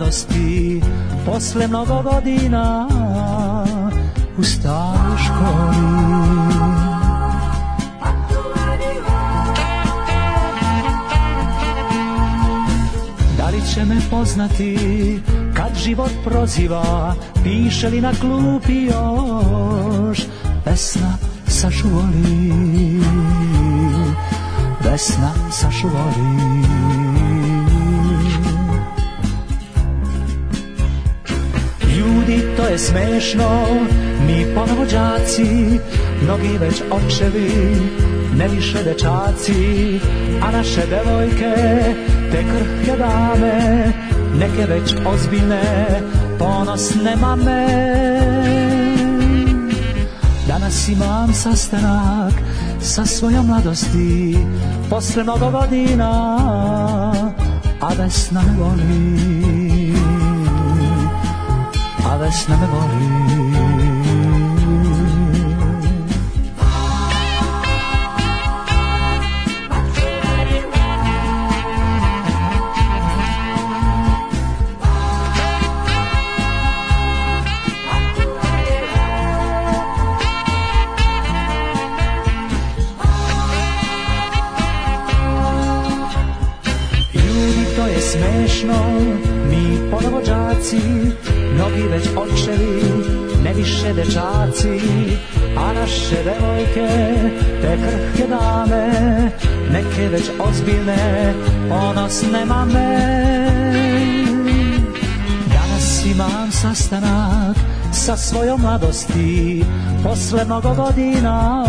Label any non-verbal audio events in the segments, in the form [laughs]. mladosti Posle mnogo godina U staroj školi Da li će me poznati Kad život proziva Piše li na klupi još Vesna Pesna sa sačuvali je smešno, mi ponovo đaci, mnogi već očevi, ne više dečaci, a naše devojke, te krhke dame, neke već ozbiljne, ponosne mame. Danas imam sastanak sa svojom mladosti, posle mnogo godina, a vesna me goni bolesna me voli smešno ponovo džaci, mnogi već očevi, ne više dečaci, a naše devojke, te krhke dame, neke već ozbiljne, ponosne mame. Danas imam sastanak sa svojom mladosti, posle mnogo godina,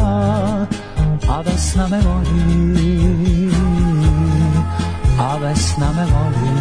a Vesna me voli, a Vesna me voli.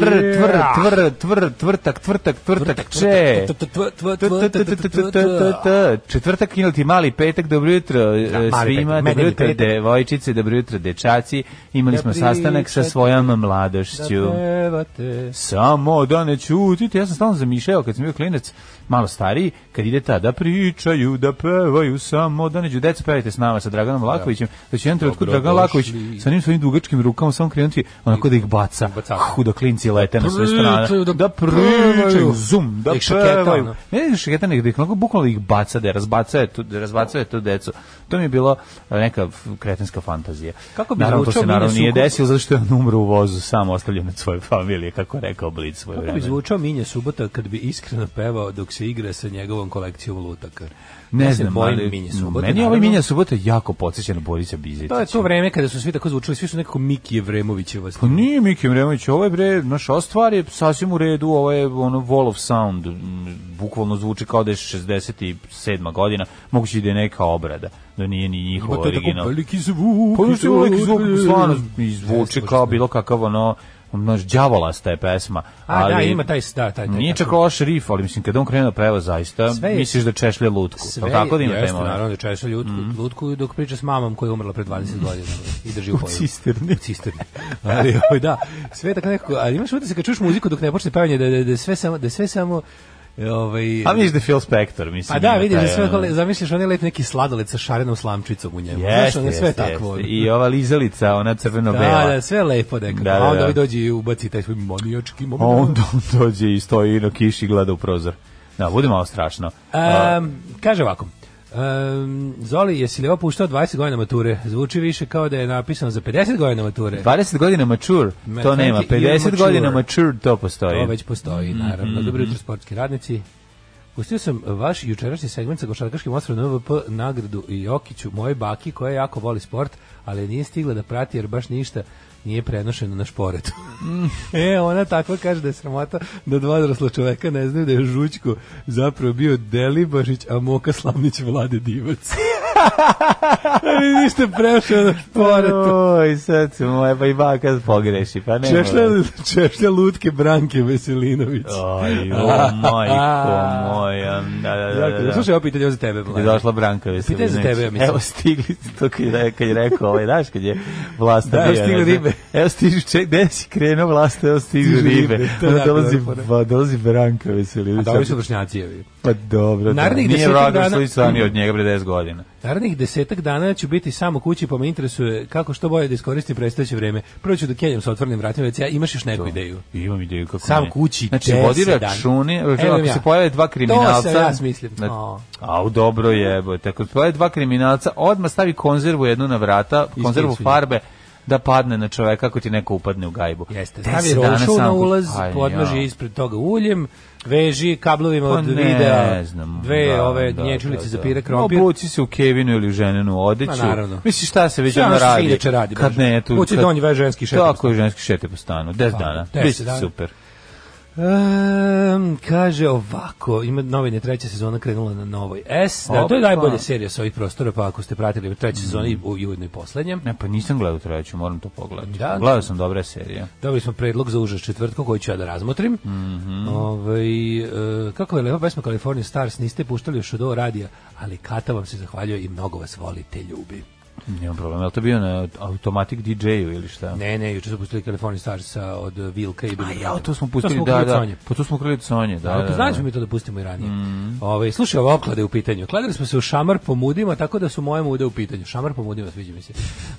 tvr, tvr, tvr, tvr, tvrtak, tvrtak, tvrtak, če. Četvrtak ili ti mali petak, dobro jutro da, e, svima, dobro jutro devojčice, dobro jutro dečaci. Imali da smo sastanak sa svojom mladošću. Da Samo da ne čutite, ja sam stalno zamišljao kad sam bio klinac, malo stariji, kad ide ta da pričaju, da pevaju samo, da neđu deca pevajte s nama sa Draganom da. Lakovićem, da znači, će jedan trenutku Dragan Laković sa njim svojim dugačkim rukama samo krenuti da onako da ih baca, hu da klinci lete da na sve strane, da pričaju, zum, da pevaju. Ne, ne šaketa nego da ih bukvalno ih baca, da razbaca je tu, razbaca je tu decu. To mi je bilo e, neka kretenska fantazija. Kako bi naravno, to se naravno nije desilo, zato što je on umro u vozu, samo ostavljen od svoje familije, kako rekao Blic svoje vreme. Kako bi zvučao Minja Subota kad bi iskreno pevao dok se igra sa njegovom kolekcijom lutaka. Ne ja znam, ali, minje subote, meni ovaj Minja subota jako podsjeća na Borisa Bizetića. To pa je to vreme kada su svi tako zvučali, svi su nekako Miki Evremovićeva. Pa nije Miki Evremović, ovo je bre, naš ostvar je sasvim u redu, ovo je ono Wall of Sound, bukvalno zvuči kao da je 67. godina, moguće da je neka obrada, da nije ni njihov original. Pa to je tako veliki zvuk, pa veliki zvuk, stvarno izvuči kao bilo kakav ono množ đavolasta je pesma, ali A, da, ima taj da, taj, taj Nije čak loš rif, ali mislim kad on krene da peva zaista, sve misliš da češlja lutku. Sve tako da ima jeste, naravno da češlja lutku, mm. lutku dok priča s mamom koja je umrla pre 20 godina i drži u polju. cisterni, cisterni. ali oj ovaj, da, sve tako nekako, ali imaš utisak kad čuješ muziku dok ne počne pevanje da, da, da sve samo da sve samo Ovaj A misliš da Phil Spector, mislim. A pa da, vidiš da sve kole, zamisliš oni je lep neki sladoled sa šarenom slamčicom u njemu. Jeste, Znaš, on je sve jeste, takvo. Jeste. I ova lizalica, ona crveno bela. Da, da, sve lepo nekako. Da, da, da. A onda da. vi dođe i ubaci taj svoj monijački moment. onda on dođe i stoji na kiši gleda u prozor. Da, bude malo strašno. Um, kaže ovako. Um, Zoli, jesi li opuštao 20 godina mature? Zvuči više kao da je napisano za 50 godina mature. 20 godina mature, Ma, to nema. 50 godina mature, to postoji. To već postoji, naravno. Mm -hmm. Dobro jutro, sportski radnici. Pustio sam vaš jučerašnji segment sa košarkaškim ostrovom na MVP nagradu i Jokiću, moje baki koja jako voli sport, ali nije stigla da prati jer baš ništa nije prenošeno na šporetu. [laughs] e, ona tako kaže da je sramota da dva odrasla čoveka ne znaju da je Žućko zapravo bio Delibašić, a Moka Slavnić vlade divac. Vi ste prešli na šporetu. Oj, sad se moja ba pa i baka pogreši, pa ne. Češlja, da- češlja lutke Branke Veselinović. Oj, o, majko moja. Da, da, da, da, da. Slušaj, ovo pitanje za tebe. Kada je došla Branka Veselinović. Pitanje za tebe, ja mislim. Evo, stigli to kad je, kad je rekao, ovaj, daš, kad je vlasta. Da, stigli ribe ribe. Evo stižu, ček, gde si krenuo vlast, evo stižu, ribe. ribe. To da, dolazi, pa, dolazi Branka Veselinović. A da, ovi su vršnjacijevi. Pa dobro, da. Narednih da. Nije Roger Sličani od njega pre 10 godina. Narednih desetak dana ću biti samo kući, pa me interesuje kako što bolje da iskoristim predstojeće vreme. Prvo ću da kenjam sa otvorenim vratima, već ja imaš još neku to. ideju. Imam ideju kako Sam ne. kući, znači, vodi računi, ako ja. se pojave dva kriminalca... To se ja smislim. Na, oh. Au, dobro je, tako se pojave dva kriminalca, odmah stavi konzervu jednu na vrata, konzervu farbe, da padne na čoveka ako ti neko upadne u gajbu. Jeste, stavi rošu na ulaz, podmaži ispred toga uljem, veži kablovima pa od pa ne, videa znam, dve da, ove da, gnječilice da, za da. pire krompir. Obuci se u kevinu ili ženenu odeću. Pa naravno. Misli šta se već ono radi. radi. Kad ne, tu... Ući donji vež ženski šete. Tako je ženski šete po stanu. 10 pa, dana. 10 dana. super. Um, kaže ovako, ima novine, treća sezona krenula na novoj S. Da, Opa. to je najbolja serija sa ovih prostora, pa ako ste pratili treća mm. sezona i ujedno i poslednja. Ne, pa nisam gledao treću, moram to pogledati. Da, da, gledao sam dobre serije. Dobili smo predlog za užas četvrtkom koji ću ja da razmotrim. Mm -hmm. Ove, ovaj, e, kako je lepa pesma California Stars, niste puštali još od ovo radija, ali Kata vam se zahvaljuje i mnogo vas voli te ljubi. Nema problem, je to bio na Automatic DJ-u ili šta? Ne, ne, juče su pustili California Starsa od Vilka i Billy Ja, to smo pustili, da, da. Pa to smo krili Sonje, da. da, da, da. mi to da pustimo i ranije. Mm. Ove, slušaj, ova oklada je u pitanju. Kladili smo se u šamar po mudima, tako da su moje mude u pitanju. Šamar po mudima, sviđa mi se.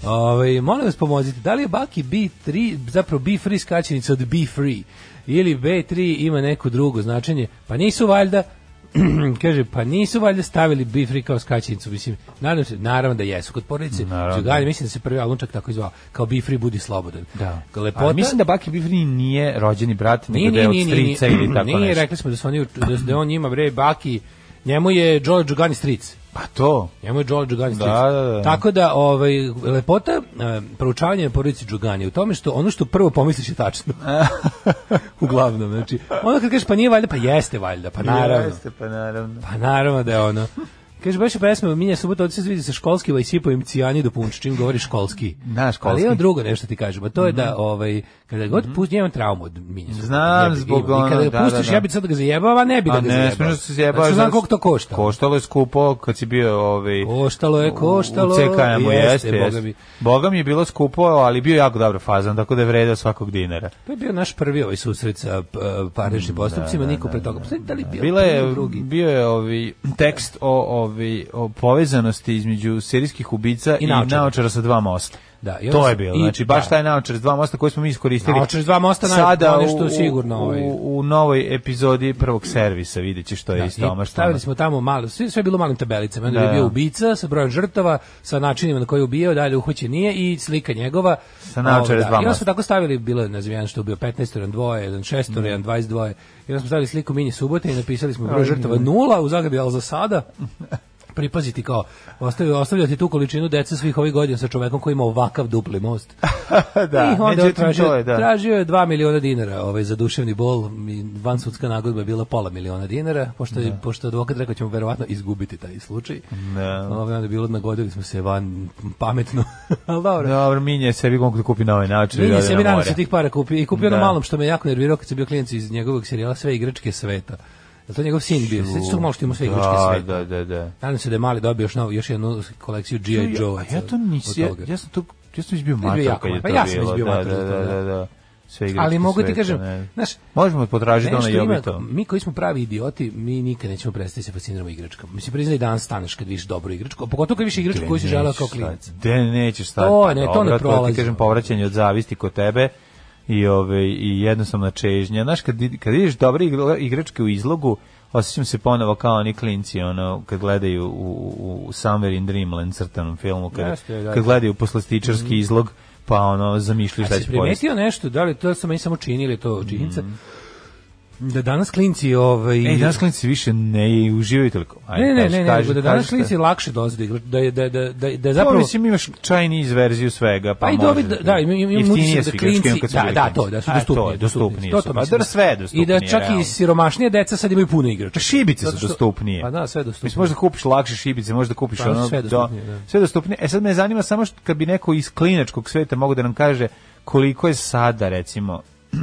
Ove, molim vas pomozite, da li je Baki B3, zapravo B3 skačenica od B Free? ili B3 ima neko drugo značenje, pa nisu valjda [clears throat] kaže, pa nisu valjda stavili Bifri kao skaćenicu, mislim, nadam se, naravno da jesu, kod porodice Đugalje, mislim da se prvi alunčak tako izvao, kao Bifri budi slobodan. Da. Lepota, Ali mislim da Baki Bifri nije rođeni brat, nego da je od strica ili [clears throat] tako nešto. Nije, rekli smo da, su oni, da, da on njima, bre, Baki, njemu je George Đugani stric. Pa to. Njemu je Joel Džugani da, da, da. Tako da, ovaj, lepota e, proučavanja porodici Džugani u tome što ono što prvo pomisliš je tačno. [laughs] Uglavnom, znači, onda kad kažeš pa nije valjda, pa jeste valjda, pa naravno. Jeste, pa naravno. Pa naravno da je ono. Kaže baš pesma Minja subota od vidi sa školski vajsipovim cijani do punč, čim govori školski. Da, školski. Ali je drugo nešto ti kažem, a to je da mhm. ovaj kada god mm -hmm. pusti imam traumu od Minja. Znam bi, zbog ono, kada ga da, pustiš da, da. ja bih sad da ga zajebao, ne bi pa da ga A Ne, smeš da se zajebao. Znači, znam koliko to košta. Koštalo je skupo kad si bio ovaj Koštalo je, koštalo. Čekajmo, jeste, jeste. Boga mi. Boga mi je bilo skupo, ali bio jako dobra fazan, tako da je vredeo svakog dinara. To pa je bio naš prvi ovaj susret sa uh, parničnim postupcima, niko pre toga. Da li bio? Bila je drugi. Bio je ovaj tekst o ove, o povezanosti između serijskih ubica i, i naočara sa dva mosta. Da, i to je bilo. I, znači baš da. taj naočar dva mosta koji smo mi iskoristili. Naočar dva mosta sada nešto u, sigurno ovaj. U, u, novoj epizodi prvog servisa videće što je da, isto omaš. Stavili smo tamo malo, sve, sve bilo malim tabelicama, onda da, je bio ubica sa brojem žrtava, sa načinima na koji je ubijao, dalje uhoće nije i slika njegova. Sa naočar ovaj, dva. Da, I onda smo tako stavili bilo ne znam što je bio 15 jedan dvoje, jedan šestor, mm. jedan 22. I onda smo stavili sliku mini subote i napisali smo broj žrtava nula u Zagrebu, al za sada [laughs] pripaziti kao ostavio ti tu količinu dece svih ovih godina sa čovekom koji ima ovakav dupli most. [laughs] da, I onda tražio, je, da. tražio je 2 miliona dinara, ovaj za duševni bol, i vansudska nagodba je bila pola miliona dinara, pošto je, da. pošto advokat rekao da ćemo verovatno izgubiti taj slučaj. Da. Ovaj onda je bilo nagodili smo se van pametno. [laughs] Al dobro. Dobro, minje sebi mogu da kupi na ovaj način. Minje da, sebi na tih para kupi i kupio da. na malom što me jako nervirao kad sam bio klijent iz njegovog serijala sve igračke sveta. Je da to njegov sin bio? Sveći tog malo što ima sve da, igračke sve. Da, da, da. Nadam se da je mali dobio još, novu, još jednu kolekciju G.I. Joe. Ja, ja to nisam, ja, ja sam to, pa ja sam izbio da, matar kad je to bilo. Ja sam izbio da, matar. Da, da, da, da. Sve Ali mogu ti kažem, znaš, možemo potražiti ono Jobito. Mi koji smo pravi idioti, mi nikad nećemo prestati se fasciniramo igračkom. se priznaj dan staneš kad vidiš dobru igračku, pogotovo kad vidiš igračku koju si želeo kao klinac. Da, nećeš stati. To ne, to pa ne prolazi. Ti kažem povraćanje od zavisti kod tebe i ove i jednostavna čežnja. Znaš kad kad vidiš dobre igračke u izlogu, osećam se ponovo kao oni klinci ono kad gledaju u, u Summer in Dreamland crtanom filmu kad, Jeste, da, kad da. gledaju poslastičarski mm izlog pa ono zamišljaš da će primetio nešto, da li to samo i samo činili to činjenica. Mm da danas klinci ovaj e, danas klinci više ne uživaju toliko. Ajde, ne, ne, kaži, ne, ne, kaži, ne da danas kaži klinci lakše dolaze da pa pa da, da da da da zapravo da, da, to, mislim imaš Chinese verziju svega, pa može. Dobi, da, da, im, im, im utisak da klinci, da, da, to, da su dostupni, e, to, dostupni, to, to, pa da sve dostupni. I da čak i siromašnije deca sad imaju puno igrača. šibice su dostupnije. Pa da, sve dostupnije. Mislim možda kupiš lakše šibice, možda kupiš ono, sve dostupnije. E sad me zanima samo kad bi neko iz klinačkog sveta mogao da nam kaže koliko je sada recimo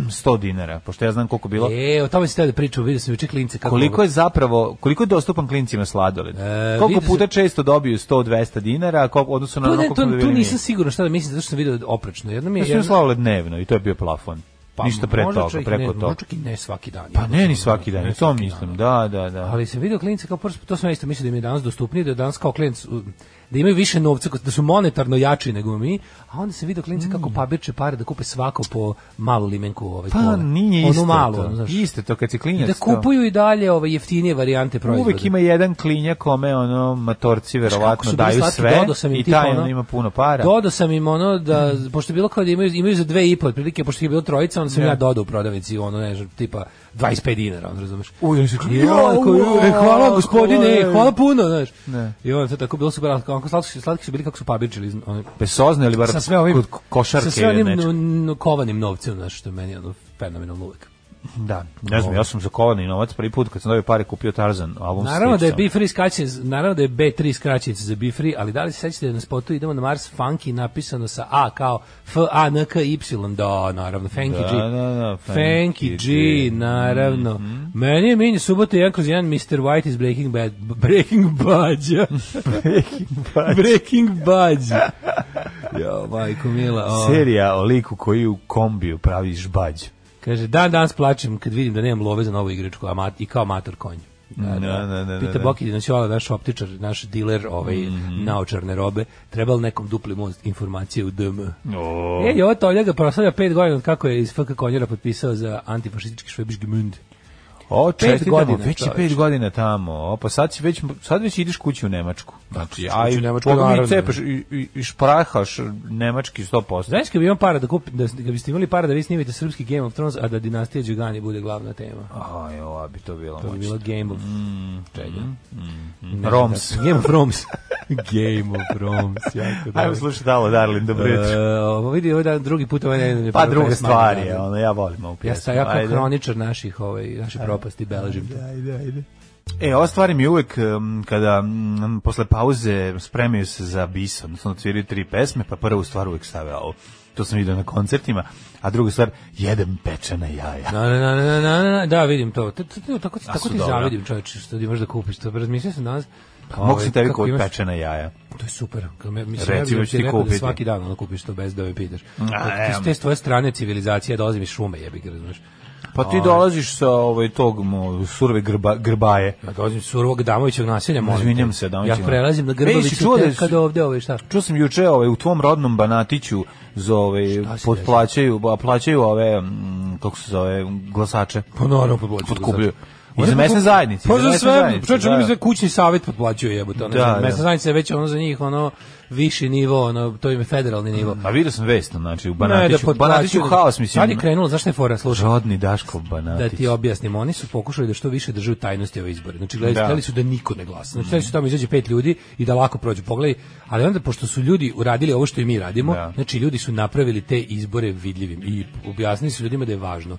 100 dinara, pošto ja znam koliko bilo. E, o tome se da priču, vidio sam juče klince kako Koliko je zapravo, koliko je dostupan klincima sladoled? E, koliko puta sam... često dobiju 100-200 dinara, pa koliko odnosno na onako kako Tu nisam siguran šta da mislim, zato što sam video da oprečno. Jedno mi je ja sladoled dnevno i to je bio plafon. Pa, ništa pre toga, čak, preko ne, toga. Možda i ne svaki dan. Pa ne, ni svaki dan, ne, to mislim, da, da, da. Ali se video klince kao prvo, to sam ja isto mislio da im je danas dostupnije, da je danas kao klinic da imaju više novca, da su monetarno jači nego mi, a onda se vidi klinci kako pabirče mm. pare da kupe svako po malu limenku ovaj pa, kole. nije isto malo, to. Znaš. Isto to kad si klinjac. Da kupuju i dalje ove ovaj, jeftinije varijante proizvoda. Uvek ima jedan klinja kome ono matorci verovatno daju slatki, sve sam im i taj ono, ima puno para. Dodao sam im ono da, mm. pošto je bilo kao da imaju, imaju za dve i po otprilike, pošto je bilo trojica, onda sam ja, da. ja dodao u prodavici ono, ne, tipa 25 dinara, on razumeš. U, ja se hvala gospodine, hvala, hvala puno, znaš. Ne. I on se tako bilo super, kako slatki, slatki su bili kako su pabičili, oni pesozne ili bar sa sve ovim, kod košarke, sa sve onim kovanim novcem, znaš, što meni ono fenomenalno uvek. Da. Ne znam, ja sam za kovani novac prvi put kad sam dobio pare kupio Tarzan album. Naravno da je B3 skraćenica, naravno da je B3 skraćenica za B3, ali da li se sećate da na spotu idemo na Mars Funky napisano sa A kao F A N K Y da, naravno Funky da, G. Da, da, Funky G, naravno. Mm -hmm. Meni je meni subota jedan kroz jedan Mr. White is Breaking Bad Breaking Badja. [laughs] Breaking Bad. Breaking Bad. jo, majko mila. O. Serija o liku koji u kombiju pravi žbađ. Kaže, dan danas plačem kad vidim da nemam love za novu igračku amat, i kao mater konj. Da, da, da, da, Pita Boki, znači ovaj naš optičar, naš diler ovaj, mm -hmm. naočarne robe, treba li nekom dupli most informacije u DM? Oh. E, i ovo to ga proslavlja pet godina kako je iz FK Konjera potpisao za antifašistički švebiški mund. O, pet godina, već je pet godina tamo. O, pa sad, si već, sad već ideš kući u Nemačku. Znači, aj, znači, u Nemačku i cepaš, i, i, i šprahaš nemački 100%. Znaš, kad bi imam para da kupi, da, kad da biste imali para da vi snimite srpski Game of Thrones, a da dinastija Đugani bude glavna tema. Aj, ova bi to bilo To bi bilo Game of... Mm, čega? Mm, mm, mm. ne, Roms. Da, [laughs] Game of Roms. [laughs] Game of Roms. Jako Ajmo slušati dalo, Darlin, dobro da jutro. E, ovo vidi, ovo drugi put ovaj ne... Pa druga stvar je, da, ono, ja volim ovu pjesmu. Ja sam jako kroničar naših, ovaj, naših propasti, beležim to. Ajde, ajde. E, ova stvar mi uvek, kada um, posle pauze spremaju se za bis, odnosno cviri tri pesme, pa prvu stvar uvek stave ovo. To sam vidio na koncertima. A druga stvar, jedem pečena jaja. Na, na, na, na, na, na, da, vidim to. T, t, t, tako ti, tako ti zavidim, čovječe, što ti možeš da kupiš. To, pa razmišljam se danas. Pa mogu ovaj, si tebi kupiti pečena jaja. To je super. Me, mislim, Reci, ja ti da kupiti. Da svaki dan ono kupiš to bez da me pitaš. A, ti, te, s te tvoje strane civilizacije dolazi mi šume, jebi ga, razumiješ. Pa ti ovaj. dolaziš sa ovaj tog mo, surve grba, grbaje. Ja pa dolazim surovog Damovićevog naselja, molim. Izvinjam se, Damovićevog. Ja prelazim na Grboviću da tek kada ovde ovaj šta. Čuo sam juče ovaj u tvom rodnom Banatiću za ovaj potplaćaju, a plaćaju ove m, mm, kako se zove glasače. Pa naravno potplaćaju. I za mesne da zajednice. Pa za sve, čovječe, oni da. za kućni savjet potplaćuju jebote. Da, mesna zajednica je već ono za njih, ono, viši nivo, ono, to im je federalni nivo. A vidio sam vest, znači, u Banatiću, ne, da Banatiću haos, mislim. Sad je krenulo, zašto je fora, slušaj. Rodni Daško Banatić. Da ti objasnim, oni su pokušali da što više drže u tajnosti ove izbore. Znači, gledali, da. su da niko ne glasa. Znači, hteli su tamo izađe pet ljudi i da lako prođu pogledaj, ali onda, pošto su ljudi uradili ovo što i mi radimo, da. znači, ljudi su napravili te izbore vidljivim i objasnili su ljudima da je važno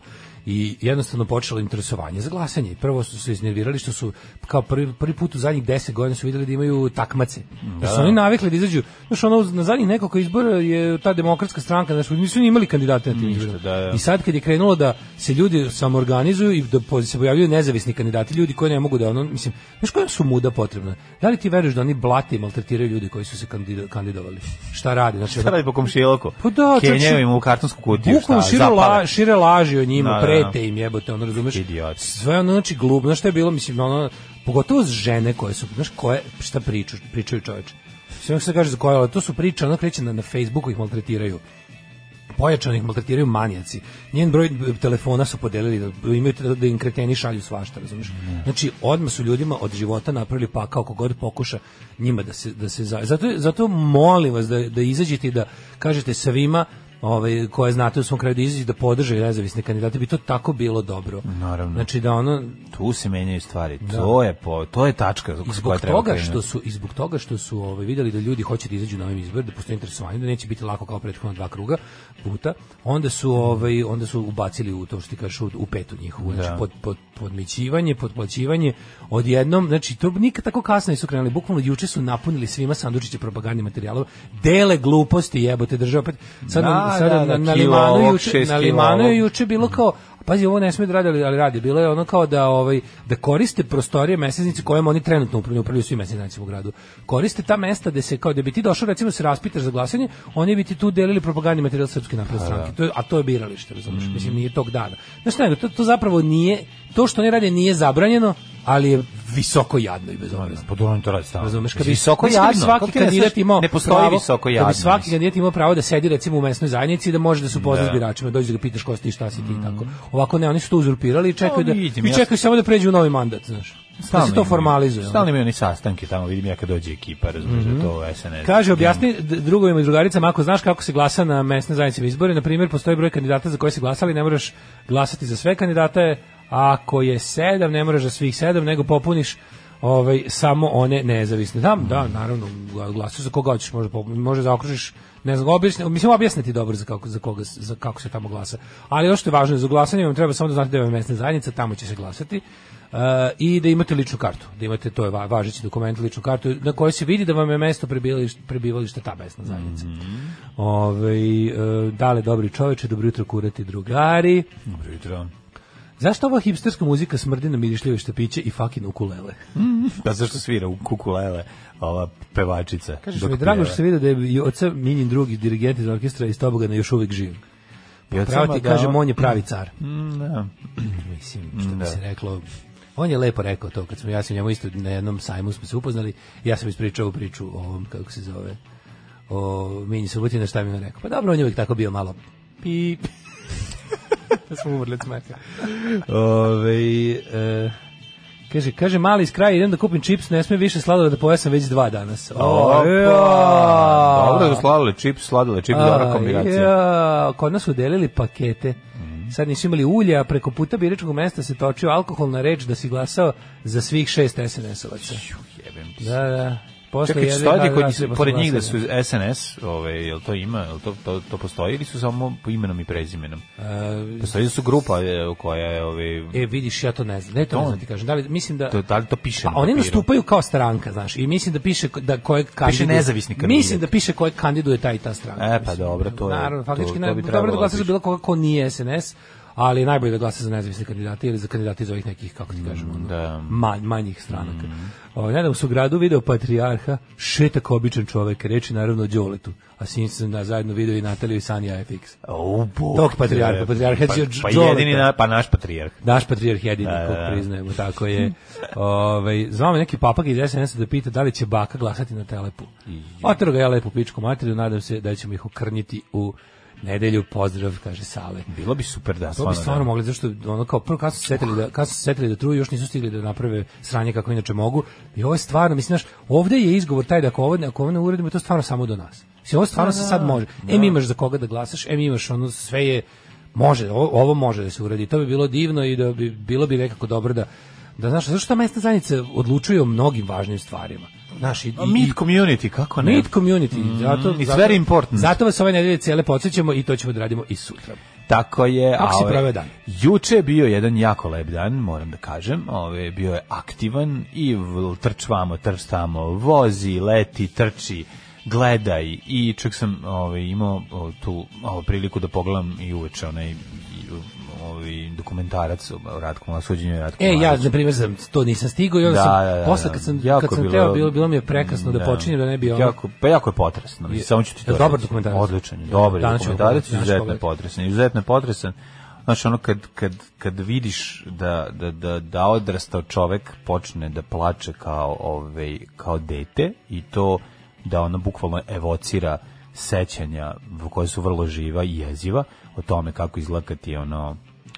i jednostavno počelo interesovanje za glasanje. Prvo su se iznervirali što su kao prvi, prvi put u zadnjih 10 godina su videli da imaju takmace. Da, da su da. oni navikli da izađu, znaš, ono, na zadnjih nekoliko izbora je ta demokratska stranka, znaš, nisu ni imali kandidate na tim izborima. Da, I sad kad je krenulo da se ljudi samoorganizuju i da se pojavljuju nezavisni kandidati, ljudi koji ne mogu da ono, mislim, znaš koja su muda potrebna? Da li ti veruješ da oni blate i maltretiraju ljudi koji su se kandida, kandidovali? Šta radi? Znači, šta radi po komšiloku? Pa da, Kenjaju im u kartonsku kutiju, šta, zapale. La, šire laži o njima, da, prete da. im jebote, ono razumeš? Idioti. Sve ono znači glubno što je bilo, mislim ono pogotovo s žene koje su, znaš, koje šta priču, pričaju čoveče. Sve se kaže za koje, ali to su priče, ono kreće na, na Facebooku ih maltretiraju pojačano ih maltretiraju manijaci. Njen broj telefona su podelili da, da imaju da, da im kreteni šalju svašta, razumiješ? Znači, odmah su ljudima od života napravili pa kako god pokuša njima da se da se zato zato molim vas da da izađete i da kažete svima ovaj, koje znate u svom kraju da izađe da podrže nezavisne kandidate, bi to tako bilo dobro. Naravno. Znači da ono... Tu se menjaju stvari, da. to, je po, to je tačka I zbog toga što su I zbog toga što su ovaj, videli da ljudi hoće da izađu na ovim izbor, da postoje interesovanje, da neće biti lako kao prethodna dva kruga puta, onda su, ovaj, onda su ubacili u to što ti kažeš u, petu njihovu, znači da. pod, pod, podmićivanje, podplaćivanje, odjednom, znači to nikad tako kasno nisu krenuli, bukvalno juče su napunili svima sandučiće propagandnih materijala, dele gluposti jebote država, sad da, Da, I sada da, da, na, limanu juče, na limanu je juče bilo kao Pazi, ovo ne sme da radi, ali radi. Bilo je ono kao da ovaj da koriste prostorije meseznice kojom oni trenutno upravljaju, upravljaju svi meseznici u gradu. Koriste ta mesta da se kao da bi ti došao recimo da se raspitaš za glasanje, oni bi ti tu delili propagandni materijal srpske napredne da. stranke. To je, a to je biralište, razumiješ? Mm. Mislim nije tog dana. Znaš, nego to, to zapravo nije to što oni rade nije zabranjeno, ali je visoko jadno i bezobrazno. Pa dobro to radi stalno. Razumeš, visoko jadno, svaki kandidat imao ne postoji pravo, visoko jadno. Da bi svaki kandidat imao pravo da sedi recimo u mesnoj zajednici da može da se upozna s da. biračima, dođe da ga pitaš ko si ti, šta si ti i mm. tako. Ovako ne, oni su to uzurpirali i pa čekaju da i čekaju samo da pređu u novi mandat, znaš. Stalno da se to formalizuje. Stalno imaju oni sastanke tamo, vidim ja kad dođe ekipa, razumiješ da mm -hmm. to SNS. Kaže, objasni drugovima i drugaricama, ako znaš kako se glasa na mesne zajednice izbore, na primjer, postoji broj kandidata za koje se glasali, ne moraš glasati za sve kandidate, Ako je sedam, ne moraš da svih sedam, nego popuniš ovaj samo one nezavisne. Da, da, naravno, glasa za koga hoćeš, može može zaokružiš, ne znam, objasni, mislim objasniti dobro za kako za koga za kako se tamo glasa. Ali ono što je važno za glasanje, vam treba samo da znate da je mesna zajednica, tamo će se glasati. Uh, i da imate ličnu kartu, da imate to je va, važeći dokument ličnu kartu na kojoj se vidi da vam je mesto prebivališta, prebivališta ta mesna zajednica. Mm -hmm. Ove, ovaj, uh, dale dobri čoveče, dobro jutro kurati drugari. Dobro jutro. Zašto ova hipsterska muzika smrdi na mirišljive štapiće i fakin ukulele? [laughs] pa zašto svira ukulele ova pevačica? Kažeš mi, drago što se vidio da je oca Minjin drugi dirigent iz orkestra iz Tobogana još uvijek živ. I pravo ti kažem, on je pravi car. Mm, da. [clears throat] Mislim, što bi da. se reklo, on je lepo rekao to kad smo ja sam njemu isto na jednom sajmu smo se upoznali. Ja sam ispričao priču o ovom kako se zove. O meni se šta mi je rekao. Pa dobro, on je uvijek tako bio malo pip. [laughs] da [laughs] smo umrli od smeka. Ove, e, kaže, kaže, mali iz kraja, idem da kupim čips, ne smije više sladole da pojasam već dva danas. Opa! Dobro da su sladole, čips, sladole, čips, dobra kombinacija. Ja, kod nas su delili pakete. Mhm. Sad nisu imali ulja, preko puta biračkog mesta se točio alkohol na reč da si glasao za svih šest SNS-ovaca. Jebem ti Da, da posle Čekaj, jede. Čekaj, kod pored njih da su SNS, da. ovaj, jel to ima, jel to, to, to postoji ili su samo po imenom i prezimenom? E, postoji da su grupa e, koja je... Ovaj, e, vidiš, ja to ne znam. Ne, to, to ne znam da ti kažem. Da li, mislim da, to, da li to piše pa, Oni nastupaju kao stranka, znaš, i mislim da piše da koje kandiduje... Piše nezavisni kandidat. Mislim da piše koje kandiduje taj i ta stranka. E, pa mislim, dobro, to je... Naravno, faktički, to, to bi dobro da glasaš bilo koga ko nije SNS, ali najbolje da glasa za nezavisne kandidate ili za kandidate iz ovih nekih, kako ti kažemo, ono, da. manj, manjih stranaka. Mm. O, nedam su u gradu video patrijarha, šeta kao običan čovek, reči naravno Đoletu, a sin sam da zajedno video i Nataliju i Sanja FX. O, bok, Tog patrijarha, patrijarha pa, pa jedini, na, pa naš patrijarh. Naš patrijarh jedini, da, da. da. priznajemo, tako je. Ove, zvao me neki papak iz SNS da pita da li će baka glasati na telepu. Otero ga ja lepo pičku materiju, nadam se da ćemo ih okrnjiti u nedelju, pozdrav, kaže Sale. Bilo bi super da. To bi stvarno da- mogli, zašto ono kao prvo kad su se setili da, kad su se setili da truju, još nisu stigli da naprave sranje kako inače mogu. I ovo je stvarno, mislim, znaš, ovdje je izgovor taj da ako ovo, ako ovo ne uradimo, to stvarno samo do nas. Mislim, ovo stvarno da, se da, sad da. može. Da. Em imaš za koga da glasaš, em imaš ono, sve je, može, ovo, ovo može da se uredi. To bi bilo divno i da bi, bilo bi nekako dobro da, da znaš, zašto ta mesta zajednica odlučuje o mnogim važnim stvarima naš i, meet community, kako ne? Meet community, mm, zato, it's zato, very important. Zato vas ove nedelje cijele podsjećamo i to ćemo da radimo i sutra. Tako je. Kako si proveo dan? Juče je bio jedan jako lep dan, moram da kažem. Ove, bio je aktivan i trčvamo, trstamo, vozi, leti, trči gledaj i čak sam ovaj imao tu malo priliku da pogledam i uveče onaj ovaj dokumentarac o Ratku o suđenju Ratku. E ja na primjer sam to nisam stigao i onda da, sam da, da, da. posle kad sam kad sam bilo, teo bilo bilo mi je prekasno da, da počinjem da ne bi ono. Jako pa jako je potresno. Je, samo ću ti to. Je dobar dokumentarac. Odličan, dobar dokumentarac, izuzetno potresan, izuzetno potresan. Znaš, ono kad, kad, kad vidiš da, da, da, da odrastao čovek počne da plače kao, ovaj, kao dete i to da ono bukvalno evocira sećanja koje su vrlo živa i jeziva o tome kako izgleda kad ti ono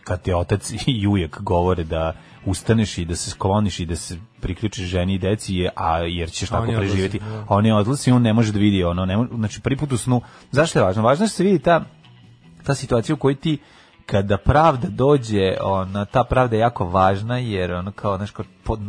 kad te otac [laughs] i ujek govore da ustaneš i da se skloniš i da se priključiš ženi i deci, a jer ćeš tako preživeti. Da. A on je odlazi, on ne može da vidi ono, ne može, znači prvi put u snu. Zašto je važno? Važno je da se vidi ta, ta situacija u kojoj ti kada pravda dođe, ona ta pravda je jako važna jer ono kao nešto pod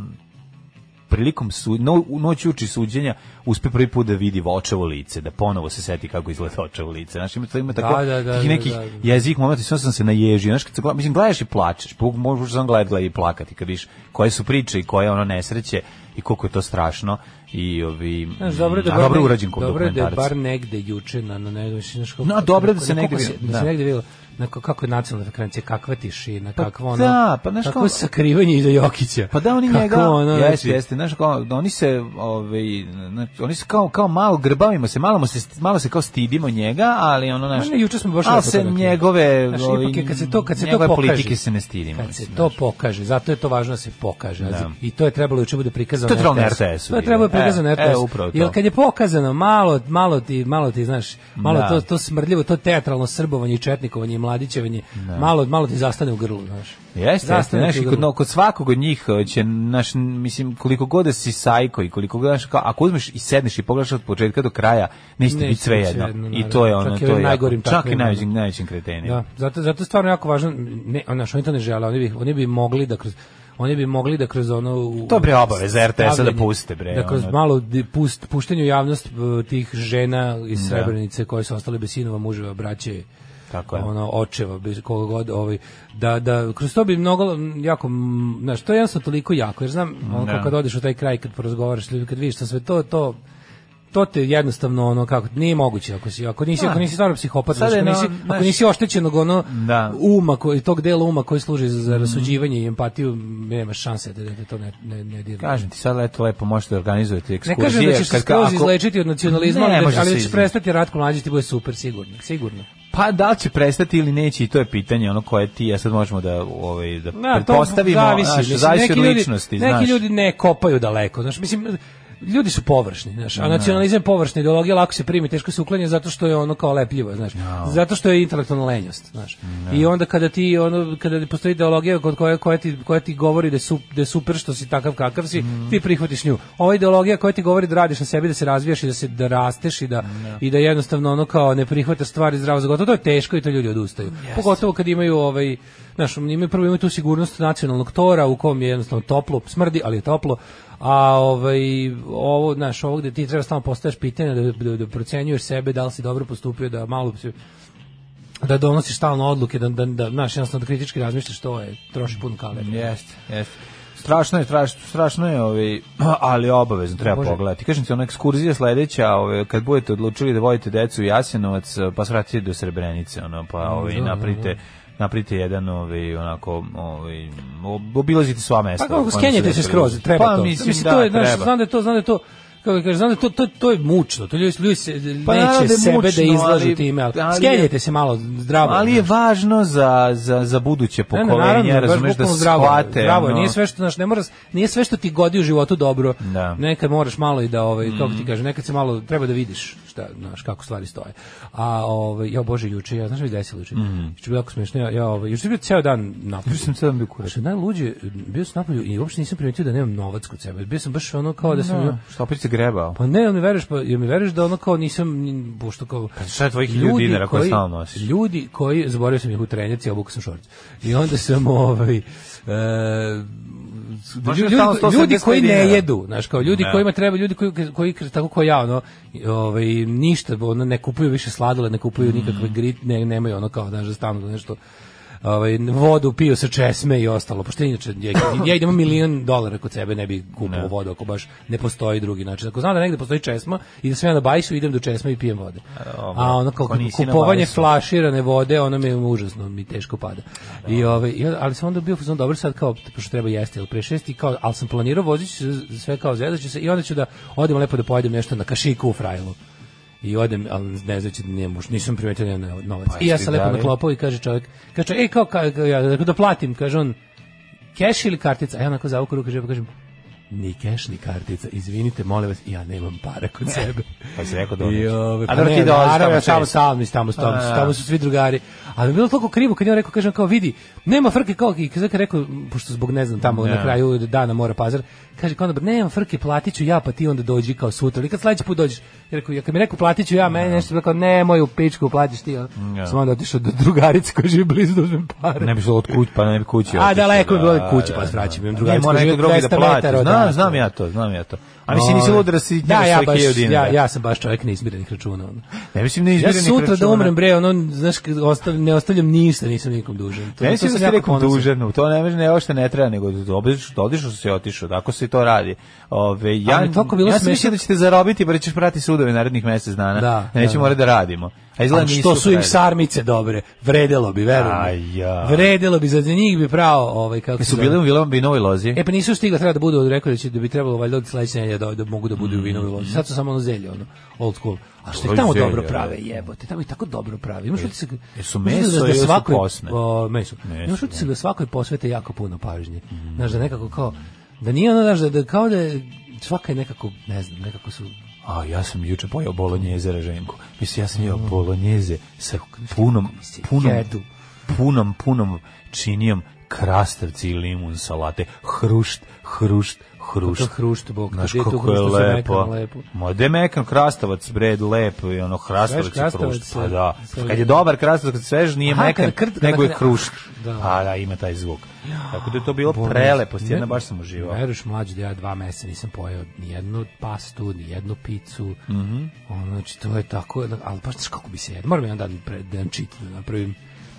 prilikom su, no, u noći uči suđenja uspe prvi put da vidi vočevo lice, da ponovo se seti kako izgleda očevo lice. Znaš, ima, ima da, tako da, da, da, nekih da, da. jezik momenta, sve sam se naježio. Znaš, kad se, mislim, gledaš i plačeš, možeš sam gledati gleda i plakati, kad viš koje su priče i koje ono nesreće i koliko je to strašno i ovi znaš, dobro da dobro urađen kod Dobro da bar negde juče na na ne znači kako. No, dobro da se negde da se negde bilo na kako je nacionalna frekvencija, kakva tišina, pa kakvo ono, da, pa znaš kako sakrivanje iza Jokića. Pa da oni kako njega, ono, jeste, znači, jeste, znaš, kao, oni se, ovaj, znači oni se kao, kao malo grbavimo se, malo se, malo se kao stidimo njega, ali ono, znaš, ne, juče smo baš ali se da- njegove, znaš, ovaj, je, kad se to, kad se to pokaže, politike se ne stidimo. Kad mislim, se to pokaže, zato je to važno da se pokaže. Da. Znači, I to je trebalo juče bude prikazano. To je trebalo na RTS. To je trebalo prikazano na e, e, RTS. jel kad je pokazano, malo, malo ti, malo ti, znaš, malo da. to, to smrdljivo, to teatralno srbovanje i četnikovanje mladićevanje, no. Da. malo, malo ti zastane u grlu, znaš. Jeste, jeste, znaš, kod, no, kod svakog od njih e, će, naš, mislim, koliko god da si sajko i koliko god, znaš, kao, ako uzmeš i sedneš i pogledaš od početka do kraja, neće ti biti sve jedno. I to je ono, čak to je najgorim, čak i najvećim, najvećim kretenima. Da, zato, zato je stvarno jako važno, ne, znaš, oni to ne žele, oni bi, oni bi mogli da kroz, oni bi mogli da kroz ono to bre obaveza rts da puste bre da kroz ono. malo pust puštenju javnost e, tih žena iz da. Srebrenice da. koje su ostale bez sinova, muževa, braće Tako je. ono očeva bez koga god ovaj da da kroz to bi mnogo jako znači to je jednostavno toliko jako jer znam ono, da. kad odeš u taj kraj kad porazgovaraš ljudi kad vidiš sa sve to to to te jednostavno ono kako nije moguće ako si ako nisi da. ako nisi stvarno psihopat znači, ako nisi naš... ako nisi oštećenog ono da. uma koji tog dela uma koji služi za, za mhm. rasuđivanje mm. i empatiju nema šanse da, da da to ne ne ne dirne. Kažem ti sad leto lepo možete organizovati ekskurzije. Ne kažem da ćeš kad, skroz ako... izlečiti od nacionalizma, ne, ali, ali da ćeš prestati ratko mlađi ti bude super sigurno, sigurno. Pa da li će prestati ili neće i to je pitanje ono koje ti ja e, sad možemo da ovaj da Na, da, pretpostavimo, to zavisi, znaš, zavisi, od ličnosti, ljudi, Neki ljudi ne kopaju daleko, znaš, mislim ljudi su površni, znaš, a da. nacionalizam je površna ideologija, lako se primi, teško se uklanja zato što je ono kao lepljivo, znaš. No. Zato što je intelektualna lenjost, znaš. No. Da. I onda kada ti ono kada postoji ideologija kod koje koja ti koja ti govori da su da je super što si takav kakav si, mm. ti prihvatiš nju. Ova ideologija koja ti govori da radiš na sebi, da se razvijaš i da se da rasteš i da no. Da. i da jednostavno ono kao ne prihvataš stvari zdravo za to je teško i to ljudi odustaju. Yes. Pogotovo kad imaju ovaj znaš, imaju prvo imaju tu sigurnost nacionalnog tora u kom je jednostavno toplo, smrdi, ali je toplo a ovaj ovo znaš, ovo gde ti treba stalno postavljaš pitanja da, da, da procenjuješ sebe da li si dobro postupio da malo da donosiš stalno odluke da da da naš jednostavno da kritički razmišljaš to je troši puno kalorija jeste jeste strašno je strašno, strašno je ovaj [clears throat] ali obavezno treba Bože. pogledati kažem ti ona ekskurzija sledeća ovaj kad budete odlučili da vodite decu u Jasenovac pa svratite do Srebrenice ono pa ovaj da, da, da. napravite napravite jedan ovaj onako ovaj obilazite sva mesta. Pa kako skenjete se skroz, treba pa, to. Mislim, mislim da, to je, znaš, znam da je to, znam da je to kako da kaže, znam da to, to, to je mučno, to ljudi, ljudi se, pa, neće da sebe da mučno, da izlažu ali, time, ali, ali se malo zdravo. Ali je važno za, za, za buduće pokolenje, ne, ne, razumeš da zdravo, shvate. Zdravo, no. nije sve što, znaš, ne moraš, nije sve što ti godi u životu dobro, da. nekad moraš malo i da, ovaj, mm. kako ti mm. kaže, nekad se malo, treba da vidiš šta, znaš, kako stvari stoje. A, ovaj, ja, Bože, juče, ja, znaš mi desilo juče, mm. juče bilo jako smiješno, ja, ja, ovaj, juče bio ceo dan napolju. Juče sam ceo dan bio kurac. Znači, najluđe, bio sam napolju i uopšte nisam primetio da nemam novac kod sebe, bio sam baš ono kao da sam, no, da, što grebao? Pa ne, on mi veruješ, pa jel mi veruješ da ono kao nisam pošto kao pa šta je tvojih ljudi dinara koje stalno nosiš? Ljudi koji zaboravio sam ih u trenjaci, obukao sam šorc. I onda sam ovaj e, ljudi, ljudi, koji ne jedu, znaš, kao ljudi ne. Da. kojima treba, ljudi koji, koji tako kao ja, ono, ovaj, ništa, ono, ne kupuju više sladole, ne kupuju nikakve mm. grit, ne, nemaju ono kao, znaš, da stalno nešto ovaj, vodu pio sa česme i ostalo, pošto inače ja, ja idemo milion dolara kod sebe, ne bih kupio da. vodu ako baš ne postoji drugi način. Ako znam da negde postoji česma i da sam ja na bajsu, idem do česme i pijem vode. A ono kao kupovanje flaširane vode, ono mi je užasno, mi teško pada. I, da. ovaj, ali sam onda bio fazon dobro sad kao, pošto treba jesti, ali pre šesti, kao, ali sam planirao voziti sve kao zvedaću se i onda ću da odim lepo da pojedem nešto na kašiku u frajlu i odem, ali ne znajući da nije nisam primetio da novac. Pa I ja sam lepo naklopao i kaže čovjek, kaže čovjek, e, kao, kao, kao, ja, da platim, kaže on, keš ili kartica? A ja onako zavuku ruku, da kažem, ni keš, ni kartica. Izvinite, mole vas, ja nemam para kod sebe. pa se rekao da I, ove, pa A ne, naravno, tamo sam, tamo, tamo, tamo su svi drugari. Ali bilo toliko krivo kad je on rekao, kažem kao, vidi, nema frke kao, i kad rekao, pošto zbog ne znam, tamo yeah. na kraju dana mora pazar, kaže kao, nema frke, platit ću ja, pa ti onda dođi kao sutra. Ili kad sledeći put dođeš, ja rekao, ja kad mi rekao, platit ću ja, yeah. meni nešto, rekao, ne, moju pičku, platiš ti. Yeah. Sam onda otišao do drugarice koja živi blizu, dožem pare. Ne bi šlo od kuć, pa ne bi kući. A, daleko je da, bilo kuće, pa da, svraćam. Da. Drugarice koja živi 200 metara znam, znam ja to, znam ja to. A mislim nisi lud da si ti da, ja, ja, ja sam baš čovjek neizmirenih računa. Ono. Ne mislim neizmirenih da računa. Ja sutra računa. da umrem bre, ono, znaš, ostav, ne ostavljam ništa, nisam nikom dužan. To, ne mislim da si nikom dužan, to ne, ne, ošte ne treba, nego da da obično, da se otišao, da ako se to radi. Ove, ja, Ali bilo ja sam mislio da ćete zarobiti, bar pa da ćeš prati sudove narednih mjesec dana. Da, Nećemo da, morati da radimo. A izgleda nisu što su im sarmice dobre. Vredelo bi, verujem. Ja. Vredelo bi, za njih bi pravo... Ovaj, kako su bili u Vilama bi Vinovoj lozi? E pa nisu stigla, treba da budu, rekao da bi trebalo valjda od sledeće da, da mogu da budu u Vinovoj lozi. Mhm. Sad su samo ono zelje, ono, old school. A što je tamo zelje, dobro da. prave, jebote, tamo je tako dobro prave. Imaš e, utisak E, su meso da svakoj posne. O, meso. Imaš da. utisak da svakoj posvete jako puno pažnje. Mm. Znaš da nekako kao da nije ono znaš, da, da kao da svaka je nekako, ne znam, nekako su A ja sam juče pojao bolonjeze reženku. Mislim ja sam jeo bolonjeze sa punom punom punom punom činijom krastavci i limun salate. Hrušt, hrušt, hrušt. To hrušt, bog, Znaš, kako tu je lepo. lepo. Mode mekan, krastavac, bred, lepo i ono, krastavac Svež krastavac hrušt. Pa, pa da. Kad je dobar krastavac, kad svež nije Aha, mekan, krd, nego je hrušt. Da. Pa da, ima taj zvuk. Tako da je to bilo Bože, prelepo, stjedna baš sam uživao. Veruš mlađi da ja dva meseca nisam pojeo ni jednu pastu, ni jednu picu. Mm -hmm. ono, znači, to je tako, ali baš kako bi se jedno, moram jedan dan, pre, da dan čit, da napravim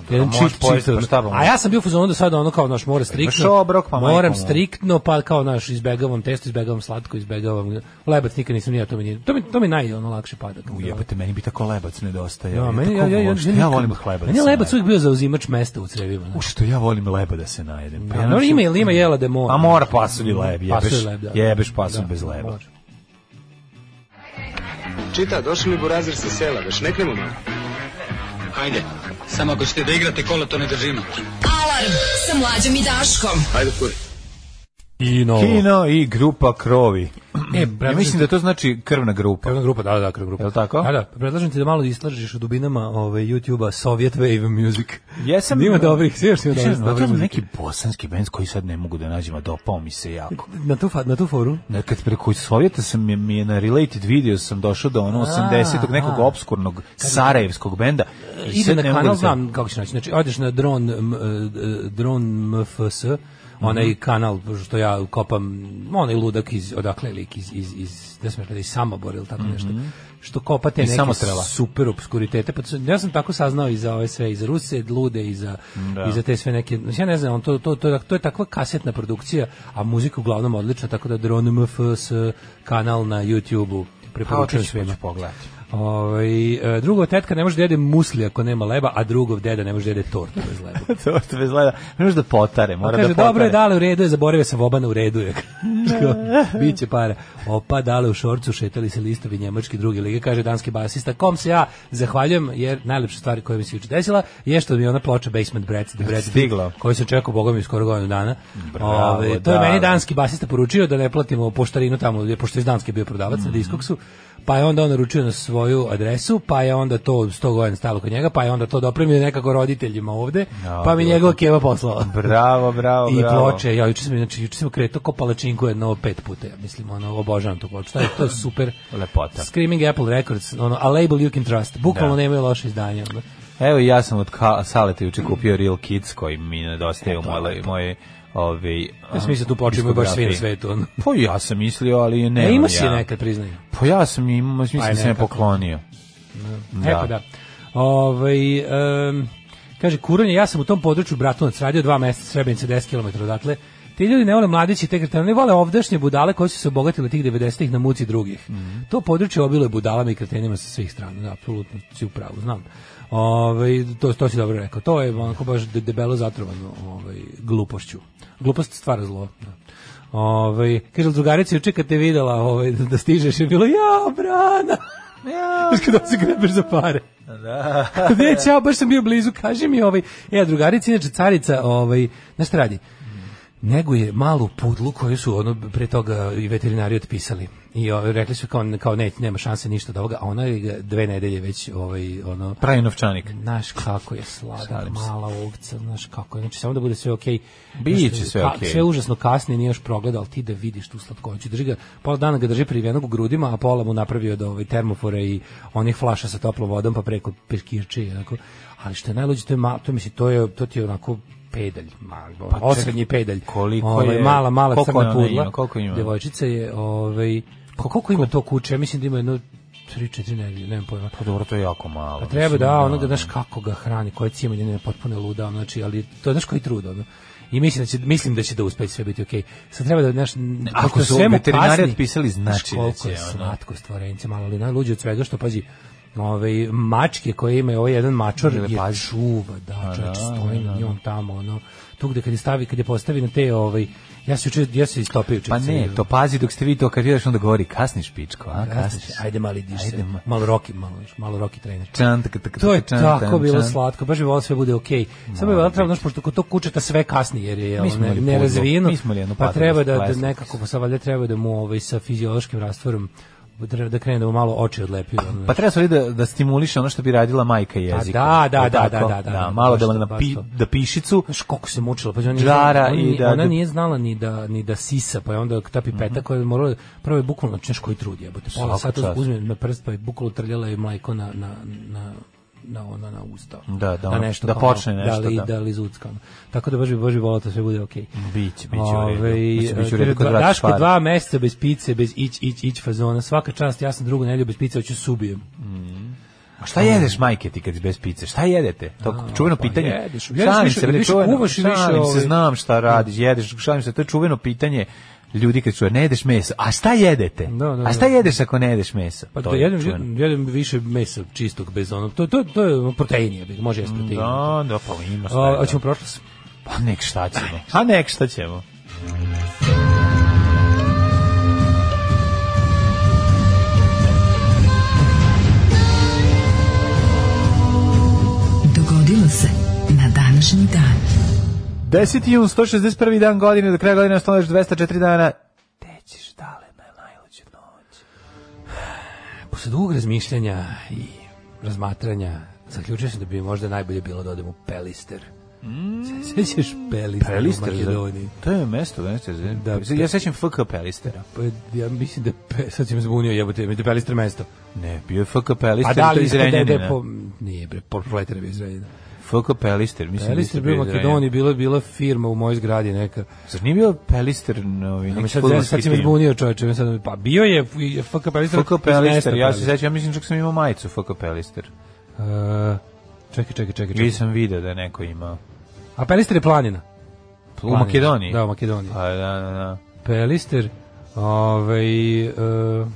Jedan čit, čit, pa, pa a ja sam bio fuzon do da sada ono kao naš mora pa striktno. Obrok, pa moram striktno pa kao naš izbegavam testo, izbegavam slatko, izbegavam lebac nikad nisam nije to mi nije. To mi to mi naj ono lakše pada. Ujebote, meni bi tako lebac nedostaje. Ja, meni, ja, ja, ja, ja, volim lebac. Meni lebac uvijek bio za zauzimač mesta u crevima. U što ja volim leba da se najedem. Pa, ja, no, ima ili ima jela da mora. A mora pasulj leb, jebeš. Da. Jebeš pasulj da, bez leba. Čita, došli mi burazir sa sela, već neknemo malo. Hajde. Samo ako ćete da igrate kola, to ne držimo. Alarm sa mlađom i Daškom. Hajde, kuri i Kino i grupa krovi. E, ja mislim da to znači krvna grupa. Krvna grupa, da, da, krvna grupa. Jel tako? Da, da, predlažem ti da malo istražiš u dubinama ove, ovaj, YouTube-a Soviet Wave Music. Jesam. Nima dobrih, sve što je neki bosanski bend koji sad ne mogu da nađem, a dopao mi se jako. Na tu, na tu foru? Na, kad preko Sovjeta sam mi, mi na related video sam došao do ono 80-og nekog obskurnog sarajevskog benda. Idem na kanal, da znam kako će naći. Znači, odeš na dron, e, e, drone MFS, onaj mm -hmm. kanal što ja kopam, onaj ludak iz odakle lik iz iz iz da smo rekli iz Samobor ili tako mm -hmm. nešto. Mhm. Što kopate te neke samostrela. super obskuritete. Pa ja sam tako saznao i za ove sve iz Ruse, lude i za da. i za te sve neke. Ja ne znam, on to to to to je takva kasetna produkcija, a muzika uglavnom odlična, tako da Drone MFS kanal na YouTubeu preporučujem pa pa svima pogledati. Ovaj e, drugo tetka ne može da jede musli ako nema leba, a drugog deda ne može da jede tortu bez leba. [laughs] tortu bez leba. Ne može da potare, mora kaže, da potare. dobro je dale u redu, je zaboravio sam obana u redu je. [laughs] Biće para. Opa, dale u šorcu šetali se listovi njemački drugi lige, kaže danski basista. Kom se ja zahvaljujem jer najlepša stvar koja mi se juče desila je što mi ona ploča Basement Brats, The Brats stigla. Koju sam čekao bogom skoro godinu dana. Bravo, Ove, ovaj, to je dale. meni danski basista poručio da ne platimo poštarinu tamo, pošto iz Danske bio prodavac mm -hmm. na mhm. Diskoksu pa je onda on naručio na svoju adresu, pa je onda to 100 godina stalo kod njega, pa je onda to dopremio nekako roditeljima ovde, no, da, pa mi njegova keva poslala. Bravo, bravo, bravo. I ploče, ja juče sam, znači, juče sam kretao ko palačinku jedno pet puta, ja mislim, ono, obožavam tu ploču, je to super. Lepota. Screaming Apple Records, ono, a label you can trust, bukvalno da. nemaju loše izdanje. Onda. Evo ja sam od Saleta juče kupio Real Kids koji mi nedostaje u mojoj ovaj ja sam mislio da tu počinu baš svi na svetu. Pa ja sam mislio, ali ne. Ne e, ima si ja. nekad, priznaj. Pa ja sam imao, mislim da sam je poklonio. Ne. Da. Epa, da. da. Ove, ovaj, um, kaže, kuranje, ja sam u tom području Bratunac radio dva meseca, Srebrenica 10 km odatle. Ti ljudi ne vole mladići te kretane, ne vole ovdašnje budale koji su se obogatili tih 90-ih na muci drugih. Mm -hmm. To područje obilo je budalama i kretenima sa svih strana, da, apsolutno si u pravu, znam. Ovaj to to si dobro rekao. To je onako baš debelo zatrovano ovaj glupošću. Glupost stvara zlo. Da. Ovaj kaže drugarica juče kad te videla ovaj da, da stižeš je bilo ja brana. Ja. Kada se grebeš za pare. Da. Gde [laughs] ja baš sam bio blizu, kaže mi ovaj, E, drugarica inače carica, ovaj, znaš šta radi? nego je malu pudlu koju su ono pre toga i veterinari otpisali. I o, rekli su kao kao ne, nema šanse ništa od ovoga, a ona je dve nedelje već ovaj ono pravi novčanik. Znaš kako je sladak mala ovca, znaš kako je. Znači samo da bude sve okej. Okay. Biće sve okej. Okay. Sve užasno kasni, nije još progledal ti da vidiš tu slatkoću. Drži ga pola dana ga drži privenog u grudima, a pola mu napravio da ovaj termofore i onih flaša sa toplom vodom pa preko peškirče i Ali što je najluđe to je, ma, to, misli, to je to ti je onako pedalj, mali, pa osrednji pedalj. Koliko ovaj, je, mala, mala koliko crna pudla. Ima, koliko ima? Devojčica je, ovaj, pa koliko ima to kuće? Ja mislim da ima jedno 3 4 nedelje, znam pojma. Pa dobro, to je jako malo. A pa treba da, da, ono da znaš kako ga hrani, koje cimanje, ne, potpuno luda, znači, ali to znaš koji trud, ono i mislim da će mislim da će da uspe sve biti okej. Okay. Sad treba da znaš ako su veterinari otpisali znači da koliko je slatko stvorenje malo ali najluđe od svega što pazi ove mačke koje imaju ovaj jedan mačor je čuva, da, pa čovječ, da, stoji da, na da. njom tamo, ono, tu gde kad je stavi, kad je postavi na te, ovaj, ja se juče, ja se istopio Pa ne, to pazi dok ste vi to kad ideš onda govori kasniš pičko, a kasniš. Ajde mali diš se. Malo roki, malo, malo roki trener. Čant, to je tako bilo slatko, baš bi volio sve bude okej. Samo je veliko znači pošto kod tog kučeta sve kasni jer je ne, nerazvijeno. Pa treba da, da nekako pa sa valjda treba da mu ovaj sa fiziološkim rastvorom da, da krene da mu malo oči odlepi. Pa, pa treba stvari da, da stimuliše ono što bi radila majka pa jezika. Da, da, da, da, da, da, da, da, malo da, na pi, da pišicu. Znaš koliko se mučila, pa ona, džara ona, i da, ona nije znala ni da, ni da sisa, pa je onda ta pipeta uh mhm. -huh. koja je morala, prvo je bukvalno, znaš koji trud je, pola sata uzme na prst, pa je bukvalno trljala i mlajko na, na, na na ono na usta. Da, da, na nešto, da počne ono, nešto. Da, da li, da. da li zuckam. Tako da baš bi Boži volao da sve bude okej. Okay. Biće, biće Ove, u redu. Biće, u redu ovaj, kod Daško pare. dva meseca bez pice, bez ić, ić, ić fazona. Svaka čast, ja sam drugu nedelju bez pice, hoću da subijem. Mhm. A šta jedeš majke ti kad si bez pice? Šta jedete? To je čuveno pa pitanje. Jedeš, jedeš šalim više, se, više, čuveno, više, šalim se, znam šta radiš, jedeš, šalim se, to je čuveno pitanje ljudi kad čuje ne jedeš meso, a šta jedete? Da, da, a šta da. jedeš ako ne jedeš meso? Pa to da jedem, čujem. jedem više mesa čistog bez onog. To, to, to je protein, je, može jesti protein. Da, da, pa ima šta. A, hoćemo prošlost? Pa nek šta ćemo. A nek šta ćemo. Dogodilo se na današnji dan. 10. jun, 161. dan godine, do kraja godine ostaneš 204 dana. Te ćeš dale na najluđu noć. Posle dugog razmišljanja i razmatranja, zaključio sam da bi možda najbolje bilo da odem u Pelister. Mm. Sećaš Pelister, Pelister u da. Makedoniji? To je mesto, mesto za... Da, pe... Da, ja sećam FK Pelistera. Pa, ja mislim da... Pe, sad si me zbunio, jebote, mi je Pelister mesto. Ne, bio je FK Pelister, A da li je iz da Renjanina. Po, nije, bre, Proletar je bio iz Renjanina. FK Pelister, mislim. Pelister bio u Makedoniji, bila bila firma u mojoj zgradi neka. Zar nije bio Pelister novi? Ovaj, no, sad, sad, sad si me zbunio čoveče, sad, pa bio je FK Pelister. FK Pelister, ja se sećam, ja mislim čak sam imao majicu FK Pelister. Uh, čekaj, čekaj, čekaj. čekaj. Nisam video da je neko imao. A Pelister je planina. planina. U Makedoniji? Da, u Makedoniji. Pa, da, da, da. Pelister, ovaj... Uh,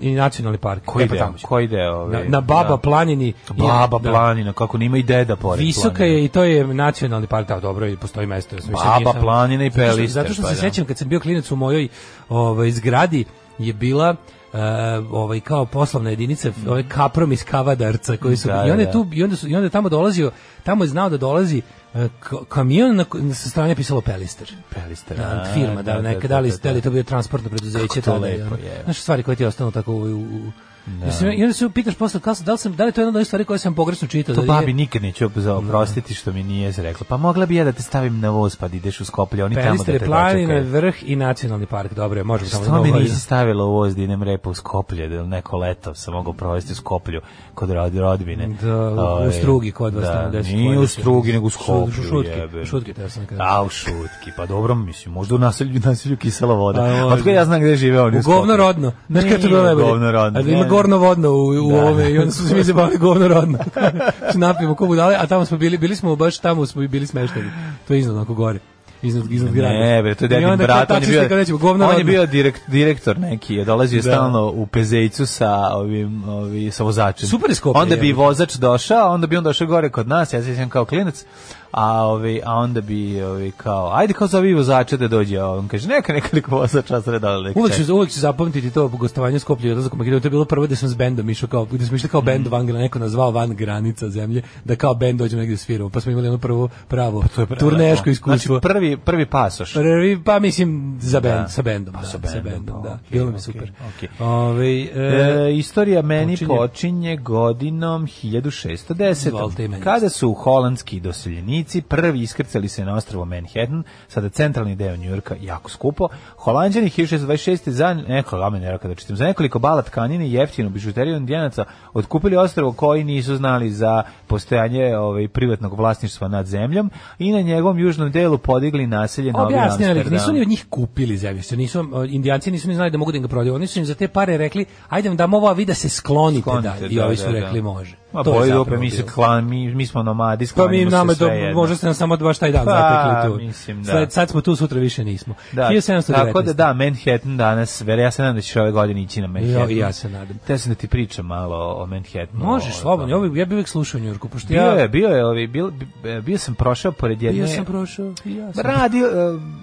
i nacionalni park. Koji e, pa Koji deo ove, na, na, Baba da. planini. Baba da, planina, kako nima i deda pored Visoka planina. je i to je nacionalni park, da, dobro, i postoji mesto. Ja sam Baba sam, planina i Pelister. Zato što, pa, se da. sećam kad sam bio klinac u mojoj ovaj, zgradi je bila Uh, ovaj kao poslovna jedinica mhm. ovaj kaprom iz kavadarca koji su da, i onda je da, tu da. i onda su i onda je tamo dolazio tamo je znao da dolazi E, kamion na, sa strane pisalo Pelister. Pelister. Da, firma, da, da, neka, da, da li, da, da li to bio transportno preduzeće. Kako to lepo, je. Znaš, stvari koje ti ostanu tako u, u Da. I onda se pitaš posle kako da li sam da li to je jedna od stvari koje sam pogrešno čitao. To da babi je... nikad neću zaoprostiti što mi nije rekla. Pa mogla bi ja da te stavim na voz pa da ideš u Skoplje, oni Pelistere, tamo da te planine, vrh i nacionalni park. Dobro, možemo samo. da Što mi nisi stavila u voz dinem da idem u Skoplje, da neko leto sam mogao provesti u Skoplju kod rodbine. Da, u ovaj, Strugi kod vas da, tamo da Nije u Strugi nego u Skoplju. Šutke, šutke te sam kada. A u šutki, pa dobro, mislim, možda u naselju naselju kisela voda. Pa, pa ovaj. ja znam gde žive oni. Govno rodno. Znaš kako to bilo najbolje. Govno rodno govno vodno u, u da, da. ove i onda smo se mi zabavili govno rodno. [laughs] Znači, napijemo ko budale, a tamo smo bili, bili smo baš tamo smo bili smešteni. To je iznad onako gore iznad iznad grada. Ne, bre, to je dedin brat, on je bio nećemo, On rodno. je bio direkt, direktor neki, je dolazio da. stalno u Pezejcu sa ovim, ovim, sa vozačem. Super je Onda bi je, vozač došao, onda bi on došao gore kod nas, ja se sjećam kao klinac a, ovi, a onda bi ovi, kao, ajde kao za vozača da dođe, a on kaže, neka nekoliko vozača sredala. Uvijek, uvijek ću, uvijek ću zapamtiti to gostovanje Skoplje, odlazak u to je bilo prvo gde sam s bendom išao, kao, gde smo išli kao bend mm. van, neko nazvao van granica zemlje, da kao bend dođemo negdje sviramo, pa smo imali ono prvo pravo pa to je pravo, turneško da. iskustvo. Znači, prvi, prvi pasoš. Prvi, pa mislim, za bend, da. sa bendom. Pa, da, sa bendom, sa bendom okay, pa da. Bilo okay, mi super. Okay. Ove, ovaj, e, e, istorija meni počinje, počinje godinom 1610. Kada su holandski doseljeni vojnici prvi iskrcali se na ostrovo Manhattan, sada centralni deo Njujorka, jako skupo. Holanđani 1626. za nekoliko, kada čitam, za nekoliko bala tkanine i jeftinu bižuteriju indijanaca otkupili ostrovo koji nisu znali za postojanje ovaj, privatnog vlasništva nad zemljom i na njegovom južnom delu podigli naselje Novi Amsterdam. nisu ni od njih kupili zemljište, nisu, indijanci nisu ni znali da mogu da ga prodaju, oni su im za te pare rekli, ajde vam damo ovo, vi da se sklonite, da, sklonite da, da, i ovi da, su da, rekli da. može. Ma bolje dupe, da mi se klan, mi, mi smo nomadi, sklanimo pa mi nama do, možda ste nam samo baš taj dan pa, zatekli tu. Mislim, da. Sad, sad smo tu, sutra više nismo. Da. 1719. Tako da da, Manhattan danas, ver, ja se nadam da ćeš ove godine ići na Manhattan. Jo, ja ja se nadam. Te sam da ti pričam malo o Manhattanu. Možeš, slobodno, ja, bi, ja bi uvijek slušao Njurku, pošto bio ja... Je, bio je, ovi, bio, bio sam prošao pored jedne... Bio sam prošao, ja sam. Radio, e,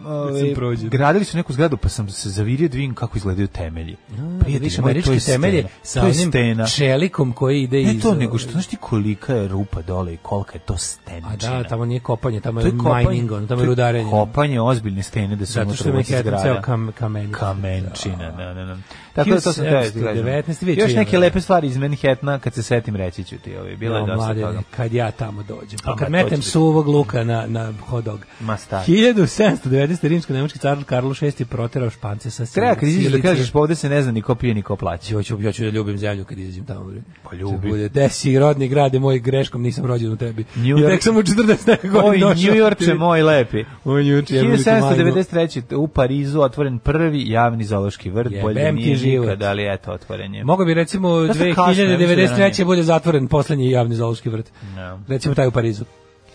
ovi, gradili su neku zgradu, pa sam se zavirio da vidim kako izgledaju temelji. Prijatelji, moje, to je stena. Sa onim čelikom koji ide iz nego što znaš kolika je rupa dole i kolika je to stenčina. A da, tamo nije kopanje, tamo je, je mining, on, tamo je rudarenje. Kopanje ozbiljne stene da se Zato što je Manhattan ceo kam, kamenčina. Kamenčina, da. da, da, da. Tako da to sam teo da ti kažem. Još neke lepe stvari iz Manhattana, kad se setim reći ću ti, ovaj, bilo je da, dosta toga. Kad ja tamo dođem, pa kad metem suvog luka na, na hodog. Ma sta. 1790. rimsko-nemački car Karlo VI proterao Špance sa Sicilije. Treba kad da kažeš, ovde se ne zna ni ko pije, ni ko plaća. Ja ću, ja ću da ljubim zemlju kad izađem tamo. Pa ljubi. Bude 10 si rodni je moj greškom nisam rođen u tebi. New York. Ja, sam u 40. godina Oj, New York je moj lepi. U New je 1793. u Parizu otvoren prvi javni zoološki vrt. Je, Bolje nije život. nikad, ali eto, otvoren je. Mogu bi recimo da 2093. Da bude zatvoren poslednji javni zoološki vrt. No. Da. Recimo taj u Parizu.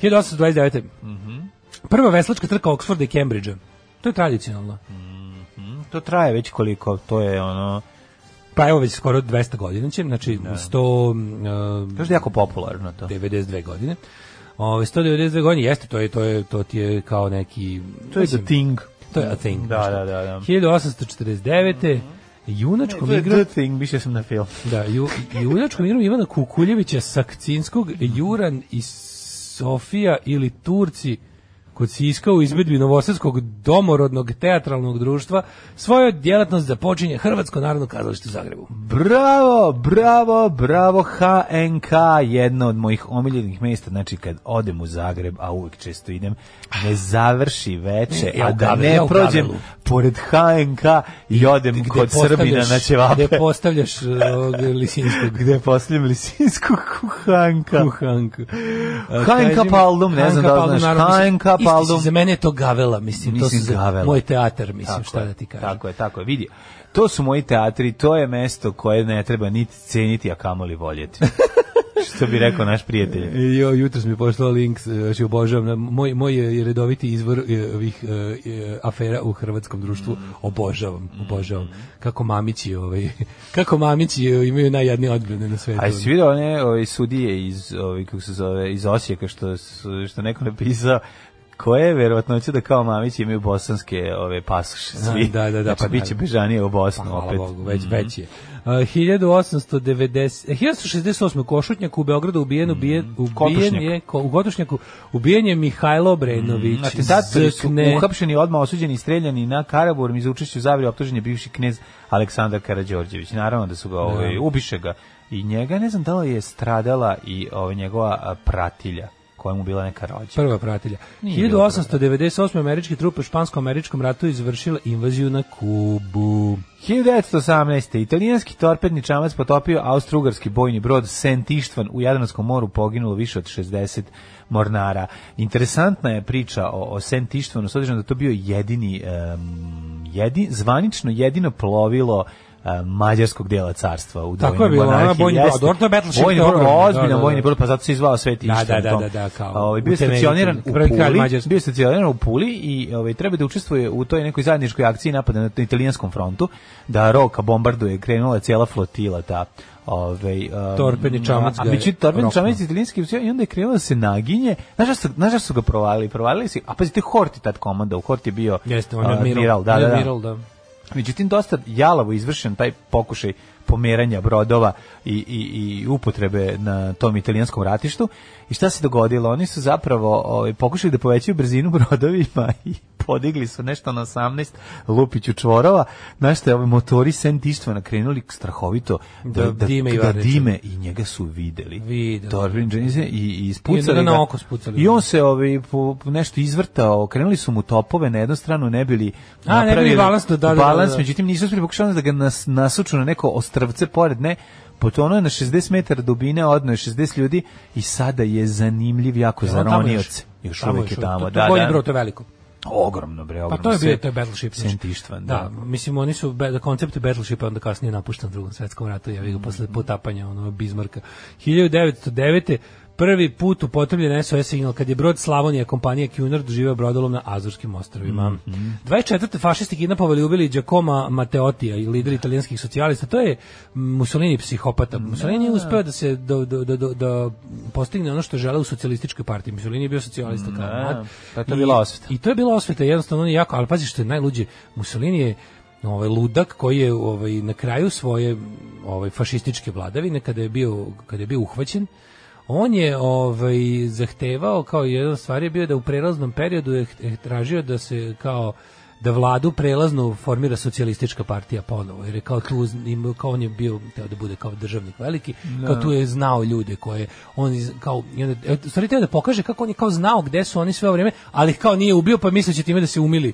1829. Mm -hmm. Prva veslačka trka Oxforda i Cambridgea. To je tradicionalno. Mm -hmm. To traje već koliko, to je ono pa evo već skoro 200 godina će, znači da. 100... Uh, Každa jako popularno to. 92 godine. Ove, 192 godine, jeste, to je, to je, to ti je kao neki... To je mislim, the thing. To je a thing. Da da, da, da, da, da. 1849. Mm -hmm. Junačkom igrom... The thing, više sam na film. Da, ju, junačkom igrom Ivana Kukuljevića, Sakcinskog, Juran i Sofija ili Turci kod Siska u izvedbi Novosadskog domorodnog teatralnog društva svoju djelatnost započinje Hrvatsko narodno kazalište u Zagrebu. Bravo, bravo, bravo HNK, jedno od mojih omiljenih mesta, znači kad odem u Zagreb, a uvijek često idem, ne završi veče, a da ne prođem pored HNK i odem kod Srbina na ćevape. Gde postavljaš e, ovog Lisinskog? Gde postavljam Lisinskog kuhanka? Kuhanka. HNK Palum, ne znam da pa znaš. HNK pa Mafaldu. Za mene je to gavela, mislim, mislim to gavela. moj teatar, mislim, tako šta je, da ti kažem. Tako je, tako je, vidi. To su moji teatri, to je mesto koje ne treba niti ceniti, a kamoli voljeti. [laughs] što bi rekao naš prijatelj. E, jo, jutros mi je poslao link, što obožavam, moj, moj redoviti izvor e, ovih e, afera u hrvatskom društvu, obožavam, mm. obožavam. Kako mamići, ovaj, [laughs] kako mamići imaju najjadnije odbrane na svetu. A svi vidio one ovaj, sudije iz, ovaj, kako se zove, iz Osijeka, što, što neko napisao, koje je verovatnoća da kao Mamić imaju bosanske ove pasoše da, svi. Da, da, da. Znači, pa biće bežanije u Bosnu pa, opet. Bogu, već, mm već je. 1890 1868 u Košutnjaku u Beogradu mhm. ubijen ubijen ubijen je ko, u godišnjaku ubijen je Mihajlo Brenović mm, atentatori su uhapšeni odma osuđeni i streljani na Karaburm iz učešća zavri optužen je bivši knez Aleksandar Karađorđević naravno da su ga ovaj da. ubiše ga i njega ne znam da li je stradala i ovaj njegova pratilja kojemu bila neka rođa. Prva pratilja. Nije 1898. američke trupe u špansko-američkom ratu izvršila invaziju na Kubu. 1918. Italijanski torpedni čamac potopio austrugarski bojni brod Sent Ištvan u Jadranskom moru poginulo više od 60 mornara. Interesantna je priča o, o Sent Ištvanu, s obzirom da to bio jedini, um, jedin, zvanično jedino plovilo mađarskog dela carstva u Tako je bilo, ona bojni brod, Orto Battleship. Bojni brod, ozbiljan da, da, bojni da. brod, pa zato se izvao Sveti da, Ištar. Da, da, da, da, kao. Ovaj bio stacioniran u Puli, bio stacioniran u Puli i ovaj treba da učestvuje u toj nekoj zajedničkoj akciji napada na italijanskom frontu, da Roka bombarduje, krenula cela flotila ta ovaj um, torpedni čamac a biće torpedni čamac italijanski i onda je krenula da se naginje znaš su, znaš su ga provalili provalili se a pazite Horti tad komanda u Horti je bio jeste on je admiral, admiral da da, da. Admiral, da. Međutim, dosta jalavo izvršen taj pokušaj pomeranja brodova i, i, i upotrebe na tom italijanskom ratištu I šta se dogodilo? Oni su zapravo ovaj, pokušali da povećaju brzinu [laughs] brodovima i podigli su nešto na 18 lupiću čvorova, znaš što je ovaj motori sentištva nakrenuli strahovito da, da, da, dime, i da dime i njega su videli. Videli. Torvin James i, i ispucali I, da na oko spucali. I on se ovaj, po, nešto izvrtao, krenuli su mu topove na jednu stranu, ne bili A, ne bili balans, da, da, da, da, da. međutim nisu uspjeli pokušali da ga nas, nasuču na neko ostrvce pored, ne, potonuo je na 60 metara dubine, odno je 60 ljudi i sada je zanimljiv jako za ronioce. Još tamo uvijek je tamo. To, to da, bolje da. bro, to je veliko. Ogromno bre, pa ogromno. Pa to je bio taj Battleship. Sentištvan, da. da. Mislim, oni su, da koncept Battleshipa onda kasnije napušten u drugom svetskom ratu, je ga posle potapanja onog Bismarka. 1909 prvi put upotrebljen SOS signal kad je brod Slavonija kompanije Cunard živeo brodolom na Azorskim ostrovima. Mm -hmm. 24. fašisti kidnapovali i ubili Giacomo Matteottija, lider da. italijanskih socijalista. To je Mussolini psihopata. Da. Mussolini je uspeo da se do, do, do, do postigne ono što žele u socijalističkoj partiji. Mussolini je bio socijalista kao da, mlad. Pa to je bila osveta. I, I to je bila osveta, jednostavno on je jako, ali pazi što je najluđe, Mussolini je ovaj ludak koji je ovaj na kraju svoje ovaj fašističke vladavine kada je bio kada je bio uhvaćen on je ovaj zahtevao kao jedan stvar je bio da u prelaznom periodu je eh, tražio da se kao da vladu prelaznu formira socijalistička partija ponovo jer je kao tu im, kao on je bio teo da bude kao državnik veliki no. Da. kao tu je znao ljude koje on kao i onda stvari da pokaže kako on je kao znao gde su oni sve ovo vrijeme ali kao nije ubio pa misleći time da se umili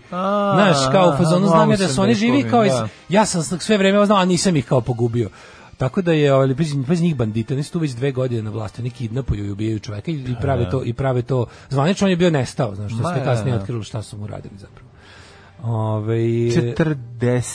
znaš kao u fazonu znam ja da su oni živi kao da. iz, ja sam sve vrijeme znao a nisam ih kao pogubio Tako da je ovaj pazi, pazi njih bandita, nisu tu već dve godine na vlasti, neki kidnapuju i ubijaju čoveka i, pa prave da. to i prave to. Zvanično on je bio nestao, znači što ste da, kasnije da. otkrili šta su mu radili zapravo. Ove, 40.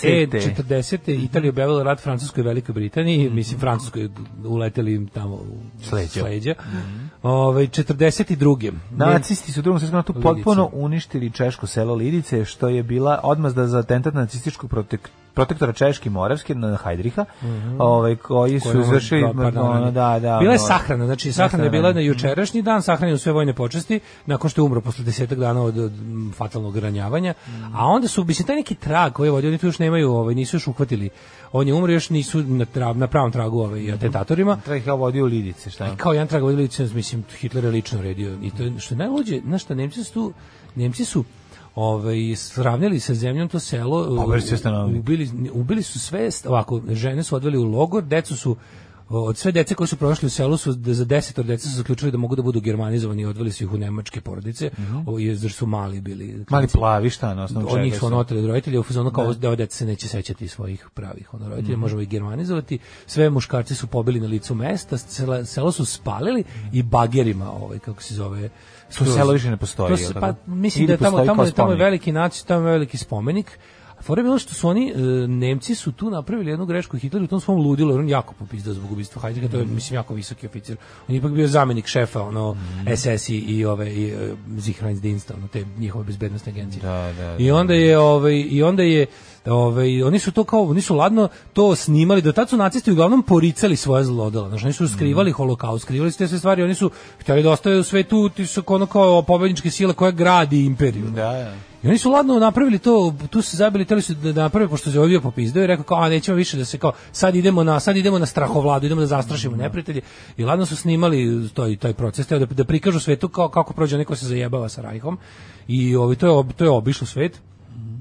E, 40. Mhm. Italija objavila rat Francuskoj i Velikoj Britaniji, mm -hmm. mislim Francuskoj uleteli im tamo u sleđa. sleđa. Mm -hmm. Ove, 42. Nacisti su u drugom svjetskom ratu potpuno uništili češko selo Lidice, što je bila odmazda za atentat nacističkog protektora protektora Češki Moravske na Hajdriha, mm -hmm. ovaj koji su izvršili pa Da, da, da. Bila je sahrana, znači da, sahrana je bila na jučerašnji dan, sahrana u sve vojne počasti nakon što je umro posle 10 dana od, od fatalnog ranjavanja, mm -hmm. a onda su mislim taj neki trag koji je vodio, oni tu još nemaju, ovaj nisu još uhvatili. On je umro još nisu na, tra, na pravom tragu ove ovaj mhm. atentatorima. Trag je vodio Lidice, šta? je? kao jedan trag vodio Lidice, mislim Hitler je lično redio i to je, što najluđe, na šta Nemci su tu Nemci su ovaj sravnili sa zemljom to selo pa, ubili, ubili su sve ovako žene su odveli u logor decu su od sve dece koje su prošli u selu su za 10 od dece su zaključili da mogu da budu germanizovani i odveli su ih u nemačke porodice mm -hmm. jer su mali bili mali plavi šta na osnovu čega oni su ono oteli roditelji u fazonu kao da, da dece se neće sećati svojih pravih ono roditelja mm -hmm. možemo ih germanizovati sve muškarci su pobili na licu mesta selo su spalili i bagerima ovaj kako se zove To selo više ne postoji. To, pa, mislim da tamo, tamo, je, tamo je veliki nacij, tamo je veliki spomenik. Fora bilo što su oni, e, Nemci su tu napravili jednu grešku Hitleru u tom svom ludilu, jer on jako popizdao zbog ubistva Heidelga, to je, mhm. mislim, jako visoki oficir. On je ipak bio zamenik šefa, ono, mm. SS i, i ove, i, e, Sicherheitsdienst, ono, te njihove bezbednostne agencije. Da, da, da, da. Ovaj, I onda je, ove, i onda je, Ove, oni su to kao, oni su ladno to snimali, do tad su nacisti uglavnom poricali svoje zlodela, znači oni su skrivali mm. holokaust, skrivali su te sve stvari, oni su htjeli da ostaju u svetu, ti su ono kao pobedničke sile koja gradi imperiju. Da, da. I oni su ladno napravili to, tu se zabili, teli su da, da naprave, pošto se ovaj bio popizdeo i rekao kao, a nećemo više da se kao, sad idemo na, sad idemo na strahovladu, idemo da zastrašimo da. neprijatelje. I ladno su snimali taj, taj proces, teo da, da prikažu svetu kao, kako prođe neko se zajebava sa Rajhom. I ovi, to, je, to je obišlo svet.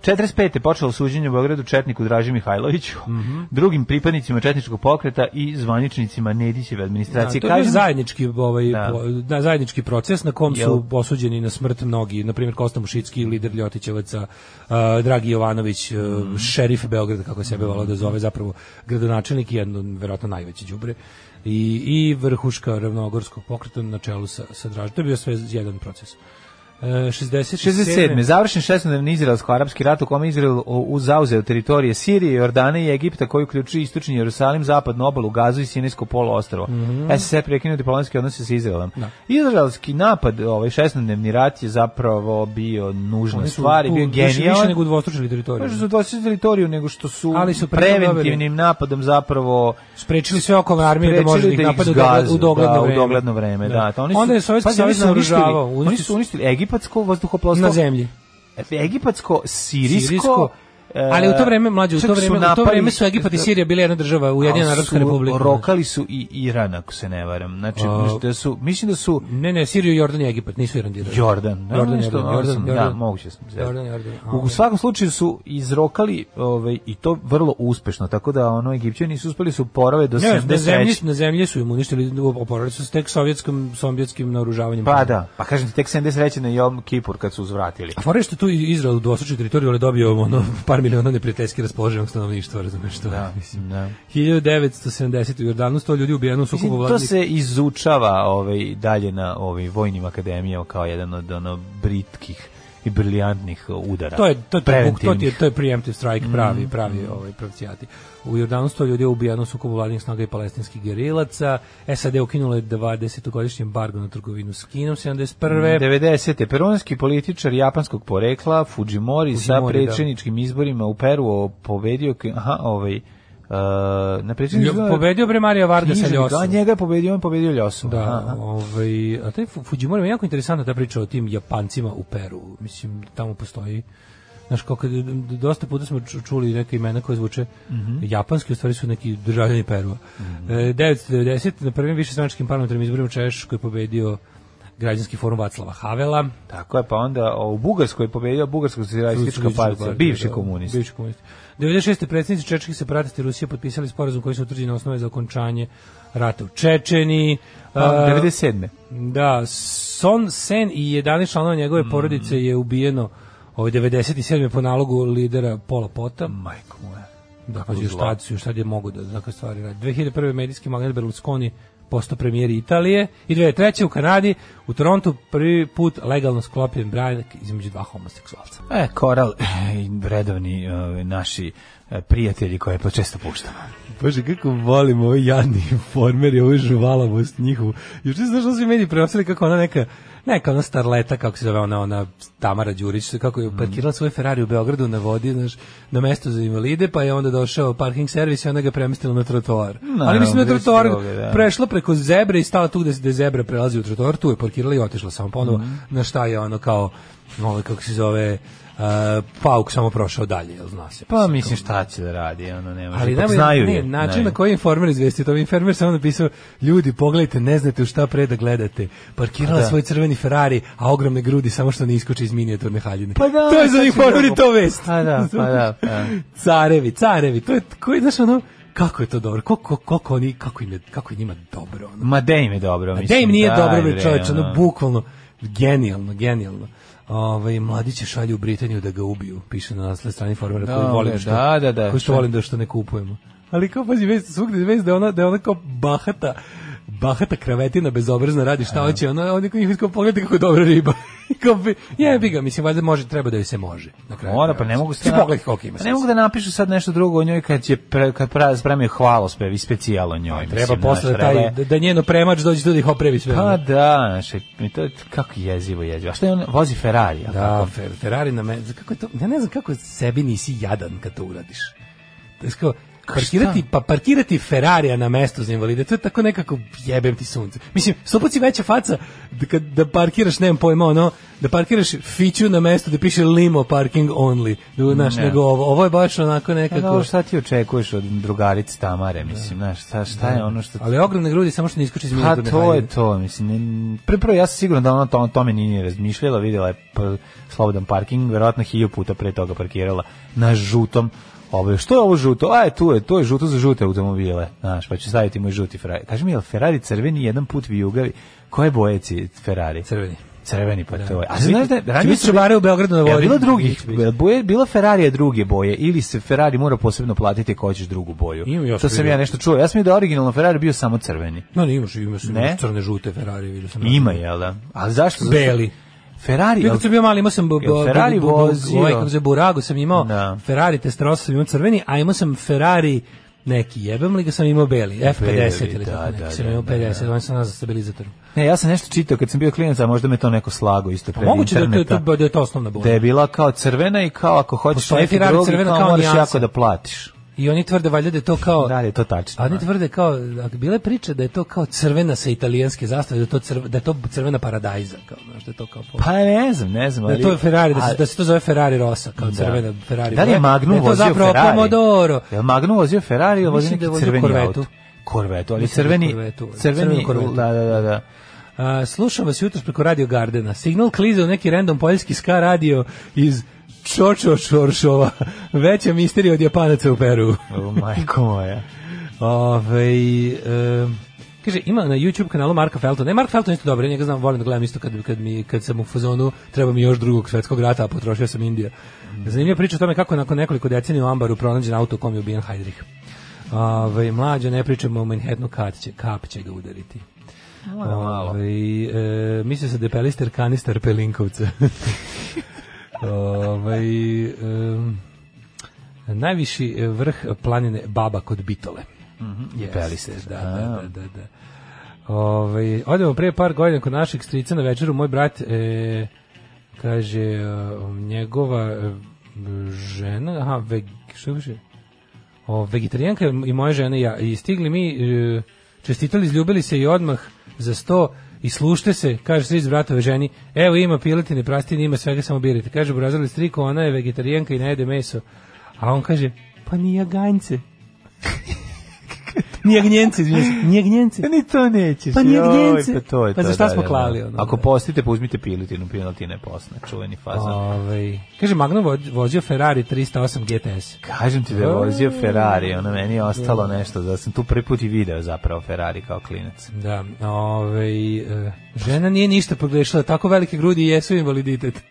45. je počelo suđenje u Beogradu Četniku Draži Mihajloviću, mm -hmm. drugim pripadnicima Četničkog pokreta i zvaničnicima Nedićeve administracije. Da, to je Kažem... zajednički, ovaj, da. da. zajednički proces na kom Jel... su osuđeni na smrt mnogi, na primjer Kosta Mušicki, lider Ljotićevaca, uh, Dragi Jovanović, mm -hmm. šerif Beograda, kako sebe volao da zove, zapravo gradonačelnik i jedno, verovatno, najveće đubre i, i vrhuška ravnogorskog pokreta na čelu sa, sa Draži. To je bio sve jedan proces. 67. E, 67. Završen šestnodnevni izraelsko-arapski rat u kome Izrael zauzeo teritorije Sirije, Jordane i Egipta koji uključuje istočni Jerusalim, zapadnu obalu Gazu i Sinijsko poluostrvo. Mm -hmm. E, SSR prekinuo diplomatski odnose sa Izraelom. No. Da. Izraelski napad, ovaj šestnodnevni rat je zapravo bio nužna stvar i bio genijalan. Više nego udvostručili teritoriju. Više su udvostručili teritoriju nego što su, Ali su preventivnim napadom zapravo sprečili sve oko armije da može da ih da napada u dogledno vreme. Da, u dogledno vreme, da. da. Oni su, Onda je Sovjetski savez naoružavao. Oni su uništili Egipt egipatsko vazduhoplovstvo na zemlji e, egipatsko sirijsko, sirijsko E, ali u to vreme, mlađe, u to vreme, napali, u to vreme su Egipat i Sirija bile jedna država, Ujedinjena Arapska republika. Rokali su i Iran, ako se ne varam. Znači, uh, da su, mislim da su... Ne, ne, Siriju, Jordan i Egipat, nisu Iran i Jordan. Jordan, Jordan, Jordan, Jordan, Jordan, da, da moguće sam. Jordan, Jordan. U svakom slučaju su izrokali ovaj, i to vrlo uspešno, tako da ono, Egipćani da su uspeli su porave do 73. Na zemlji, na zemlji su im uništili, oporali su se tek sovjetskim, sovjetskim naoružavanjem. Pa da, pa kažem ti, tek 73. na Jom Kipur kad su uzvratili. A forešte tu Izrael u dvostručoj teritoriji, ali dobio ono, par par miliona neprijateljski raspoloženog stanovništva, razumeš što? Da, mislim. Da. 1970 u Jordanu 100 ljudi ubijeno u sukobu vladnih. To se izučava ovaj dalje na ovaj vojnim akademijama kao jedan od ono britkih i briljantnih udara. To je to je to, je, to je preemptive strike pravi mm. pravi ovaj pravcijati. U Jordanu sto ljudi je ubijano u sukobu vladnih snaga i palestinskih gerilaca. SAD je ukinula 20-godišnji embargo na trgovinu s Kinom 71. 90. Peronski političar japanskog porekla Fujimori, Fujimori sa da. predsjedničkim da. izborima u Peru pobedio aha, ovaj Uh, na predsjedničkim pobedio bre Mario Varda Llosa. Da, njega je pobedio, on pobedio Ljosu. Da, Aha. ovaj, a taj Fujimori je jako interesantna ta priča o tim Japancima u Peru. Mislim, tamo postoji Znaš, kako, dosta puta smo čuli neke imena koje zvuče mm -hmm. japanski, u stvari su neki državljani Perua. Mm -hmm. e, 990. na prvim višestranačkim parlamentarnim izborima Češko je pobedio građanski forum Vaclava Havela. Tako je, pa onda u Bugarskoj je pobedio Bugarska socijalistička partija, bivši da, komunist. Bivši komunist. 96. predsjednici Čečkih separatisti Rusije potpisali sporazum koji su utvrđeni osnove za okončanje rata u Čečeni. Pa, 97. E, da, Son Sen i 11 članova njegove mhm. porodice je ubijeno ovaj 97. po nalogu lidera Pola Pota. Majko moja. Da, pa još tad, još tad je mogu da takve stvari radi. 2001. medijski magnet Berlusconi postao premijer Italije i 2003. u Kanadi, u Torontu prvi put legalno sklopljen brak između dva homoseksualca. E, koral, e, redovni naši e, prijatelji koje počesto puštamo. Bože, kako volim ove jadni informeri, ovu žuvalavost njihovu. Još ti znaš što su meni preosili kako ona neka neka ona starleta, kako se zove ona, ona Tamara Đurić, kako je mhm. parkirala svoj Ferrari u Beogradu na vodi, znaš, na mesto za invalide, pa je onda došao parking servis i onda ga premestila na trotoar. No, Ali mislim na da trotoar da. prešla preko zebre i stala tu gde, se zebra prelazi u trotoar, tu je parkirala i otišla samo ponovo. Mm Na šta je ono kao, ono ovaj, kako se zove, Pauk samo prošao dalje, jel zna se. Pa mislim šta će da radi, ono ne nema. Ali da znaju ne, je. Način znaju. na koji je informer izvestio, to informer samo napisao ljudi pogledajte, ne znate u šta pre da gledate. Parkirala pa da. svoj crveni Ferrari, a ogromne grudi samo što ne iskoči iz minijaturne haljine. Pa da, to je za informer da- i to vest. Pa da, pa da. Pa. Da. [laughs] carevi, carevi, to je koji znaš ono kako je to dobro, kako, kako, oni, kako, im je, kako je njima dobro. Ono. Ma da im je dobro. Da mislim, da im nije da, dobro, čovječ, ono, bukvalno, genijalno, genijalno ovaj mladiće šalje u Britaniju da ga ubiju, piše na nasle strani formera da, koji volim da, što, da, da, da, koji što volim da što ne kupujemo. Ali kao pazi vez svugde vez da ona da ona kao bahata bahata kravetina bezobrazna radi šta hoće, ona oni koji iskako pogledajte kako je dobra riba. [laughs] Kao jebi ga, mislim valjda može treba da joj se može. Na kraju. Mora, pa ne mogu se. Na... Pogledaj koliko ima. Pa ne mogu da napišu sad nešto drugo o njoj kad je pre, kad pra spremio hvalospev i specijalo njoj. Pa, treba posle da taj da, da njeno premač dođe tu da ih oprevi sve. Pa da, znači to je kako jezivo jezivo. A što je on vozi Ferrari, da, Ferrari na me, kako je to? Ja ne znam kako sebi nisi jadan kad to uradiš. To je kao, parkirati, pa parkirati Ferrarija na mesto za invalide, to je tako nekako jebem ti sunce. Mislim, stopod si veća faca da, da parkiraš, nemam pojma, no da parkiraš fiću na mesto da piše limo parking only, da, znaš, ne. nego ovo, ovo je baš onako pa nekako... Da, šta ti očekuješ od drugarice Tamare, mislim, da. znaš, šta, šta je da. ono što... Ti... Ali ogromne grudi, samo što ne iskoči iz Pa to je to, mislim, prvo ja sam siguran da ona to, tome nije razmišljala, vidjela je slobodan parking, verovatno hilju puta pre toga parkirala na žutom Ovo, što je ovo žuto? A, tu je, to je žuto za žute automobile. Znaš, pa ću staviti moj žuti Ferrari. Kaži mi, je Ferrari crveni jedan put vijugavi? Koje boje ci Ferrari? Crveni crveni pa da. to je. A znaš da ranije su čubare u Beogradu na vodi. Bilo drugih, boje, bilo Ferrarija druge boje ili se Ferrari mora posebno platiti ako hoćeš drugu boju. Ima još. To sam ja nešto čuo. Ja sam i da originalno Ferrari bio samo crveni. No, ne imaš, imaš, imaš crne žute Ferrari, vidio sam. Ima je, da. A zašto? Beli. Zašto? Ferrari. Kako sam bio mali, imao sam Ferrari vozio. Ovaj kako se Burago sam imao. Da. Ferrari Testarossa sam imao crveni, a imao sam Ferrari neki jebem li ga sam imao beli F50 ili da, tako da, neki da, sam imao da, 50 da. on se nazva stabilizatorom ne ja sam nešto čitao kad sam bio klijent a možda me to neko slago isto pre moguće da je to da je to osnovna boja da je bila kao crvena i kao ako hoćeš neki drugi crvena, kao, kao moraš jako da platiš i oni tvrde valjda da je to kao da, da je to tačno. A Oni da. tvrde kao bile priče da je to kao crvena sa italijanske zastave, da to crv, da je to crvena paradajza kao, znaš, da je to kao. Pa ne znam, ne znam, ali da je to je Ferrari, da se, da se to zove Ferrari Rosa, kao da. crvena Ferrari. Da li je Magnum da vozio Ferrari? Da je Pomodoro. Je Magnum vozio Ferrari ili vozio da neki crveni korvetu? Korvetu, ali crveni, crveni, korvetu. Da, da, da, da. Uh, slušam vas jutros preko Radio Gardena. Signal klize u neki random poljski ska radio iz Čočo Čoršova. Veća misterija od Japanaca u Peru. o, majko moja. Ove, e, kaže, ima na YouTube kanalu Marka Felton. Ne, Mark Felton isto dobro, njega znam, volim da gledam isto kad, kad, mi, kad sam u fazonu, treba mi još drugog svetskog rata, a potrošio sam Indija. Zanimljiva priča o tome kako je nakon nekoliko decenija u Ambaru pronađen auto u kom je ubijen Heidrich. Ove, mlađe, ne pričamo o Manhattanu, kad će, kap će ga udariti. Ove, e, misle se da je pelister kanister Pelinkovca. [laughs] Ovaj, um, najviši vrh planine Baba kod Bitole. Mm -hmm, yes. se, da, da, da, da. da. Ove, ovaj, odemo prije par godina kod našeg strica na večeru, moj brat e, kaže, um, njegova um, žena, aha, veg, što je o, vegetarijanka i moja žena i ja, i stigli mi, e, čestitali, izljubili se i odmah za sto, i slušte se, kaže Stric bratove ženi, evo ima piletine, prastine, ima svega, samo birajte. Kaže, brazali striko, ona je vegetarijanka i ne jede meso. A on kaže, pa ni jaganjce. Njegnjenci, njegnjenci. E, ni to nećeš. Pa njegnjenci. Pa, to je pa to, za šta da, smo da, da. klali? Ono, Ako postite, pa uzmite pilotinu, pilotine posne, čuveni fazan. Ove, ovaj. kaže, Magno vozio Ferrari 308 GTS. Kažem ti da je vozio Ferrari, ono meni je ostalo nešto, da sam tu prvi put i video zapravo Ferrari kao klinac. Da, ove, ovaj, žena nije ništa pogrešila, tako velike grudi jesu invaliditet. [laughs]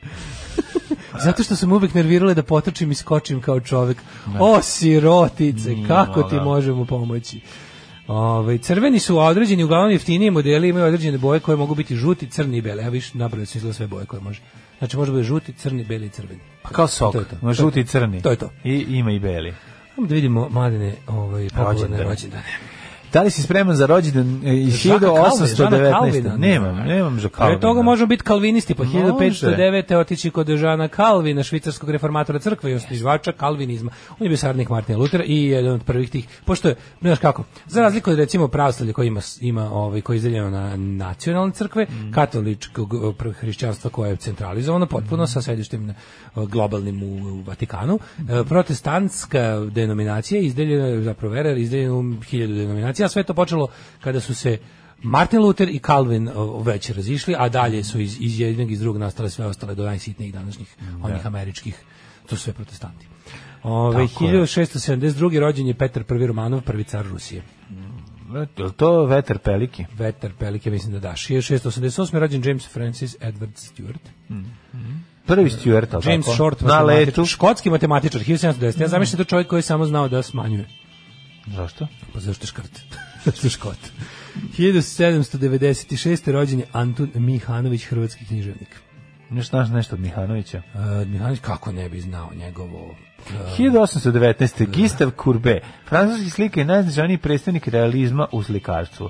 Zato što sam uvek nervirala da potrčim i skočim kao čovek. Da. O, sirotice, kako ti da. možemo pomoći? Ove, ovaj, crveni su određeni, uglavnom jeftiniji modeli imaju određene boje koje mogu biti žuti, crni i beli. Ja više napravio sam sve boje koje može. Znači može biti žuti, crni, beli i crveni. Pa kao sok, to je to. No, žuti i crni. To je to. I ima i beli. Ajmo da vidimo mladene ovaj, popularne rođendane. Da li si spreman za rođendan e, iz 1819? Nemam, nemam za Kalvina. Pre toga možemo biti kalvinisti, pa 1509. otići kod Žana Kalvina, švicarskog reformatora crkve i osnivača kalvinizma. On je bio saradnik Martina Lutera i jedan od prvih tih, pošto je, ne znaš kako, za razliku od recimo pravoslavlja koji ima, ima ovaj, koji je izdeljeno na nacionalne crkve, mm. katoličkog hrišćanstva koje je centralizovano potpuno mm. sa sedištem globalnim u, u Vatikanu, mm. protestantska denominacija izdeljena, zapravo vera, izdeljena u hiljadu denominacija organizacija, sve to počelo kada su se Martin Luther i Calvin već razišli, a dalje su iz, iz jednog i iz drugog nastale sve ostale do najsitnijih današnjih, da. onih američkih, to su sve protestanti. Ove, 1672. rođen je Petar I. Romanov, prvi car Rusije. Mm, je to Veter Pelike? Veter Pelike, mislim da da. 1688. rođen James Francis Edward Stewart. Mm -hmm. Prvi Stewart, ali James tako? Short, na letu. škotski matematičar, 1710. Ja zamišljam da to čovjek koji je samo znao da smanjuje. Zašto? Pa zašto škrt? [laughs] zašto škot? 1796. rođen je Anton Mihanović, hrvatski književnik. Nešto znaš nešto od Mihanovića? Uh, Mihanović, kako ne bi znao njegovo 1819. Gistav Courbe, francuski slika i najznačajniji predstavnik realizma u slikarstvu.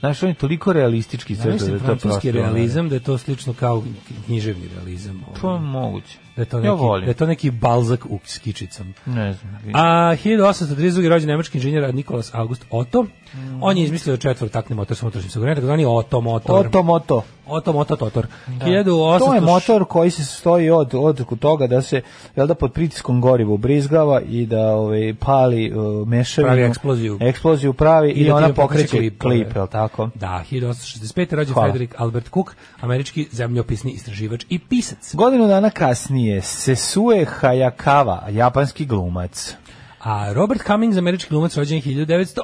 Znaš, on je toliko realistički. da mislim da francuski realizam, da je to slično kao književni realizam. To ovaj. je pa, moguće. Da je to neki, Da je to neki balzak u skičicam. Ne znam. A 1832. rođen nemački inženjer Nikolas August Otto. Mm. On je izmislio četvrotakni motor sa unutrašnjim sagorenjem, tako zvani da Otto motor. Otto moto. Otto moto totor. Da. 1800... To je motor koji se stoji od, od toga da se, jel da pod pritiskom gorivo brizgava i da ovaj pali uh, mešavinu. Pravi eksploziju. Eksploziju pravi i, i da ona pokreće klip, klip da. je tako? Da, 1865. rođen Frederick Albert Cook, američki zemljopisni istraživač i pisac. Godinu dana kasnije Sesue Hayakawa, japanski glumac. A Robert Cummings, američki glumac, rođen 1908.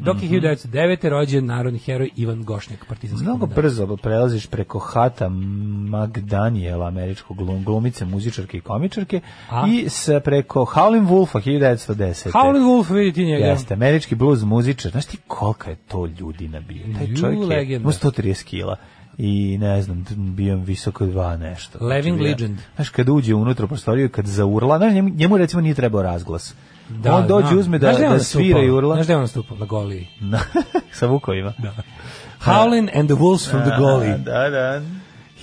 Dok mm -hmm. 1909. rođen narodni heroj Ivan Gošnjak, partizanski Mnogo komandar. brzo prelaziš preko Hata McDaniel, američkog glum, glumice, muzičarke i komičarke, A? i sa preko Howlin' Wolfa, 1910. Howlin' Wolf, vidite njega. Jeste, američki blues muzičar. Znaš ti kolika je to ljudi nabio? Taj Lju, čovjek je 130 kila i ne znam, bio visoko dva nešto. Living znači, legend. Znaš, kad uđe unutra prostoriju, kad zaurla, znaš, njemu, njemu recimo nije trebao razglas Da, on dođe, uzme da, da, da svira i urla. Znaš gde on nastupao? Na goli? [laughs] Sa vukovima. Da. da. Howlin' and the Wolves from the da, Goli. Da, da.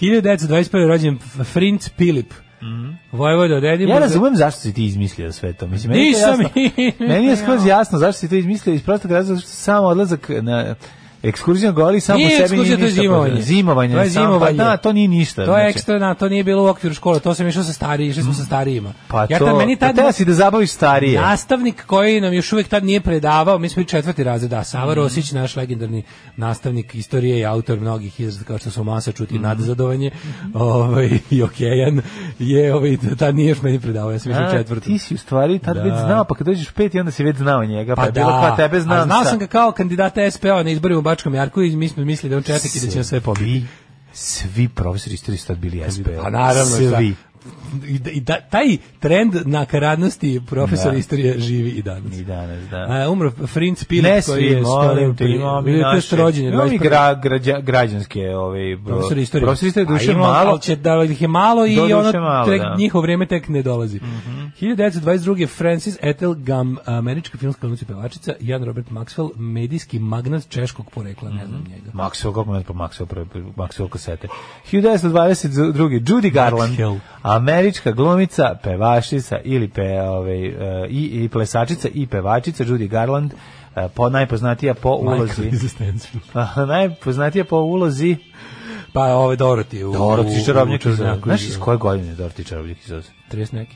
1921. rođen Frinc Pilip. Mm Vojvoda od Edimburga. Ja razumem zašto si ti izmislio sve to. Mislim, meni, Nisam je jasno, [laughs] meni je skroz jasno zašto si to izmislio iz prostog razloga što samo odlazak na Ekskurzija goli samo nije sebi nije ništa. To zimovanje. Zimovanje, to je pa zimovanje. pa da, to nije ništa. To znači. je ekstra, da, to nije bilo u okviru škole, to sam išao sa starijim, išli smo sa starijima. Pa ja to, tad, meni pa tad, pa si da zabaviš starije. Nastavnik koji nam još uvek tad nije predavao, mi smo i četvrti razred, da, Sava mm. Rosić, naš legendarni nastavnik istorije i autor mnogih izraz, kao što su masa čuti mm. nadzadovanje, ovaj, i okejan, je, ovaj, tad nije još meni predavao, ja sam išao četvrti. Ti si u stvari tad da. već znao, pa kad dođeš pet i onda si već znao njega, pa, pa da. Bilo, pa tebe znam. A znao sam ga kao kandidata SPO na izborima Bačkom Jarku i mi smo mislili da on četnik i da će nas sve pobiti. Svi profesori istorije su tad bili SP. A pa naravno, svi. [laughs] i da, taj trend nakaradnosti profesora da. istorije živi i danas. I danas, da. A, umro Frinc Pilip ne koji je skoro primao mi naše. Rođenje, imamo i gra, građa, građanske ove, ovaj, profesor istorije. Profesor istorije duše malo. Će, da ih je malo i ono, malo, tek, da. njihovo vreme tek ne dolazi. Mm -hmm. 1922. Francis Ethel Gum, američka filmska glumica pevačica, Jan Robert Maxwell, medijski magnat češkog porekla, ne znam mhm. njega. Maxwell, kako ne pa Maxwell, Maxwell kasete. 1922. Judy Garland, Maxwell američka glumica, pevašica ili pe, ovaj, e, i, i plesačica i pevačica Judy Garland e, po najpoznatija po ulozi. [laughs] najpoznatija po ulozi pa ove ovaj Dorothy u Dorothy Čarobnjak iz Znaš iz koje godine Doroti Čarobnjak iz 30 neke.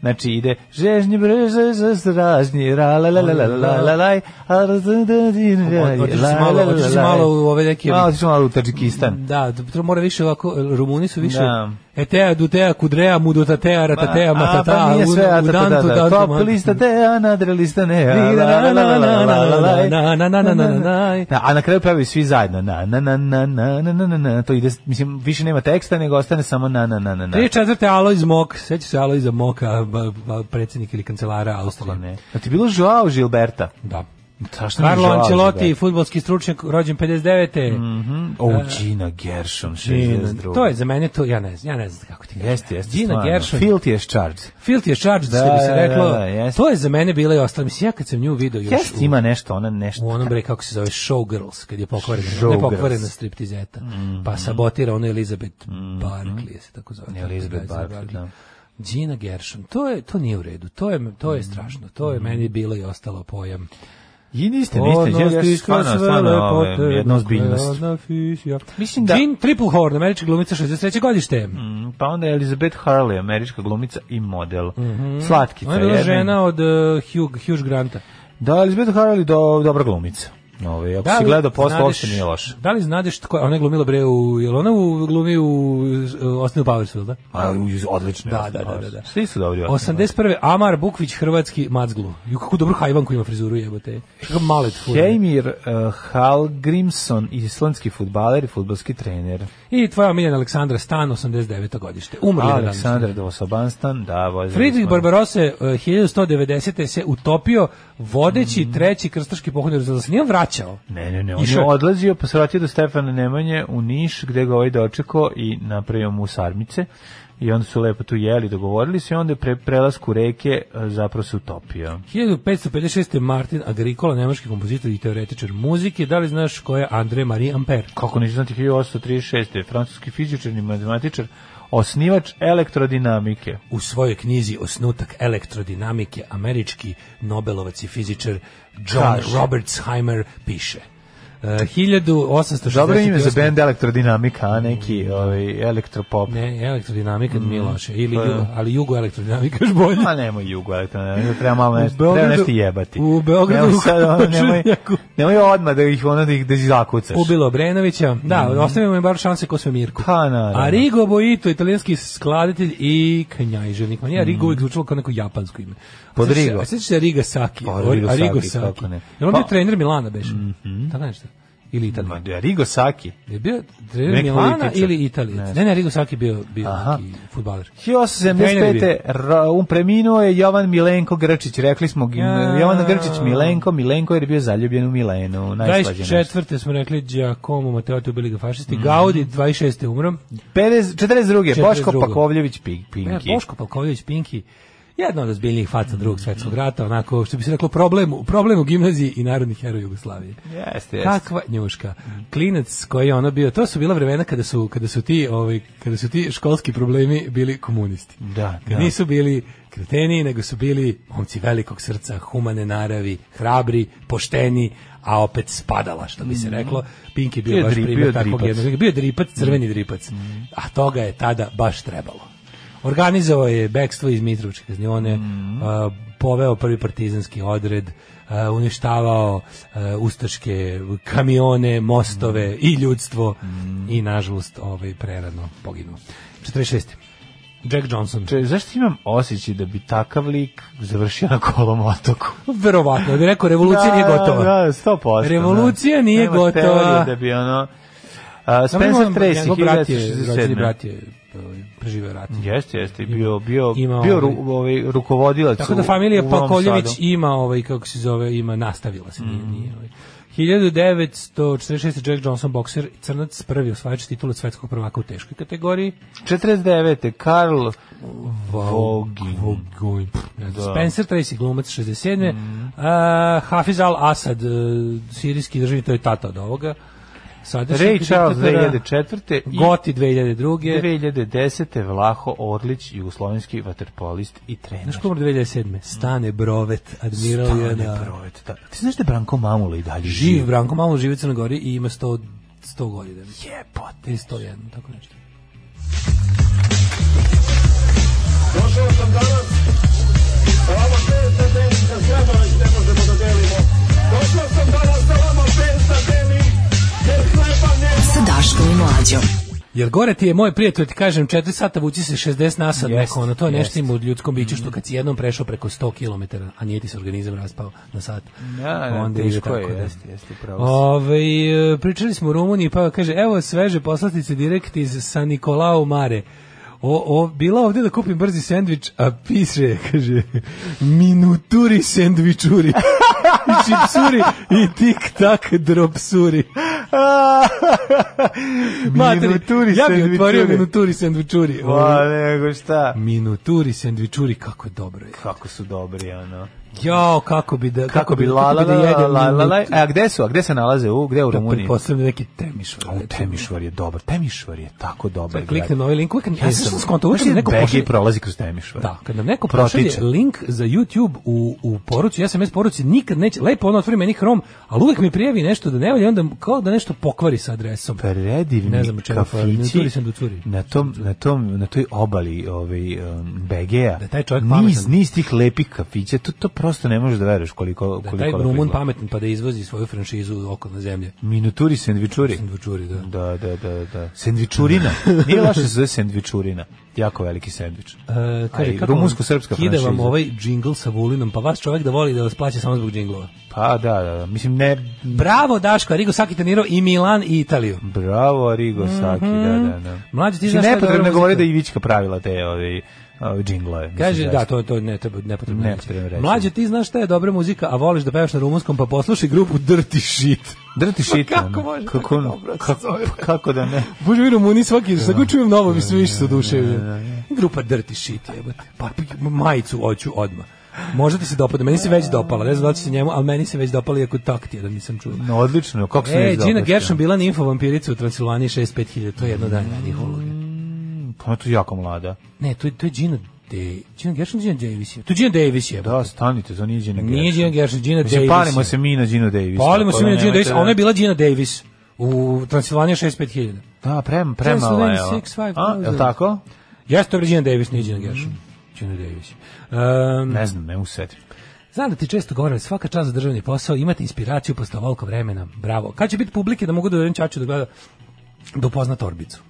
Znači ide žežnje brže zražnje ra la la la la la la la la malo la la la malo malo u Tadžikistan. Da, to mora više ovako Rumuni su više Etea, dutea, kudrea, mudutatea, ratatea, matata, udantu, da, top lista tea, nadre lista nea, a na kraju pravi svi zajedno, na, na, na, na, na, na, na, na, to ide, mislim, više nema teksta, nego ostane samo na, na, na, na, na. Tri četvrte Alojz Mok, seća se Alojza Moka, predsjednik ili kancelara Austrije. Ne. Da ti bilo žao Gilberta? Da. Zašto Carlo Ancelotti, fudbalski stručnjak, rođen 59. Mhm. Mm o, oh, Gina Gershon, 62. To je za mene to, ja ne znam, ja ne znam kako ti kažem. Jeste, jeste. Gina stvarno. Gershon. Filthy is charge. Filthy is charge, da, što da, bi se da, da, reklo. Da, da, jest. to je za mene bila i ostala. Mislim, ja kad sam nju video još... Jeste, ima nešto, ona nešto. U onom bre, kako se zove, Showgirls, kad je pokvarena, showgirls. ne pokvarena striptizeta. Mm -hmm. Pa mhm. sabotira ono Elizabeth mm -hmm. Barkley, se tako zove. Elizabeth Barkley, da. Gina Gershon, to je to nije u redu. To je to je mm. strašno. To je mm. meni bilo i ostalo pojam. I niste, niste, jeste stvarno, stvarno, jedna ozbiljnost. Mislim da... Jean Triplehorn, američka glumica 63. godište. Mm, pa onda je Elizabeth Harley, američka glumica i model. Mm -hmm. Slatkica. Ona je žena od uh, Hugh, Hugh Granta. Da, Elizabeth Harley do, dobra glumica. Ove, ako da si gledao posle, uopšte nije loše. Da li znadeš ko je, ona je glumila bre u, je u, glumi u, u Austin Powers, da? A, odlično. Da, da, da, da, da. Svi su dobri. 81. Amar Bukvić, hrvatski Macglu. Ju, kako dobro hajvan koji ima frizuru jebote. Kako malet fur. Heimir uh, Halgrimson, islandski fudbaler i futbalski trener. I tvoja omiljena Aleksandra Stan, 89. godište. Umrli na Aleksandar Dosobanstan, da. Friedrich Barbarose, uh, 1190. se utopio vodeći mm. treći krstaški pohod za da se nije vraćao. Ne, ne, ne, on Išao... je odlazio, pa se vratio do Stefana Nemanje u Niš, gde ga ovaj dočekao i napravio mu sarmice i onda su lepo tu jeli, dogovorili se i onda je pre prelasku reke e, zapravo se utopio. 1556. Martin Agricola, nemački kompozitor i teoretičar muzike, da li znaš ko je André Marie Ampère? Kako neću znati, 1836. francuski fizičar i matematičar, osnivač elektrodinamike. U svojoj knjizi Osnutak elektrodinamike američki Nobelovac i fizičar John Robertsheimer piše 1860. Dobro ime za bend elektrodinamika, a neki ovaj elektropop. Ne, elektrodinamika mm. nije loše. Ili uh. ali jugo elektrodinamika još bolje. A nemoj jugo elektrodinamika, treba malo nešto, Beogradu, treba nešto jebati. U Beogradu nemoj, sad, ono, nemoj, nemoj odmah da ih ono da ih da zakucaš. Ubilo Obrenovića, da, mm. ostavimo im bar šanse ko sve Mirku. Ha, pa, na, a Rigo Boito, italijanski skladatelj i knjajževnik. Manja mm. Rigo uvijek zvučalo kao neko japansko ime. Pod Rigo. se Riga Saki? Pod pa, Rigo Saki, kako ne. Jer on je trener Milana, beš. Mm -hmm. Tako nešto ili Italija. Ma, Rigo Saki. Je bio trener Milana ili Italija? Ne, ne, ne Rigo Saki bio, bio Aha. neki futbaler. 1875. Um preminuo je Jovan Milenko Grčić. Rekli smo ja. Jovan Grčić Milenko, Milenko jer je bio zaljubljen u Milenu. Najslađe 24. smo rekli Giacomo Matteotti ubili ga fašisti. Mm. Gaudi 26. umrom. 52. 42. Boško Pakovljević Pinki. Ne, Boško Pakovljević Pinki. Jedna od ozbiljnijih faca drugog svetskog rata, onako, što bi se reklo, problem, problem u gimnaziji i narodnih heroja Jugoslavije. Jeste, jeste. Kakva njuška. Klinac koji je ono bio, to su bila vremena kada su, kada su, ti, ovaj, kada su ti školski problemi bili komunisti. Da, da. Nisu bili kreteni, nego su bili momci velikog srca, humane naravi, hrabri, pošteni, a opet spadala, što bi se mhm. reklo. Pink je bio, bio baš drip, primjer bio takvog jednog. Bio dripac, crveni mhm. dripac. Mm. A toga je tada baš trebalo. Organizovao je bekstvo iz Mitrovičke kaznione, mm -hmm. uh, poveo prvi partizanski odred, Uh, uništavao uh, ustaške kamione, mostove mm. i ljudstvo mm. i nažalost ovaj preradno poginuo. 46. Jack Johnson. Če, zašto imam osjećaj da bi takav lik završio na kolom otoku? Verovatno, da bi rekao revolucija da, nije gotova. Da, 100%. Revolucija da. nije Nemaš gotova. da bi ono Spencer Tracy, 1967. Bratije, e, preživeo rat. Jeste, jeste, bio bio ima, bio ovaj- ru, ovaj rukovodilac. Tako da familija Pakoljević ima ovaj kako se zove, ima nastavila se, mm. nije, nije mm. ovaj. 1946. Jack Johnson bokser crnac prvi osvajač titula svetskog prvaka u teškoj kategoriji. 49. Karl Vogin. Vogin. Da. Spencer Tracy glumac 67. Mm. Uh, Hafiz Al Asad, uh, sirijski državni, to je tata od ovoga. Sadašnji Ray Charles 2004. I Goti 2002. 2010. Vlaho Orlić, jugoslovenski vaterpolist i trener. Znaš komor 2007. Stane Brovet, admiral Stane Jana. Brovet, da. Ti znaš da je Branko Mamula i dalje živ? Živ, Branko Mamula živi u Crnoj Gori i ima 100, 100 godina. Jebote. 101, tako nešto. Došao sam danas, sa vama pet za delim, kad zgrada već ne možemo da delimo. Došao sam danas, sa da vama pet za Sa Daškom i Mlađom. Jer gore ti je moj prijatelj, ti kažem, 4 sata vuci se 60 nasad, yes, ono, to je yes. nešto im u ljudskom biću, što kad si jednom prešao preko 100 km, a nije ti se organizam raspao na sat. Ja, da, ja, da, onda teško je, da. jeste, jeste, pravo Ove, ovaj, pričali smo u Rumuniji, pa kaže, evo sveže poslatice direkt iz San Nikolao Mare. O, o, bila ovde da kupim brzi sendvič, a piše, [laughs] kaže, minuturi sendvičuri. [laughs] čipsuri i tik-tak dropsuri. [laughs] minuturi ja bi otvorio minuturi sandvičuri. O, nego šta? Minuturi sandvičuri, kako dobro je. Kako su dobri, ono. Jo, kako bi da kako, bi da la la la la e, A gde su? A gde se nalaze? U gde u da Rumuniji? Poslednji da neki Temišvar. U Temišvar je dobar. Temišvar je tako dobar. Sve, klikne na ovaj link, uvek ja e, sam skonto uvek nam neko pošalje prolazi kroz Temišvar. Da, kad nam neko pošalje link za YouTube u u poruci, ja sam poruci nikad neće lepo ono otvori meni Chrome, ali uvek mi prijavi nešto da ne valja, onda kao da nešto pokvari sa adresom. Predivni ne znam čemu, ne sam do curi. Na tom na tom na toj obali ovaj um, BG-a. Da taj čovjek pametan. Niz, niz tih lepih kafića, to to prosto ne možeš da veruješ koliko da koliko da, taj Rumun pametan pa da izvozi svoju franšizu oko na zemlje. Minuturi sendvičuri. Sendvičuri, da. Da, da, da, da. Sendvičurina. Nije loše se zove sendvičurina. Jako veliki sendvič. E, kaže kako rumunsko-srpska franšiza. Ide vam ovaj džingl sa Vulinom, pa vas čovjek da voli da vas plaća samo zbog džinglova. Pa da, da, da. Mislim ne Bravo Daško, Rigo Saki trenirao i Milan i Italiju. Bravo Rigo Saki, mm -hmm. da, da, da. Mhm. Mlađi ti znaš nepotrebno govori da Ivička pravila te ove ovaj, džinglove. Kaže, da, to, to ne treba, ne potrebno ne, reći. reći. Mlađe, ti znaš šta je dobra muzika, a voliš da pevaš na rumunskom, pa poslušaj grupu Dirty Shit. Dirty pa Shit. Pa kako može? Kako, dobro, da kako, pa kako da ne? Bože, vi Rumuni svaki, da. sad ga da. čujem novo, mi se više sa oduševim. Grupa Dirty Shit, jebate. Pa majicu oću odmah. Možda ti se dopada, meni se već dopala, ne znam da se njemu, ali meni se već dopala iako takt je da nisam čuo. No, odlično, kako se e, ne E, Gina Gershon bila nimfa vampirica u Transilvaniji 65.000, to je jedno danje radnih uloga. Ona tu jako mlada. Ne, to je, to je Gina De, Gina Gershon, Gina Davis je. To je Gina Davis je. Da, stanite, to nije Gina Gershon. Nije Gina Gershon, Gina Davis je. palimo se mi na Gina Davis. Palimo se mi na Gina Davis, ona je bila Gina Davis u Transilvanija 65000. Da, prema, prema. Transilvanija 65000. Je li da. tako? Jeste to Gina Davis, nije Gina Gershon. Mm. Gina Davis. Um, ne znam, ne usetim. Znam da ti često govorim, svaka čast za državni posao, imate inspiraciju posle ovoliko vremena. Bravo. Kad će biti publike da mogu da dođem čaču da gleda da upozna torbicu?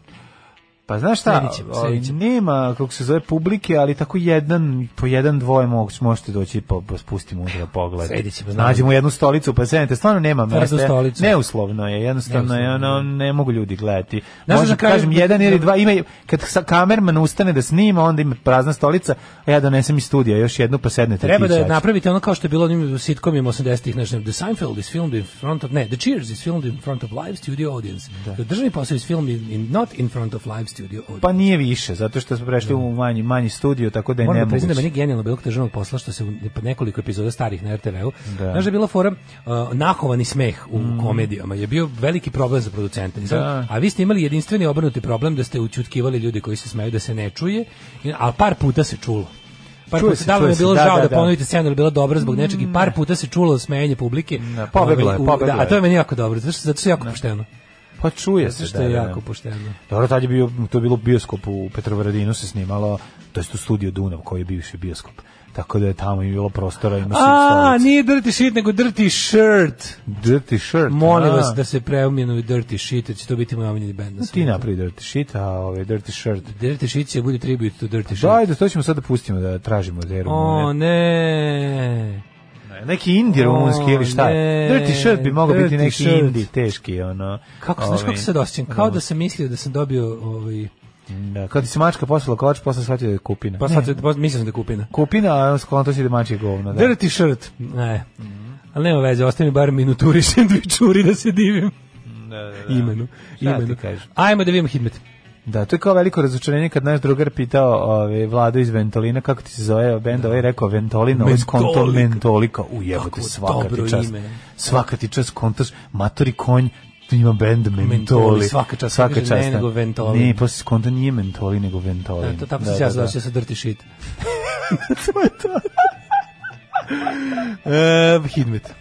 Pa znaš šta, sredit ćemo, ovaj, sredit nema, kako se zove, publike, ali tako jedan, po jedan, dvoje mogu, možete doći pa, pa spustimo da pogled. Sredit Nađemo jednu stolicu, pa sednete, stvarno nema mesta. Neuslovno je, jednostavno Neuslovno. je, ono, da. ne mogu ljudi gledati. Znaš Možda kažem, kažem, jedan ili dva, ima, kad sa kamerman ustane da snima, onda ima prazna stolica, a ja donesem iz studija još jednu, pa sednete. Treba da napravite ono kao što je bilo onim sitcomima 80-ih, nešto, The Seinfeld is filmed in front of, ne, The Cheers is filmed in front of live studio audience. Da. The državni posao is filmed in, in, not in front of live studio studio audio. Pa nije više, zato što smo prešli u da. manji, manji studio, tako da je nemoguće. Moram da priznam da meni genijalno bilo državnog posla što se po nekoliko epizoda starih na RTV-u. Da. Znaš da je bila fora uh, nahovani smeh u mm. komedijama je bio veliki problem za producente. Da. A vi ste imali jedinstveni obrnuti problem da ste učutkivali ljudi koji se smeju da se ne čuje, a par puta se čulo. Par čuje puta, se, da je bilo da, žao da, da, da ponovite scenu, da bila dobra zbog nečeg i par mm. puta se čulo smejanje publike. Ne, da, pobegla je, pobegla je. Da, a to je meni jako dobro, zato što, zato što je jako ne. Da. pošteno. Pa čuje se, što da, je da, da. jako pošteno. Dobro, tad je bio, to je bilo bioskop u Petrovaradinu se snimalo, to je tu studio Dunav koji je bivši bioskop. Tako da je tamo i bilo prostora i A, nije dirty shit, nego dirty shirt. Dirty shirt. Molim vas da se preumjenu i dirty shit, će to biti moj omiljeni band. Na ti napravi dirty shit, a ove ovaj, dirty shirt. Dirty shit će bude tribute to dirty shirt. Dajde, to ćemo sad da pustimo, da tražimo. Da o, ne neki indi rumunski ili šta je. Dirty shirt bi mogao biti neki shirt. indi, teški, ono. Kako, znaš kako se dosim? Kao da sam mislio da sam dobio ovaj, da, kad da se mačka poslala koč, posle shvatio da je kupina. Pa shvatio, mislim da je kupina. Kupina, a skonto si da mačje govno. Da. Dirty shirt. Ne. Mm -hmm. Ali nema veze, ostaje mi bar minuturi sendvičuri [laughs] da se divim. Da, da, da. Imenu. Imenu. Ajmo da vidimo hitmet. Da, to je kao veliko razočarenje kad naš drugar pitao ove, vlado iz Ventolina kako ti se zove benda, da. ovaj rekao Ventolina, ovaj skonto Mentolika, ujebote, svaka ti čast. Ime. Svaka ti čast, kontaš, matori konj, tu ima bend mentoli. mentoli. Svaka čast, svaka čast. Ne, da. nego Ventolin. Ne, posle pa skonta nije Mentoli, nego Ventolin. Da, to, tako da, se ja da, da. se drti shit. [laughs] to je to. uh, [laughs] hidmet.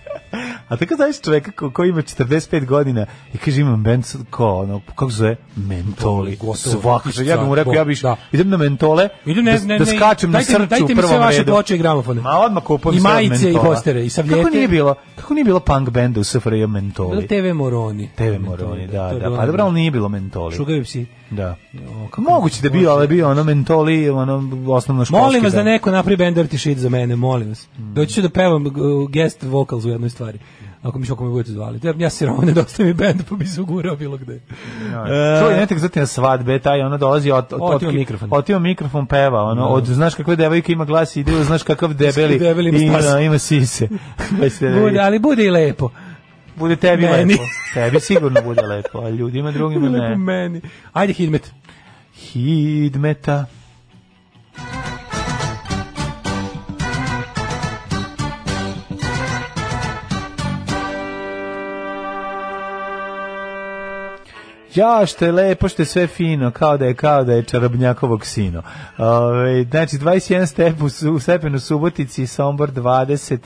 A tako znaš čoveka ko, koji ima 45 godina i kaže imam band ko ono kako zove mentoli. Svaki ja bih mu rekao ja bih da. idem na mentole. Idem ne, da, ne, da skačem dajte, na srcu dajte u prvom redu. Dajte mi sve vaše ploče i gramofone. Ma odmah kupujem I majice i postere i savljete. Kako nije bilo? Kako nije bilo punk benda u SFRJ mentoli? Da, bilo TV Moroni. TV Moroni, da, da. Pa dobro, nije bilo mentoli. Šugavi psi. Da. Kako Moguće da bio, ali bio ono mentoli, ono osnovno školski. Molim vas da. da neko napravi bend Dirty Shit za mene, molim vas. Mm. Doći ću da pevam uh, guest vocals u jednoj stvari. Ako mi što me budete zvali. Ja, ja se ravno dosta mi bend, pa bi se ugurao bilo gde. Ja, e, Čuo je netek zatim svadbe, taj ona dolazi od, od, otio, mikrofon. Otio mikrofon peva, ono, da. od, znaš kakve devojke ima glas i ide, znaš kakav debeli, debeli ima, ima, sise. [laughs] Da bude, ali bude i lepo. Bude tebi meni. lepo. Tebi sigurno bude lepo, a ljudima drugima ne. Lepo meni. Ajde, hidmet. Hidmeta. Ja što je lepo, što je sve fino, kao da je kao da je čarobnjakovog sino. Ove, znači 21 stepu u, u stepenu Subotici, Sombor 20,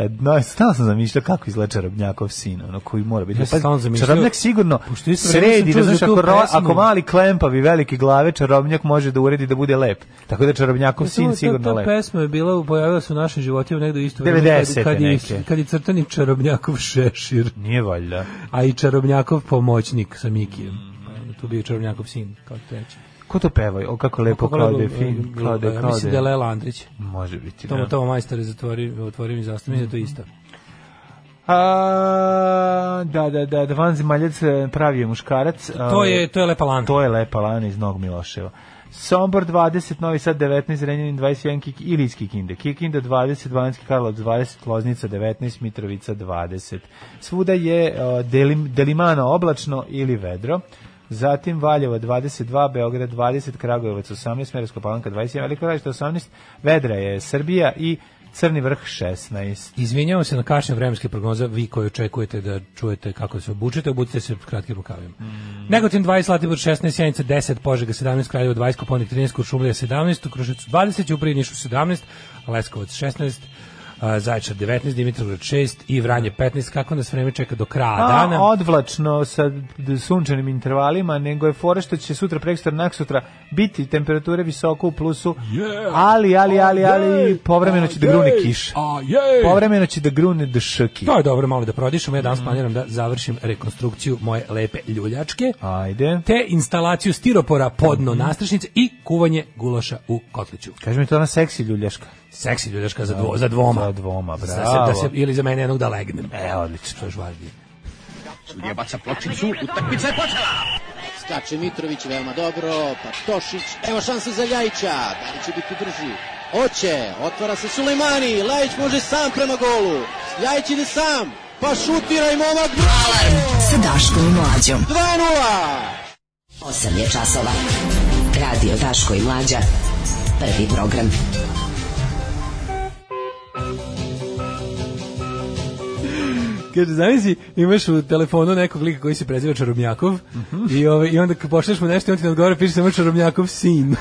E, no, stalno sam zamišljao kako izgleda Čarobnjakov sin, ono koji mora biti. Ja pa, čarobnjak sigurno sredi, da znaš, ako, ro, ako mali klempavi velike glave, Čarobnjak može da uredi da bude lep. Tako da Čarobnjakov ja, sin to, sigurno ta, ta lep. Ta pesma je bila, pojavila se u našim životima negdje isto. 90. Kad, je, kad je crtani Čarobnjakov šešir. Nije valjda. A i Čarobnjakov pomoćnik sa Mikijem. Mm. Tu bio Čarobnjakov sin, kao treći. Ko to peva? O kako lepo Klode, fin, Klode, Klode. Mislim da je Lela Andrić. Može biti, Tomo, da. Tomo majstore zatvori, otvori mi zastavu, mislim da to isto. A, da, da, da, da vanzemaljac e, pravi je muškarac. To je, to je Lepa Lana. To je Lepa Lana iz Nog Miloševa. Sombor 20, Novi Sad 19, Renjanin 21, Kik, Ilijski Kinde, Kikinda 20, Vanjski Karlovac 20, Loznica 19, Mitrovica 20. Svuda je uh, delim, delimano oblačno ili vedro zatim Valjevo 22, Beograd 20, Kragujevac 18, Merska Palanka 21, Veliko Gradište 18, Vedra je Srbija i Crni vrh 16. Izvinjavam se na kašnje vremenske prognoze, vi koji očekujete da čujete kako se obučete, obucite se kratkim rukavima. Mm. Negotin 20, Latibur 16, Sjenica 10, Požega 17, Kraljevo 20, Koponik 13, Kuršumlija 17, Kruševac 20, Uprije Nišu 17, Leskovac 16, Zaječar 19, Dimitrovgrad 6 i Vranje 15. Kako nas vreme čeka do kraja dana? A, Odvlačno sa sunčanim intervalima, nego je fora što će sutra, prekstor, naksutra biti temperature visoko u plusu, yeah. ali, ali, ali, ali, yeah. povremeno će da grune yeah. kiš. A, Povremeno će da grune dški. To je dobro, malo da prodišemo. Ja danas mm. planiram da završim rekonstrukciju moje lepe ljuljačke. Ajde. Te instalaciju stiropora podno mm. nastrašnice i kuvanje gulaša u kotliću. Kaži mi to na seksi ljuljačka. Seksi ljudeška za, da. dvo, za dvoma. Za dvoma, bravo. Da se, da se, ili za mene jednog da legnem. E, odlično. Što je važnije. Sudija baca pločicu, utakmica je počela! Skače Mitrović veoma dobro, pa Tošić, evo šanse za Ljajića, da li će biti brži? Oće, otvara se Sulejmani, Ljajić može sam prema golu, Ljajić ide sam, pa šutira i momak Alarm sa Daškom i Mlađom. 2-0! 8 je časova. Radio Daško i Mlađa. Prvi program. Kaže, zamisli, imaš u telefonu nekog lika koji se preziva Čarobnjakov mm -hmm. i, ove, ovaj, i onda pošleš mu nešto i on ti ne odgovara, piše samo Čarobnjakov sin. [laughs]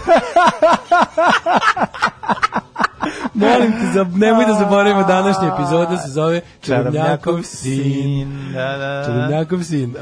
Molim te, za, nemoj da zaboravimo današnje epizode, se zove Čarobnjakov sin. Da, da, da. Čarobnjakov sin. [laughs]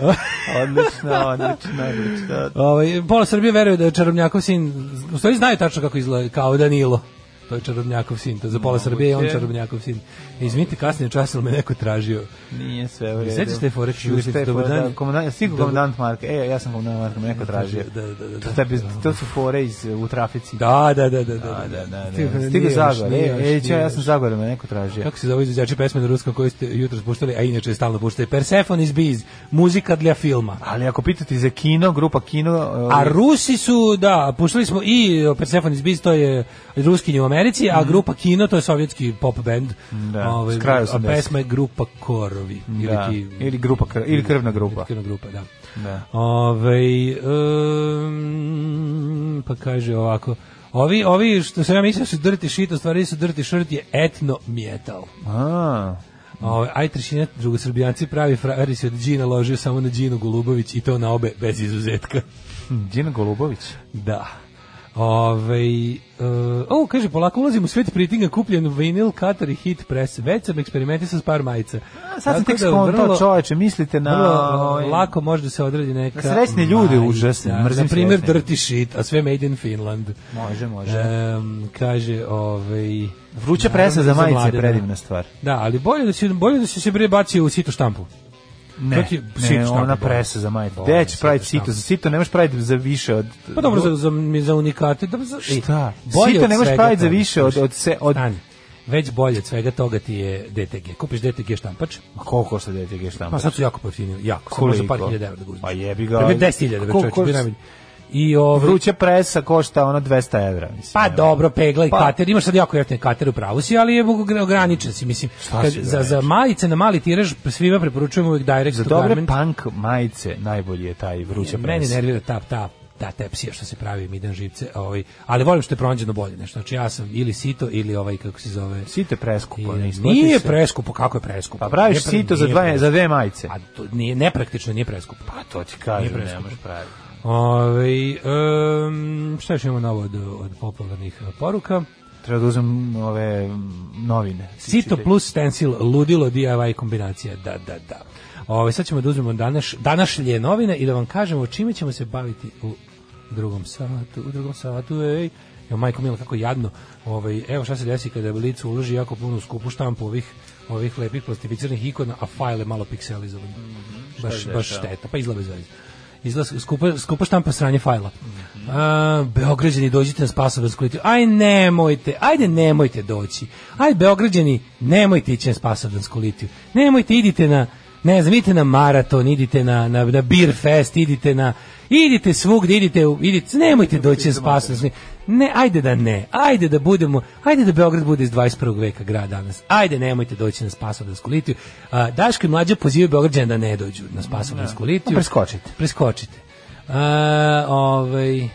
odlično, odlično, odlično. Ovaj pola Srbije veruje da je Čarobnjakov sin, u stvari znaju tačno kako izgleda, kao Danilo. To je Čarobnjakov sin, to za pola Srbije je on Čarobnjakov sin. Izvinite, kasnije čas, ali me neko tražio. Nije sve u redu. Sećaš te fore Šustić, dobar dan. Da, komandant, si komandant Marka. E, ja sam komandant Marka, me neko da, tražio. Da, da, da. da to, tebi, da. to su fore iz, e, u trafici. Da, da, da. da, da, da, da, da. da Stigo Zagor. E, e, ja sam Zagor, me neko tražio. Kako se zove izvođači pesme na ruskom koji ste jutro spuštali, a inače stalno puštali? Persephone iz Biz, muzika dla filma. Ali ako pitati za kino, grupa kino... E, a Rusi su, da, puštali smo i e, Persephone iz Biz, to je ruskinje u Americi, a mhm. grupa kino, to je sovjetski pop band. Da da. Ovaj, s kraja 80. A pesma je grupa Korovi. Ili, da. ili, grupa, ili krvna grupa. Ili krvna grupa, da. da. Ove, ovaj, um, pa kaže ovako, Ovi, ovi što sam ja mislio da su drti shit, u stvari su drti shirt je etno metal. A. Ovaj aj trećina drugosrbijanci pravi frajeri se od Đina ložio samo na Đinu Golubović i to na obe bez izuzetka. Hm, Đina Golubović? Da. Ove, uh, eh, o, kaže, polako ulazim u svet pritinga, kupljen vinil, katar i hit press. Već sam eksperimentisao s par majica. A, sad sam tek da skontao čoveče, mislite na... Vrlo, ovaj, lako može da se odradi neka... Na srećne ljude užasne, da, mrzim Na primjer, dirty shit, a sve made in Finland. Može, može. Um, kaže, ovaj... Vruća presa za majice je da. predivna stvar. Da, ali bolje da se bolje da se bre baci u situ štampu. Ne, Dok je, ne, ona presa za majbo. Gde će praviti sito? Za sito ne možeš praviti za više od... Pa dobro, za, za, za unikate. Da, za, šta? Bolje sito ne možeš praviti za više od... od, se, od stani. Već bolje od svega toga ti je DTG. Kupiš DTG štampač. Ma koliko sa DTG pa štampač? Pa sad su jako pojeftinili, jako. Koliko? Samo za par hiljada evra da ga Pa jebi ga. Prebe 10.000 evra, čovječ, I ovaj vruća presa košta ona 200 evra, mislim. Pa dobro, pegla i pa. kater, imaš sad jako jeftine kater u pravu si, ali je ograničen si, mislim. Kad, si za za majice na mali tiraž svima preporučujemo uvek direct za dobre garment. punk majice najbolji je taj vruća presa. Meni nervira tap tap ta tepsija što se pravi midan živce, ovaj, ali volim što je pronađeno bolje nešto. Znači ja sam ili sito ili ovaj kako se zove. Sito je preskupo, ne Nije se. preskupo, kako je preskupo? Pa praviš pre, sito za dva za dve majice. A to nije nepraktično, nije preskupo. Pa to ti kažem, ne možeš praviti. Ove, um, šta još imamo novo od, od popularnih poruka? Treba da uzem ove novine. Cito plus stencil, ludilo DIY kombinacija, da, da, da. Ove, sad ćemo da uzmemo današ, današnje novine i da vam kažemo čime ćemo se baviti u drugom satu, u drugom satu, ej. Jo, majko mila, kako jadno. Ove, evo šta se desi kada licu uloži jako puno skupu štampu ovih ovih lepih plastificiranih ikona, a je malo pikselizovan. Mm -hmm. Baš, baš šteta, pa izgleda bez Izlaz, skupa, skupa štampa sranje fajla. A, Beograđani, dođite na Spasovarsku litiju. Aj, nemojte, ajde, nemojte doći. Aj, Beograđani, nemojte ići na Spasovarsku litiju. Nemojte, idite na, ne znam, idite na maraton, idite na, na, na beer fest, idite na, idite svugdje, idite, idite, nemojte doći na Spasovarsku litiju. Ne, ajde da ne. Ajde da budemo, ajde da Beograd bude iz 21. veka grad danas. Ajde nemojte doći na Spasovdansku litiju. Daško i mlađe pozivaju Beograđane da ne dođu na Spasovdansku da. litiju. Pa preskočite. Preskočite. A, ovaj,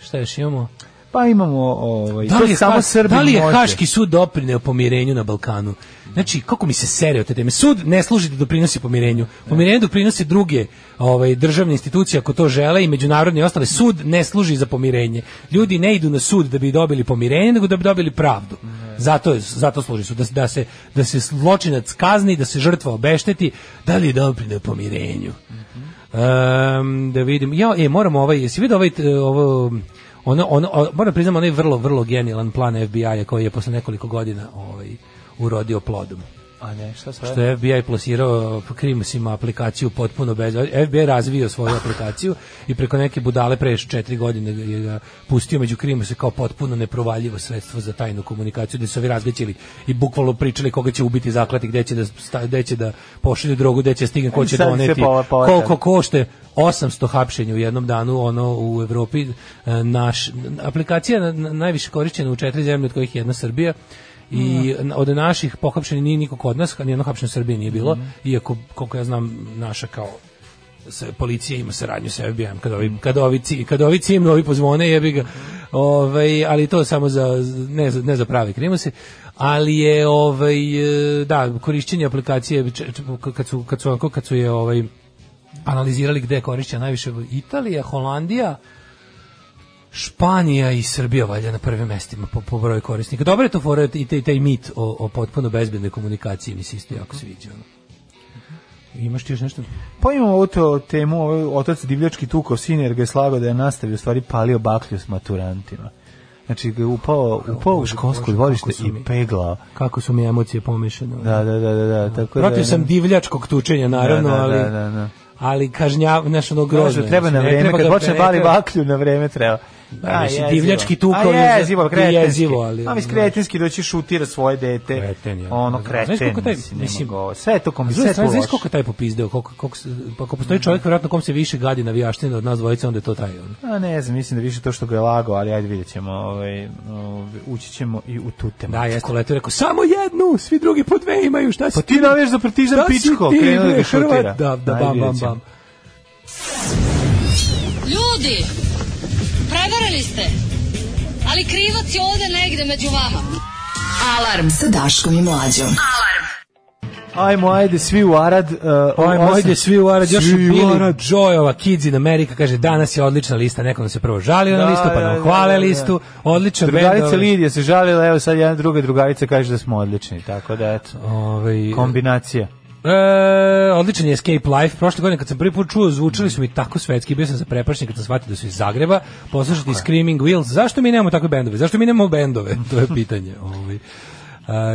šta još imamo? Pa imamo ovaj da je samo Srbi Da li je Haški sud doprineo pomirenju na Balkanu? Znači, kako mi se sereo te teme? Sud ne služi da doprinosi pomirenju. pomirenju doprinosi druge ovaj, državne institucije ako to žele i međunarodne i ostale. Sud ne služi za pomirenje. Ljudi ne idu na sud da bi dobili pomirenje, nego da bi dobili pravdu. Zato, je zato služi sud. Da, da, se, da se zločinac kazni, da se žrtva obešteti. Da li je doprineo pomirenju? Um, da vidim. Ja, e, moramo ovaj, jesi vidio ovaj, ovo, ovaj, ono, ono, moram priznam, onaj vrlo, vrlo genijalan plan FBI-a koji je posle nekoliko godina ovaj, urodio plodom. A ne, šta sve? Što je FBI plasirao krimsima aplikaciju potpuno bez... FBI razvio svoju aplikaciju i preko neke budale pre četiri godine je ga pustio među krimse kao potpuno neprovaljivo sredstvo za tajnu komunikaciju, gde su ovi razgaćili i bukvalno pričali koga će ubiti zaklati, gde će da, gde će da pošalju drogu, gde će da stigne, ko će doneti, koliko košte, 800 hapšenja u jednom danu ono u Evropi e, naš aplikacija najviše korišćena u četiri zemlje od kojih je jedna Srbija i od naših pohapšenih nije niko kod nas, nijedno hapšenje Srbije nije bilo, mm. iako, koliko ja znam, naša kao policija ima saradnju sa FBI-om kad ovi kad ovi kad ovi cimno, novi pozvone jebi ga. Ovaj ali to samo za ne za, ne za pravi krimose, ali je ovaj da korišćenje aplikacije kad su kad su kad su je ovaj analizirali gde je korišćena najviše Italija, Holandija, Španija i Srbija valjda na prvim mestima po, po broju korisnika. Dobro je to fora i taj, taj mit o, o potpuno bezbednoj komunikaciji mi se isto jako mhm. sviđa. Imaš ti još nešto? Pa imamo ovu to temu, ovaj otac divljački tukao sin jer ga je slagao da je nastavio, u stvari palio baklju s maturantima. Znači ga je upao, upao u školsko dvorište i peglao. Kako su mi emocije pomešane. Da, da, da, da, da. Tako da, Protiv da, sam divljačkog tučenja, da, naravno, da, da, ali... Da, da, da ali kažnjav, nešto ono grozno. Može, treba na vreme, kad da počne bali baklju, na vreme treba. Da, a mislim, divljački tukao je jezivo, kretenski. Jezivo, ali, a mislim, kretenski doći da šutira svoje dete. Kreten, ja. Ono, da, kreten. Znaš koliko taj, mislim, mislim go, sve je to kom, sve to Znaš koliko taj popizdeo, koliko, koliko, pa ako postoji mm. čovjek, vjerojatno kom se više gadi na vijaštine od nas dvojice, onda je to taj. Ono. A ne znam, mislim da više to što ga je lago, ali ajde vidjet ćemo, ovaj, ovaj ući ćemo i u tu tematiku. Da, jeste leto rekao, samo jednu, svi drugi po dve imaju, šta si pa ti? Pa ti naveš za partizan pičko, krenuo da šutira. Da, da, bam, bam, bam. Ljudi, prevarili ste. Ali krivac je ovde negde među vama. Alarm sa Daškom i Mlađom. Alarm. Ajmo, ajde, svi u Arad. Uh, ajmo, osam. ajde, svi u Arad. Još svi bili u Arad. Joyova Kids in America, kaže, danas je odlična lista. Nekom da se prvo žalio da, na listu, pa nam da, da, da, hvale da, listu. Odličan Drugarica bend, ovaj. Lidija se žalila, evo sad jedna druga drugarica kaže da smo odlični. Tako da, eto, Ove, ovaj, kombinacija. E, odličan je Escape Life. Prošle godine kad sam prvi put čuo, zvučali su mi tako svetski, bio sam zaprepašten kad sam shvatio da su iz Zagreba. Poslušati Screaming Wheels. Zašto mi nemamo takve bendove? Zašto mi nemamo bendove? [laughs] To je pitanje. Ovaj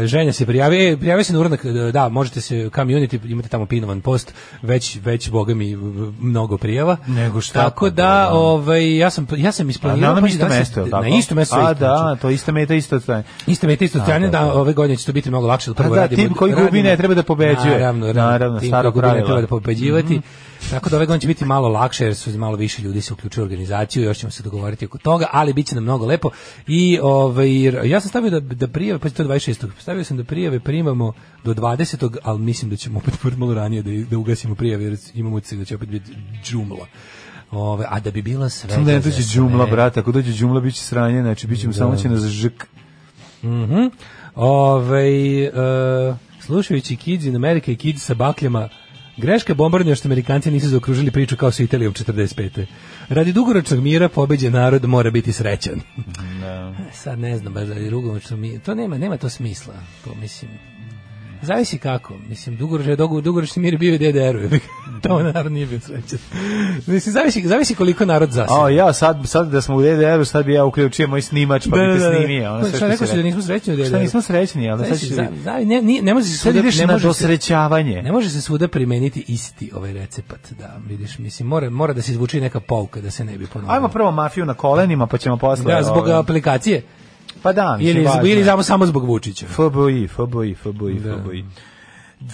ženja se prijavi, e, prijavi se na uranak, e, da, možete se community, imate tamo pinovan post, već, već boga mi mnogo prijava. Nego šta? Tako pa da, da, da, ovaj, ja sam, ja sam pa isplanirao. Pa da na, na isto mesto, tako? Na isto mesto. A, da, znači- to isto meta, isto strane. Isto meta, isto strane, da, ove godine će to biti mnogo lakše. Prvo da, tim koji gubi ne treba da pobeđuje. Naravno, naravno, staro pravilo. Tim koji gubi ne treba da pobeđivati. Mhm. Tako da ove godine će biti malo lakše jer su malo više ljudi se uključuju u organizaciju, još ćemo se dogovoriti oko toga, ali biće nam mnogo lepo. I ovaj, ja sam stavio da, da prijave, pa to 26. Stavio sam da prijave primamo do 20. ali mislim da ćemo opet malo ranije da, da ugasimo prijave jer imamo ucik da će opet biti džumla. Ove, a da bi bila sve... Samo da ne dođe džumla, brate, ako dođe džumla biće sranje, znači bit ćemo da. samo će nas žk. Mm -hmm. Ove, uh, slušajući Kids in America i Kids sa bakljama, Greška bombardnja što Amerikanci nisu zaokružili priču kao su Italija u 45. Radi dugoročnog mira pobeđen narod mora biti srećan. No. Da. Sad ne znam, baš da je drugo, mi, to nema, nema to smisla. To mislim, Zavisi kako. Mislim, Dugoroš je Dugoroš mir bio DDR-u. Da [laughs] to narod nije bio srećan. Mislim, zavisi, zavisi koliko narod zasija. A ja sad, sad da smo u DDR-u, da sad bi ja uključio moj snimač pa da, bi te da, snimio. Ono znači, šta rekao si da nismo srećni u DDR-u? Šta nismo srećni, ali sad ću... Ne, ne, ne može se svuda, ne može dosrećavanje. Ne može se svuda primeniti isti ovaj recept, da, vidiš, mislim, mora, mora da se izvuči neka pouka da se ne bi ponovio. Ajmo prvo mafiju na kolenima, pa ćemo posle. Da, zbog ovaj- aplikacije. Pa da, mislim, ili, ili samo, samo zbog Vučića. FBI, FBI, FBI, da. FBI.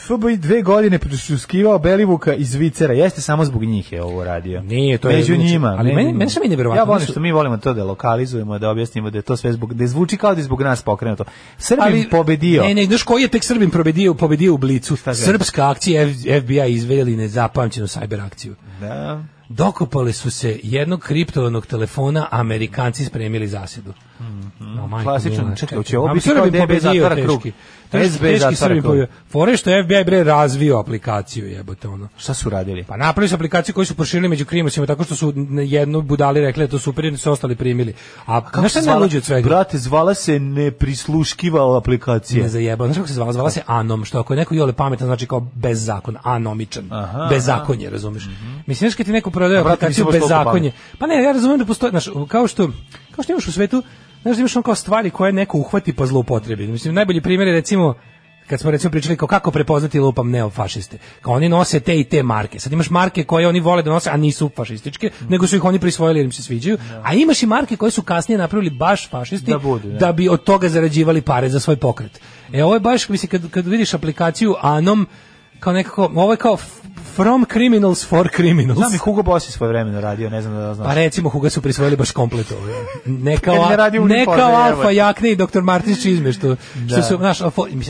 FBI dve godine prisluškivao Belivuka iz Vicera. Jeste samo zbog njih je ovo radio. Nije, to Među je njima. Ali meni meni se mi neverovatno. Ja volim što mi volimo to da lokalizujemo, da objasnimo da je to sve zbog da zvuči kao da je zbog nas pokrenuto. Srbin ali, pobedio. Ne, ne, znaš koji je tek Srbin pobedio, pobedio u Blicu. Srpska akcija FBI izveli nezapamćenu sajber akciju. Da dokopali su se jednog kriptovanog telefona, Amerikanci spremili zasedu. Mm -hmm. no, Klasičan, čekaj, će ovo biti kao DB zatvara krug. SB teški Srbi pobio. Fore što FBI bre razvio aplikaciju jebote ono. Šta su radili? Pa napravili su aplikaciju koju su proširili među krimusima tako što su jednu budali rekli da to super i da su ostali primili. A, A kako se zvala, od svega? Brate, zvala se neprisluškiva aplikacija. Ne zajebao, kako se zvala? Zvala se Anom, što ako je neko jole pametan znači kao bez zakon, anomičan, aha, bezakonje, aha. razumiješ? Mm -hmm. Mislim, ti neko prodaje aplikaciju bezakonje, pa ne, ja razumijem da postoji, znaš, kao što, kao što imaš u svetu, znaš imaš on kao stvari koje neko uhvati pa zloupotrebi. Mislim, najbolji primjer je recimo kad smo recimo pričali kao kako prepoznati lupam neofašiste. Kao oni nose te i te marke. Sad imaš marke koje oni vole da nose, a nisu fašističke, mm. nego su ih oni prisvojili jer im se sviđaju. No. Da. A imaš i marke koje su kasnije napravili baš fašisti da, budu, da. da bi od toga zarađivali pare za svoj pokret. E ovo je baš, mislim, kad, kad vidiš aplikaciju Anom, kao nekako, ovo je kao From criminals for criminals. Znam i Hugo Boss je svoje vremeno radio, ne znam da znaš. Pa recimo Hugo su prisvojili baš komplet ove. Neka, [laughs] ne, ne Alfa Jakne i Dr. Martin Čizme, što, da. što su, znaš,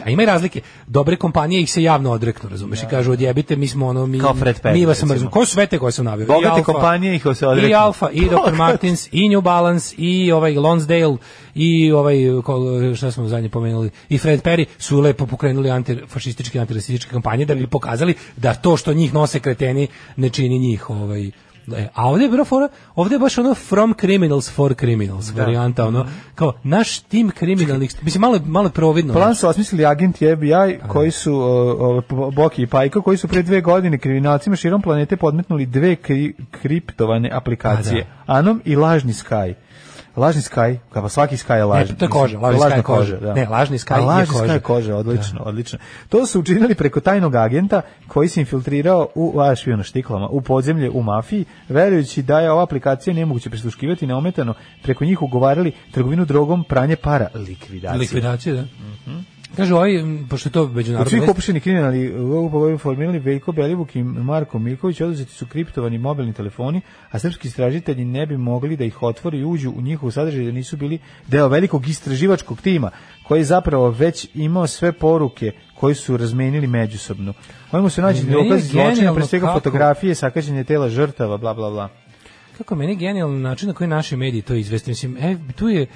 a ima i razlike. Dobre kompanije ih se javno odreknu, razumeš, da. i kažu odjebite, mi smo ono, mi, kao mi vas mrzimo. Ko su sve te koje sam navio? Bogate kompanije ih se odreknu. I Alfa, i Dr. [laughs] Martins, i New Balance, i ovaj Lonsdale, i ovaj ko, šta smo zadnje pomenuli i Fred Perry su lepo pokrenuli antifašističke antirasističke kampanje da bi pokazali da to što njih nose kreteni ne čini njih ovaj e, a ovdje je bilo fora, ovde je baš ono from criminals for criminals da. varijanta, ono, kao naš tim kriminalnih, mislim, malo, malo providno. Plan su osmislili agenti FBI pa da. koji su, o, o, Boki i Pajko, koji su pre dve godine kriminalcima širom planete podmetnuli dve kri, kriptovane pa da. aplikacije, Anom i Lažni Sky. Lažni Sky, kao svaki Sky je lažni. Ne, to je koža, lažni Sky je koža. Da. Ne, lažni Sky je koža. Sky je koža, odlično, da. odlično. To su učinili preko tajnog agenta koji se infiltrirao u Ašviju na štiklama, u podzemlje, u mafiji, verujući da je ova aplikacija nemoguće prisluškivati neometano, preko njih ugovarali trgovinu drogom, pranje para, likvidacije. Likvidacije, da. Mm Kažu, ovaj pošto je to međunarodno. Svi kopšeni kriminali u pogovoru formirali Veljko Belivuk i Marko Milković oduzeti su kriptovani mobilni telefoni, a srpski istražitelji ne bi mogli da ih otvori i uđu u njihov sadržaj da nisu bili deo velikog istraživačkog tima koji je zapravo već imao sve poruke koji su razmenili međusobno. Možemo se naći dokazi zločina, pre svega fotografije, sakaćenje tela žrtava, bla bla bla kako meni genijalni način na koji naši mediji to izvesti. Mislim, e, tu je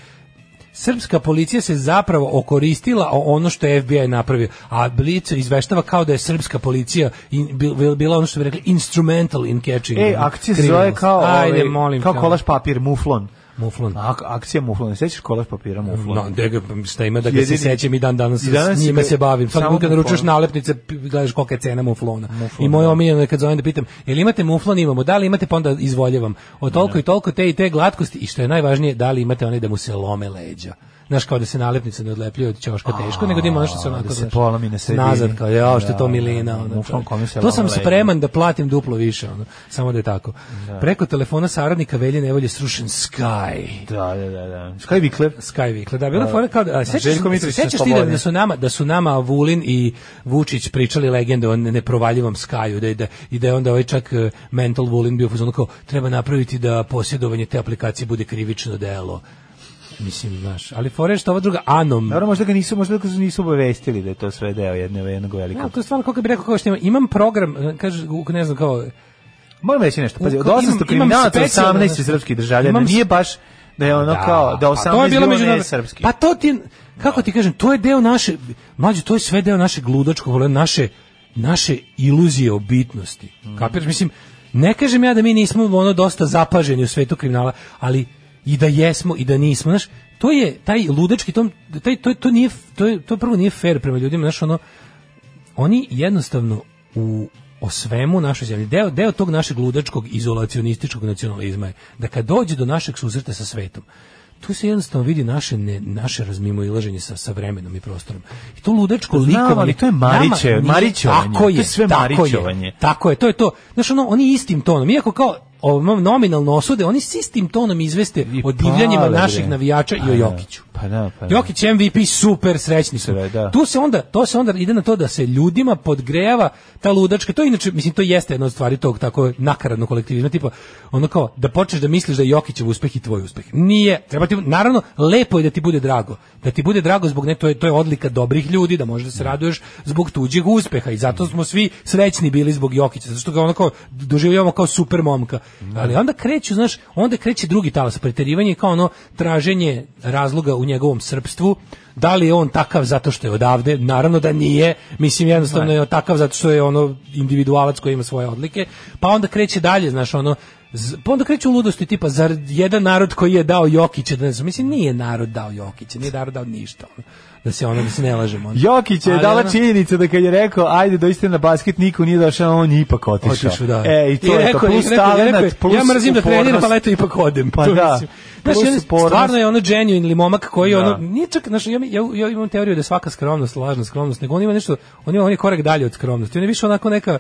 srpska policija se zapravo okoristila o ono što je FBI napravio, a Blitz izveštava kao da je srpska policija in, bil, bila ono što bi rekli instrumental in catching. E, akcija se zove kao, Ajde, ovaj, molim, kao kolaš papir, muflon. Muflon. A, akcija Muflon. Sećaš kolaž papira Muflon? No, da ga, šta ima da ga Jedini, se sećam i dan danas, i danas s njime se bavim. Samo kad naručuješ nalepnice, gledaš kolika je cena Muflona. Muflon, I moje da. omiljeno je kad zovem da pitam, jel imate Muflon? Imamo. Da li imate? Pa onda izvoljevam. O toliko da. i toliko te i te glatkosti i što je najvažnije, da li imate one da mu se lome leđa znaš kao da se nalepnice ne odlepljuje od ćoška teško, nego da ima nešto se onako da se polomi na sredini. Nazad kao ja, što je to da, da, milina, da, ono. To sam spreman da platim duplo više, ono. Samo da je tako. Preko telefona saradnika Velje Nevolje srušen Sky. Da, da, da, da. Sky Vikler. Sky Vikler. Da, bila fora kao da sećaš ti da su nama da su nama Vulin i Vučić pričali legende o neprovaljivom Skaju, da, da i da je onda ovaj čak e, mental Vulin bio fuzon kao treba napraviti da posjedovanje te aplikacije bude krivično delo Mislim, znaš, ali fore što ova druga Anom. Dobro, možda ga nisu, možda su nisu obavestili da je to sve deo jedne jednog velikog. Ja, to je stvarno kako bi rekao kao što imam, imam program, e, kaže, ne znam kao Moram reći nešto, pazi, od 800 kriminalaca 18 srpskih državljana, nije baš da je ono da, kao da 18 pa bilo međunarodno srpski. Pa to ti kako ti kažem, to je deo naše mlađe, to je sve deo naše gludačko, naše naše iluzije o bitnosti. Mm. Kapiraš, mislim, ne kažem ja da mi nismo ono dosta zapaženi u svetu kriminala, ali i da jesmo i da nismo, znaš, to je taj ludački tom, taj, to, to nije, to, je, to prvo nije fair prema ljudima, znaš, ono, oni jednostavno u o svemu našoj zemlji. Deo, deo tog našeg ludačkog izolacionističkog nacionalizma je da kad dođe do našeg susreta sa svetom, tu se jednostavno vidi naše ne, naše razmimo ilaženje sa, sa vremenom i prostorom. I to ludečko likovanje. ali to je Mariće, Marićovanje. Tako je, to je sve tako je, tako je, to je to. Znaš, ono, oni istim tonom, iako kao ovom nominalno osude, oni s istim tonom izveste I o divljanjima naših navijača pa, i o Jokiću. Pa da, pa da. Jokić MVP super srećni su. Da. Tu se onda, to se onda ide na to da se ljudima podgrejava ta ludačka, to je inače, mislim, to jeste jedna od stvari tog tako nakaradnog kolektivizma, tipa, ono kao, da počneš da misliš da je Jokićev uspeh i tvoj uspeh. Nije, treba ti, naravno, lepo je da ti bude drago, da ti bude drago zbog ne, to je, to je odlika dobrih ljudi, da možeš da se raduješ zbog tuđeg uspeha i zato smo svi srećni bili zbog Jokića, zato što ga ono kao, doživljavamo kao super momka Da. Ali onda kreću, znaš, onda kreće drugi talas preterivanje kao ono traženje razloga u njegovom srpstvu. Da li je on takav zato što je odavde? Naravno da nije. Mislim jednostavno je takav zato što je ono individualac koji ima svoje odlike. Pa onda kreće dalje, znaš, ono pa onda kreću ludosti tipa zar jedan narod koji je dao Jokića da ne znam, mislim nije narod dao Jokića, nije narod dao ništa. Da se ono da se ne lažemo. Jokić je dala ona... činjenica da kad je rekao ajde doista na basket niko nije došao, on je ipak otišao. Otišu, da. E, i to I je rekao, to plus rekao, talenat, rekao, plus Ja mrzim da upornost. da treniram, pa leto ipak odem. Pa da. Znaš, stvarno je ono ili momak koji da. ono, nije čak, znaš, ja, ja, ja imam teoriju da svaka skromnost lažna skromnost, nego on ima nešto, on ima on je korak dalje od skromnosti. On je više onako neka,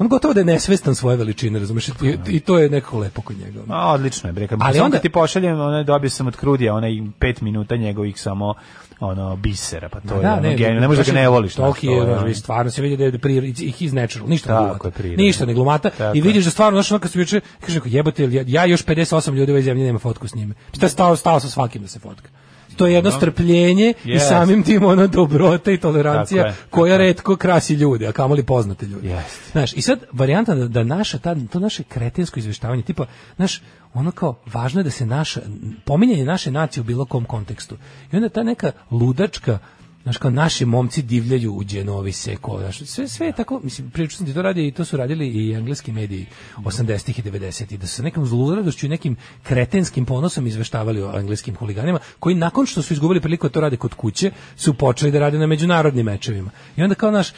on gotovo da je nesvestan svoje veličine, razumeš? I, I, to je nekako lepo kod njega. A, odlično je, breka. Ali onda ti pošaljem, ona dobio sam od Krudija, onaj 5 minuta njegovih samo ono bisera, pa to da, je da, ono, ne, genio, ne može da ga ne voliš. Toki je, ono, je, stvarno se vidi da je pri his natural, ništa ne glumata. Ništa ne glumata i vidiš da stvarno znači kako se juče kaže kako jebote ja, ja još 58 ljudi u ovoj zemlji nema fotku s njime. Šta stao stao sa svakim da se fotka to je jedno da. strpljenje yes. i samim tim ono dobrota i tolerancija je, koja retko krasi ljude, a kamoli poznate ljude. Yes. Znaš, i sad varijanta da, da naša, ta, to naše kretensko izveštavanje, tipa, znaš, ono kao važno je da se naša pominjanje naše nacije u bilo kom kontekstu. I onda ta neka ludačka Znaš, kao naši momci divljaju u Genovi seko, znaš, sve, sve je tako, mislim, priču sam ti to radi i to su radili i engleski mediji 80-ih i 90-ih, da su se nekom zluradošću i nekim kretenskim ponosom izveštavali o engleskim huliganima, koji nakon što su izgubili priliku da to rade kod kuće, su počeli da rade na međunarodnim mečevima. I onda kao, naš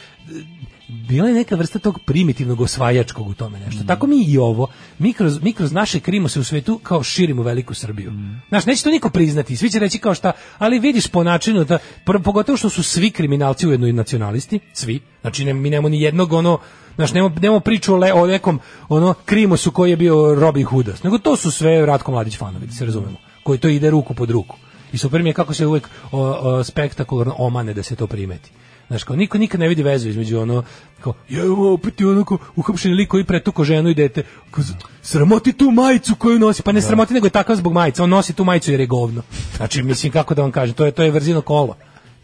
bila je neka vrsta tog primitivnog osvajačkog u tome nešto. Mm. Tako mi i ovo. Mi kroz, mi kroz naše krimo se u svetu kao širimo veliku Srbiju. Mm. Znaš, neće to niko priznati. Svi će reći kao šta, ali vidiš po načinu, da, pogotovo što su svi kriminalci ujedno i nacionalisti, svi. Znači, ne, mi nemamo ni jednog ono, Znaš, nemamo, nemamo priču o, le, o nekom ono, krimosu koji je bio Robin Hoodas, nego to su sve Ratko Mladić fanovi, da se razumemo, koji to ide ruku pod ruku. I super mi je kako se uvek o, o, spektakularno omane da se to primeti. Znaš, kao, niko nikad ne vidi vezu između ono, kao, ja opet i onako uhapšen lik koji pretuko ženu i dete. Kao, sramoti tu majicu koju nosi. Pa ne da. sramoti, nego je takav zbog majica. On nosi tu majicu jer je govno. Znači, mislim, kako da vam kažem, to je, to je verzino kolo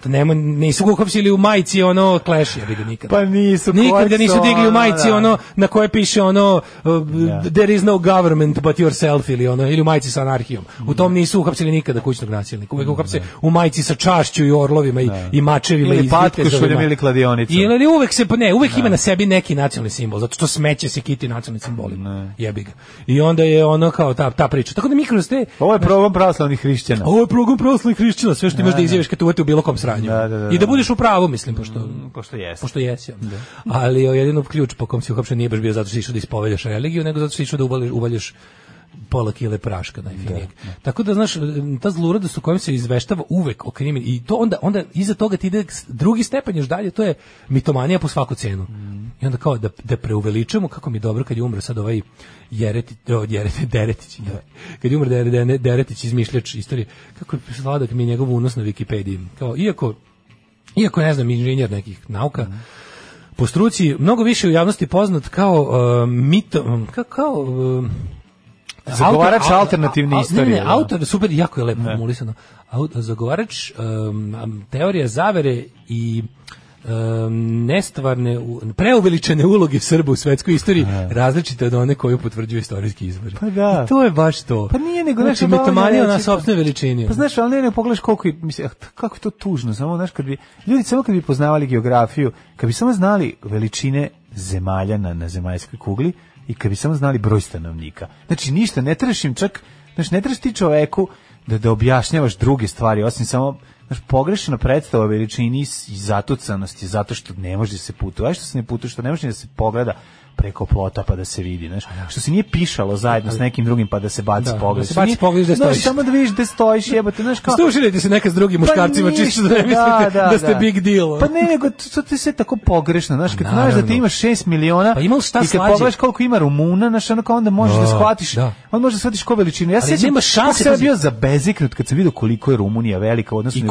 da nema nisu ga uhapsili u majici ono Clash ja ga nikada. Pa nisu. Nikada nisu digli u da, majici da. ono na koje piše ono uh, da. there is no government but yourself ili ono ili u majici sa anarhijom. U tom nisu uhapsili nikada kućnog nasilnika. Uvek uhapse u majici sa čašću i orlovima i, i mačevima ili i patkušuljom ili kladionicom. Ili uvek se pa ne, uvek ima na sebi neki nacionalni simbol, zato što smeće se kiti nacionalnim simbolima. Jebi ga. I onda je ono kao ta ta priča. Tako da mikroste Ovo je progon pravoslavnih hrišćana. Ovo je progon pravoslavnih hrišćana, sve što imaš da izjaviš kad u bilo kom sranju. Da, da, da, I da, da budeš u pravu, mislim, pošto, mm, pošto jesi. Pošto jesi. Da. Ali jedino ključ po kom si uopšte nije baš bio zato što si išao da ispoveljaš religiju, nego zato što si išao da uvaljaš, uvaljaš pola kile praška najfinijeg. Da, da. Tako da znaš ta zluradost u kojoj se izveštava uvek o krimin i to onda onda iza toga ti ide drugi stepen još dalje to je mitomanija po svaku cenu. Mm. I onda kao da da preuveličamo kako mi je dobro kad je umro sad ovaj Jereti, o, Jereti [laughs] Deretić. Da. Kad je umro Deretić, Deretić izmišljač istorije, kako je sladak mi je njegov unos na Wikipediji. Kao iako iako ne znam inženjer nekih nauka, mm po struci mnogo više u javnosti poznat kao uh, mito, kao, kao e, uh, Zagovarač autor, alternativne a, istorije. Ne, ne, da. autor, super, jako je lepo formulisano. Zagovarač um, teorija zavere i um, nestvarne, preuveličene uloge Srba u svetskoj istoriji e. različite od one koju potvrđuju istorijski izvori. Pa da. I to je baš to. Pa nije nego znači, metomanija na znači, sopstvenoj veličini. Pa znaš, ali ne, ne pogledaš koliko je, mislim, eh, kako je to tužno, samo znaš, kad bi, ljudi samo kad bi poznavali geografiju, kad bi samo znali veličine zemalja na, na zemaljskoj kugli, i kad bi samo znali broj stanovnika. Znači ništa, ne trešim čak, znači ne trebaš ti čoveku da, da objašnjavaš druge stvari, osim samo Znaš, pogrešna predstava o veličini i zatucanosti, zato što ne može da se putuje. što se ne putuje, što ne može da se pogleda preko plota pa da se vidi, znaš. Da. Što se nije pišalo zajedno s nekim drugim pa da se baci da, pogled. Da se baci pogled da stojiš. Znaš, samo da vidiš gde stojiš, jebote, znaš kao. Slušajte se neka s drugim pa muškarcima, pa čisto da ne mislite da, da, da ste da. big deal. Pa ne, nego to ti se tako pogrešno, znaš, kad znaš da ti imaš 6 miliona pa imao šta i kad pogledaš koliko ima Rumuna, znaš, ono kao onda možeš da, da shvatiš, on može da shvatiš ko veličinu. Ja sećam, nema šanse. Ja sam bio za beziknut kad sam vidio koliko je Rumunija velika odnosno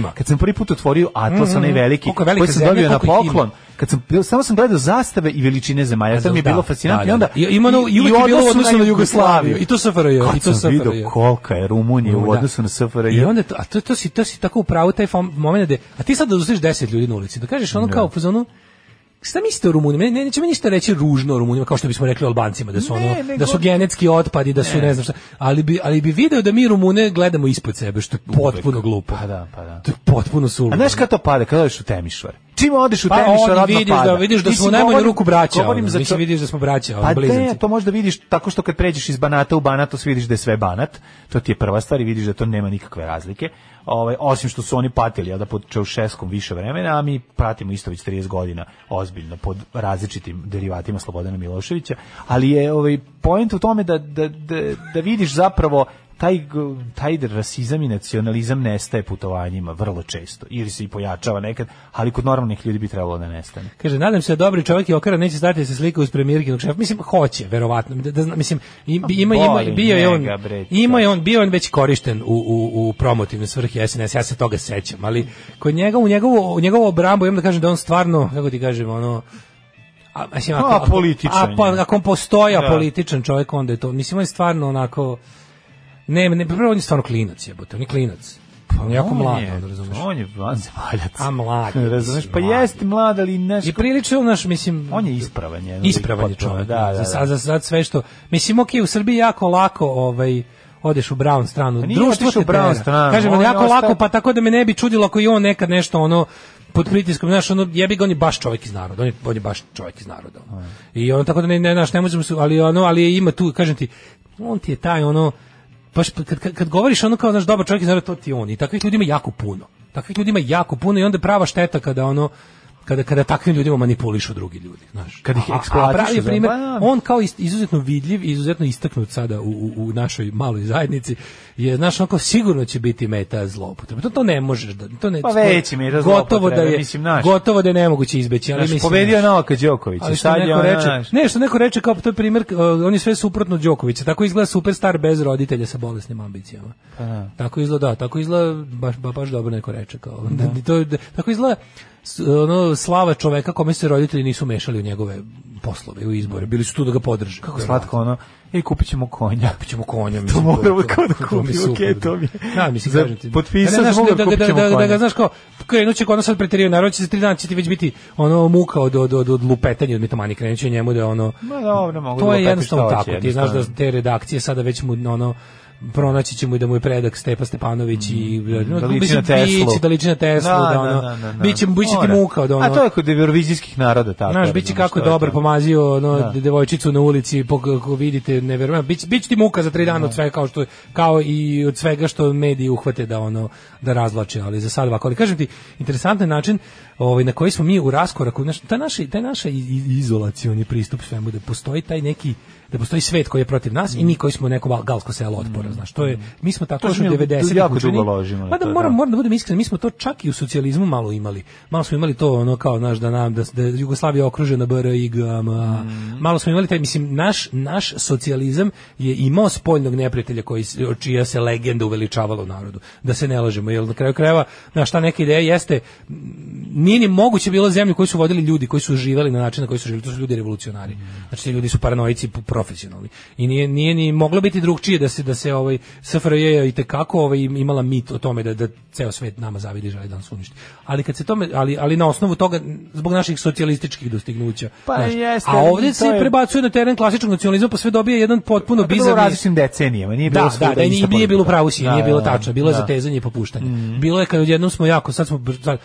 na Kad sam prvi put otvorio Atlas, mm, onaj mm. veliki, koji sam dobio na poklon, kad sam samo sam gledao zastave i veličine zemalja ne to mi je da, bilo fascinantno. Da, da, da. I onda, I, ima i, i, uvijek je bilo u odnosu na Jugoslaviju. I to SFRJ. Kad i to sam vidio kolika je Rumunija u da. odnosu na SFRJ. I onda, to, a to, to, si, to si tako upravo taj momenat gde, a ti sad da dostiš 10 ljudi na ulici, da kažeš ono da. kao u zonu Šta mislite o Rumunima? Ne, neće mi ništa reći ružno o Rumunima, kao što bismo rekli o Albancima, da su, ono, ne, da su genetski otpadi, da su ne, ne znam šta. Ali bi, ali bi video da mi Rumune gledamo ispod sebe, što je potpuno glupo. Pa da, pa da. To je potpuno suludo. A znaš kada to pade, kada odeš u Temišvar? čim odeš u pa tenis, on vidiš pada. da vidiš da, da smo najmanju ruku braća. Govorim za mislim vidiš da smo braća, pa blizanci. to možda vidiš tako što kad pređeš iz Banata u Banat, to vidiš da je sve Banat. To ti je prva stvar i vidiš da to nema nikakve razlike. Ovaj osim što su oni patili ja da pod Čaušeskom više vremena, a mi pratimo isto već 30 godina ozbiljno pod različitim derivatima Slobodana Miloševića, ali je ovaj point u tome da, da, da, da vidiš zapravo taj, taj rasizam i nacionalizam nestaje putovanjima vrlo često ili se i pojačava nekad, ali kod normalnih ljudi bi trebalo da nestane. Kaže, nadam se da dobri čovjek i okara neće stati da se slika uz premijerkinog šefa. Mislim, hoće, verovatno. Da, da, mislim, ima, ima, ima bio je on, ima je on, bio on već korišten u, u, u promotivne svrhe SNS, ja se toga sećam, ali kod njega, u njegovu, u njegovu obrambu, imam da kažem da on stvarno, kako ti kažem, ono, a, mislim, ako, a, političan. A, pa, ako on postoja da. političan čovjek, onda je to, mislim, on je stvarno onako, Ne, ne, pa prvo on je stvarno klinac, jebote, on je klinac. Pa on je jako mlad, on, razumeš? On je vanzemaljac. A mlad. razumeš, pa jeste mlad, ali naš... I prilično, naš, mislim... On je ispravan, je. Ispravan je čovjek. Da, da, da. Za, sad, za sve što... Mislim, okej, u Srbiji jako lako, ovaj odeš u brown stranu. Pa Društvo te u brown stranu. Kažem, on jako osta... lako, pa tako da me ne bi čudilo ako i on nekad nešto ono pod pritiskom, znaš, ono, jebi ga, on je baš čovjek iz naroda, on je, on je baš čovjek iz naroda. Ono. I on tako da ne, ne, znaš, ne možemo, ali ono, ali ima tu, kažem ti, on ti je taj, ono, baš kad, kad, kad govoriš ono kao naš dobar čovjek, znači to ti on. I takvih ljudi ima jako puno. Takvih ljudi ima jako puno i onda prava šteta kada ono kada kada takvim ljudima manipulišu drugi ljudi, znaš. Kad ih eksploatišu. primer, pa, da. on kao izuzetno vidljiv izuzetno istaknut sada u, u, u, našoj maloj zajednici je znaš onako sigurno će biti meta zloupotrebe. To to ne možeš da to ne. Pa veći mi gotovo da je mislim, naš. gotovo da je nemoguće izbeći, ali naš, mislim. Pobedio Novak Đoković, sad je reče, ne, što neko reče kao to je primer, uh, on je sve suprotno Đokovića, tako izgleda superstar bez roditelja sa bolesnim ambicijama. Pa, da. tako izgleda, da, tako izgleda baš baš dobro neko reče kao. [laughs] Da. Da, to, da, tako izgleda ono, slava čoveka kome se roditelji nisu mešali u njegove poslove, i u izbore. Bili su tu da ga podrže. Kako slatko ono, i kupit ćemo konja. Kupit ćemo konja. Mislim, to moramo kao da kupi, okej, da. to mi je. Da, mislim, kažem ti. Potpisao da, da, da, da, da, da, da, da, da, znaš kao, krenut će nas sad preterio, naravno će se tri dana će ti već biti ono muka od, od, od, od lupetanja, od mitomani, krenut će njemu da ono... Ma dobro, mogu to da je jednostavno tako, ti znaš da te redakcije sada već mu ono pronaći ćemo i da mu je predak Stepa Stepanović i mm, da, da no, da liči na Teslu. da liči na Teslu, da, da, ono, da, da, da. Biće, biće ti muka od ono. A to je kod eurovizijskih naroda tako. Znaš, biće kako je dobar pomazio ono, da. devojčicu na ulici, po, kako vidite, neverovatno. Biće, biće ti muka za tri dana da. od svega kao, što, kao i od svega što mediji uhvate da ono da razvlače, ali za sad ovako. Ali kažem ti, interesantan način ovaj, na koji smo mi u raskoraku, naš, ta naša, taj naša izolacioni pristup svemu, da postoji taj neki da postoji svet koji je protiv nas mm. i mi koji smo neko galsko selo otpora, mm. znaš, to je mi smo tako što 90 jako dugo ložimo. Pa da moram da. moram da budem iskren, mi smo to čak i u socijalizmu malo imali. Malo smo imali to ono kao znaš, da nam da, da Jugoslavija okružena BRIG, mm. malo smo imali taj mislim naš naš socijalizam je imao spoljnog neprijatelja koji čija se legenda uveličavala u narodu. Da se ne lažemo, jer na kraju krajeva, na šta neka ideja jeste nije ni moguće bilo zemlju koju su vodili ljudi koji su živeli na način na koji su živeli, to su ljudi revolucionari. Znači ljudi su paranoici profesionalni. I nije, nije ni moglo biti drugčije da se da se ovaj SFRJ i te kako ovaj imala mit o tome da da ceo svet nama zavidi želi da nas uništi. Ali kad se tome ali ali na osnovu toga zbog naših socijalističkih dostignuća. Pa znači, jeste, a ovde se je... prebacuje na teren klasičnog nacionalizma pa sve dobije jedan potpuno pa, bizarni različnim decenijama, nije da, bilo da, da, da, nije, nije da, bilo pravo, da, nije bilo tačno, bilo je zatezanje i popuštanje. Mhm. Bilo je kad odjednom smo jako sad smo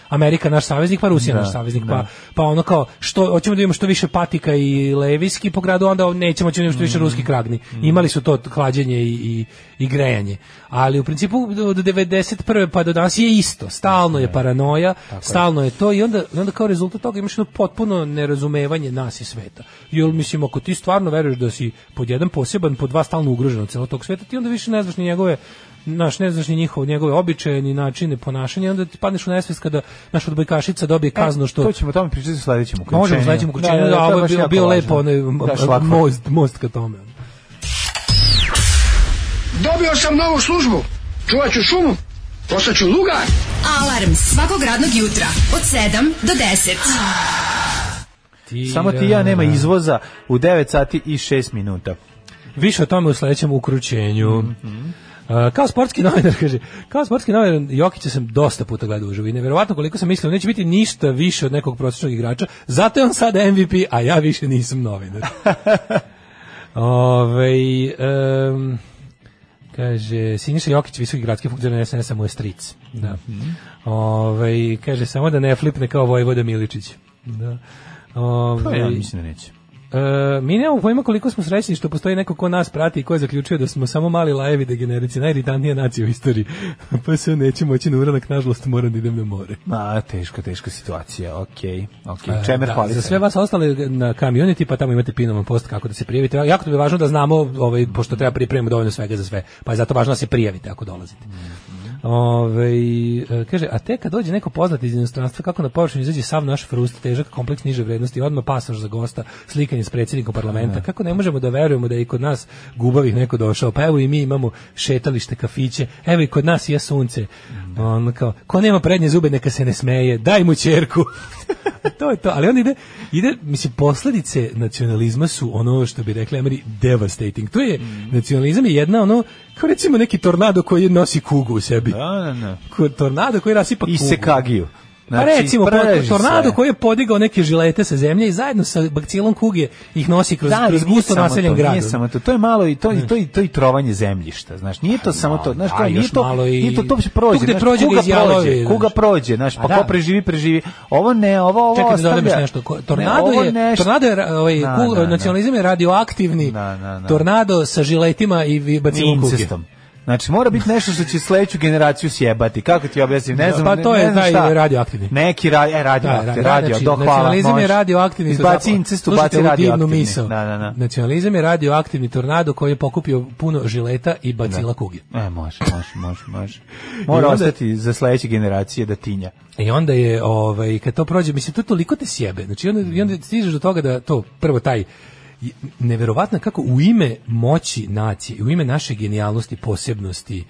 Amerika naš savez saveznik pa Rusija da, naš saveznik da. pa pa ono kao što hoćemo da imamo što više patika i leviski po gradu onda nećemo da imamo što više mm. ruski kragni. Mm. Imali su to hlađenje i, i, i grejanje. Ali u principu od 91. pa do danas je isto. Stalno je da. paranoja, Tako stalno je. je to i onda, onda kao rezultat toga imaš jedno potpuno nerazumevanje nas i sveta. Jer mislim, ako ti stvarno veruješ da si pod jedan poseban, pod dva stalno ugrožen od celog tog sveta, ti onda više ne znaš ni njegove naš ne znaš ni njihov njegove običaje ni načine ponašanja onda ti padneš u nesvest kada naš odbojkašica dobije e, kaznu što e, to ćemo tamo pričati sledećem uključenju možemo sledećem da, uključenju da, da, da, ovo je bilo, bilo lepo onaj most most ka tome Dobio sam novu službu. Čuvat ću šumu. Postaću lugar. Alarm svakog radnog jutra od 7 do 10. Ti, Samo ti ja da. nema izvoza u 9 sati i 6 minuta. Više o tome u sledećem ukrućenju. Mm -hmm. Uh, kao sportski [laughs] novinar, kaže, kao sportski novinar Jokića sam dosta puta gledao uživo i neverovatno koliko sam mislio, neće biti ništa više od nekog prosečnog igrača, zato je on sad MVP, a ja više nisam novinar. [laughs] Ove, um, kaže, Siniša Jokić, visoki gradski funkcioner na SNS-a, mu je stric. Da. Mhm. Ove, kaže, samo da ne flipne kao Vojvoda Miličić. Da. Ove, pa ja mislim da neće. E, mi nemamo pojma koliko smo srećni što postoji neko ko nas prati i ko je zaključio da smo samo mali lajevi degenerici, najritanija nacija u istoriji. [laughs] pa se neće moći na uranak, nažalost moram da idem na more. Ma, teška, teška situacija, okej. Okay. okay. E, Čemer da, hvalite? Za sve vas ostale na community, pa tamo imate pinovan post kako da se prijavite. Jako to bi važno da znamo, ovaj, pošto treba pripremiti dovoljno svega za sve, pa je zato važno da se prijavite ako dolazite. Mm. Ove, e, kaže, a te kad dođe neko poznat iz inostranstva, kako na površinu izađe sav naš frust, težak kompleks niže vrednosti, odmah pasaž za gosta, slikanje s predsjednikom parlamenta, da. kako ne možemo da verujemo da je i kod nas gubavih neko došao, pa evo i mi imamo šetalište, kafiće, evo i kod nas je sunce, da. on kao, ko nema prednje zube neka se ne smeje, daj mu čerku, [laughs] to je to, ali on ide, ide, mislim, posledice nacionalizma su ono što bi rekli Ameri devastating, to je, mhm. nacionalizam je jedna ono Kao recimo neki tornado koji nosi kugu u sebi. Da, da, da. Tornado koji rasipa kugu. I sekagiju. Pa znači, pa recimo, po, tornado se. koji je podigao neke žilete sa zemlje i zajedno sa bakcilom kuge ih nosi kroz, da, kroz gusto naseljen grad. Nije samo to, to je malo i to, i to, i to i trovanje zemljišta, znaš, nije to pa samo to, znaš, to, da, nije to, nije to, to prođe, znaš, prođe, kuga prođe, kuga prođe, znaš, pa ko da. preživi, preživi, ovo ne, ovo, ovo Čekaj, da ostavlja. Čekaj, da nešto, tornado je, tornado je, ovaj, nacionalizam je radioaktivni tornado sa žiletima i bacilom kuge. Znači mora biti nešto što će sledeću generaciju sjebati. Kako ti objasnim? Ne da, znam. Pa to ne, je ne taj radioaktivni. Neki ra, e, radioaktivni, da, radio, radio znači, do hvala. Nacionalizam je radioaktivni. Izbaci incest, ubaci radioaktivni. Da, da, da. Nacionalizam je radioaktivni tornado koji je pokupio puno žileta i bacila da. kuge. E, može, može, može, može. Mora onda, ostati za sledeće generacije da tinja. I onda je, ovaj, kad to prođe, mislim, to toliko te sjebe. Znači, onda, mm. i onda stižeš do toga da to, prvo taj neverovatna kako u ime moći nacije, u ime naše genijalnosti, posebnosti,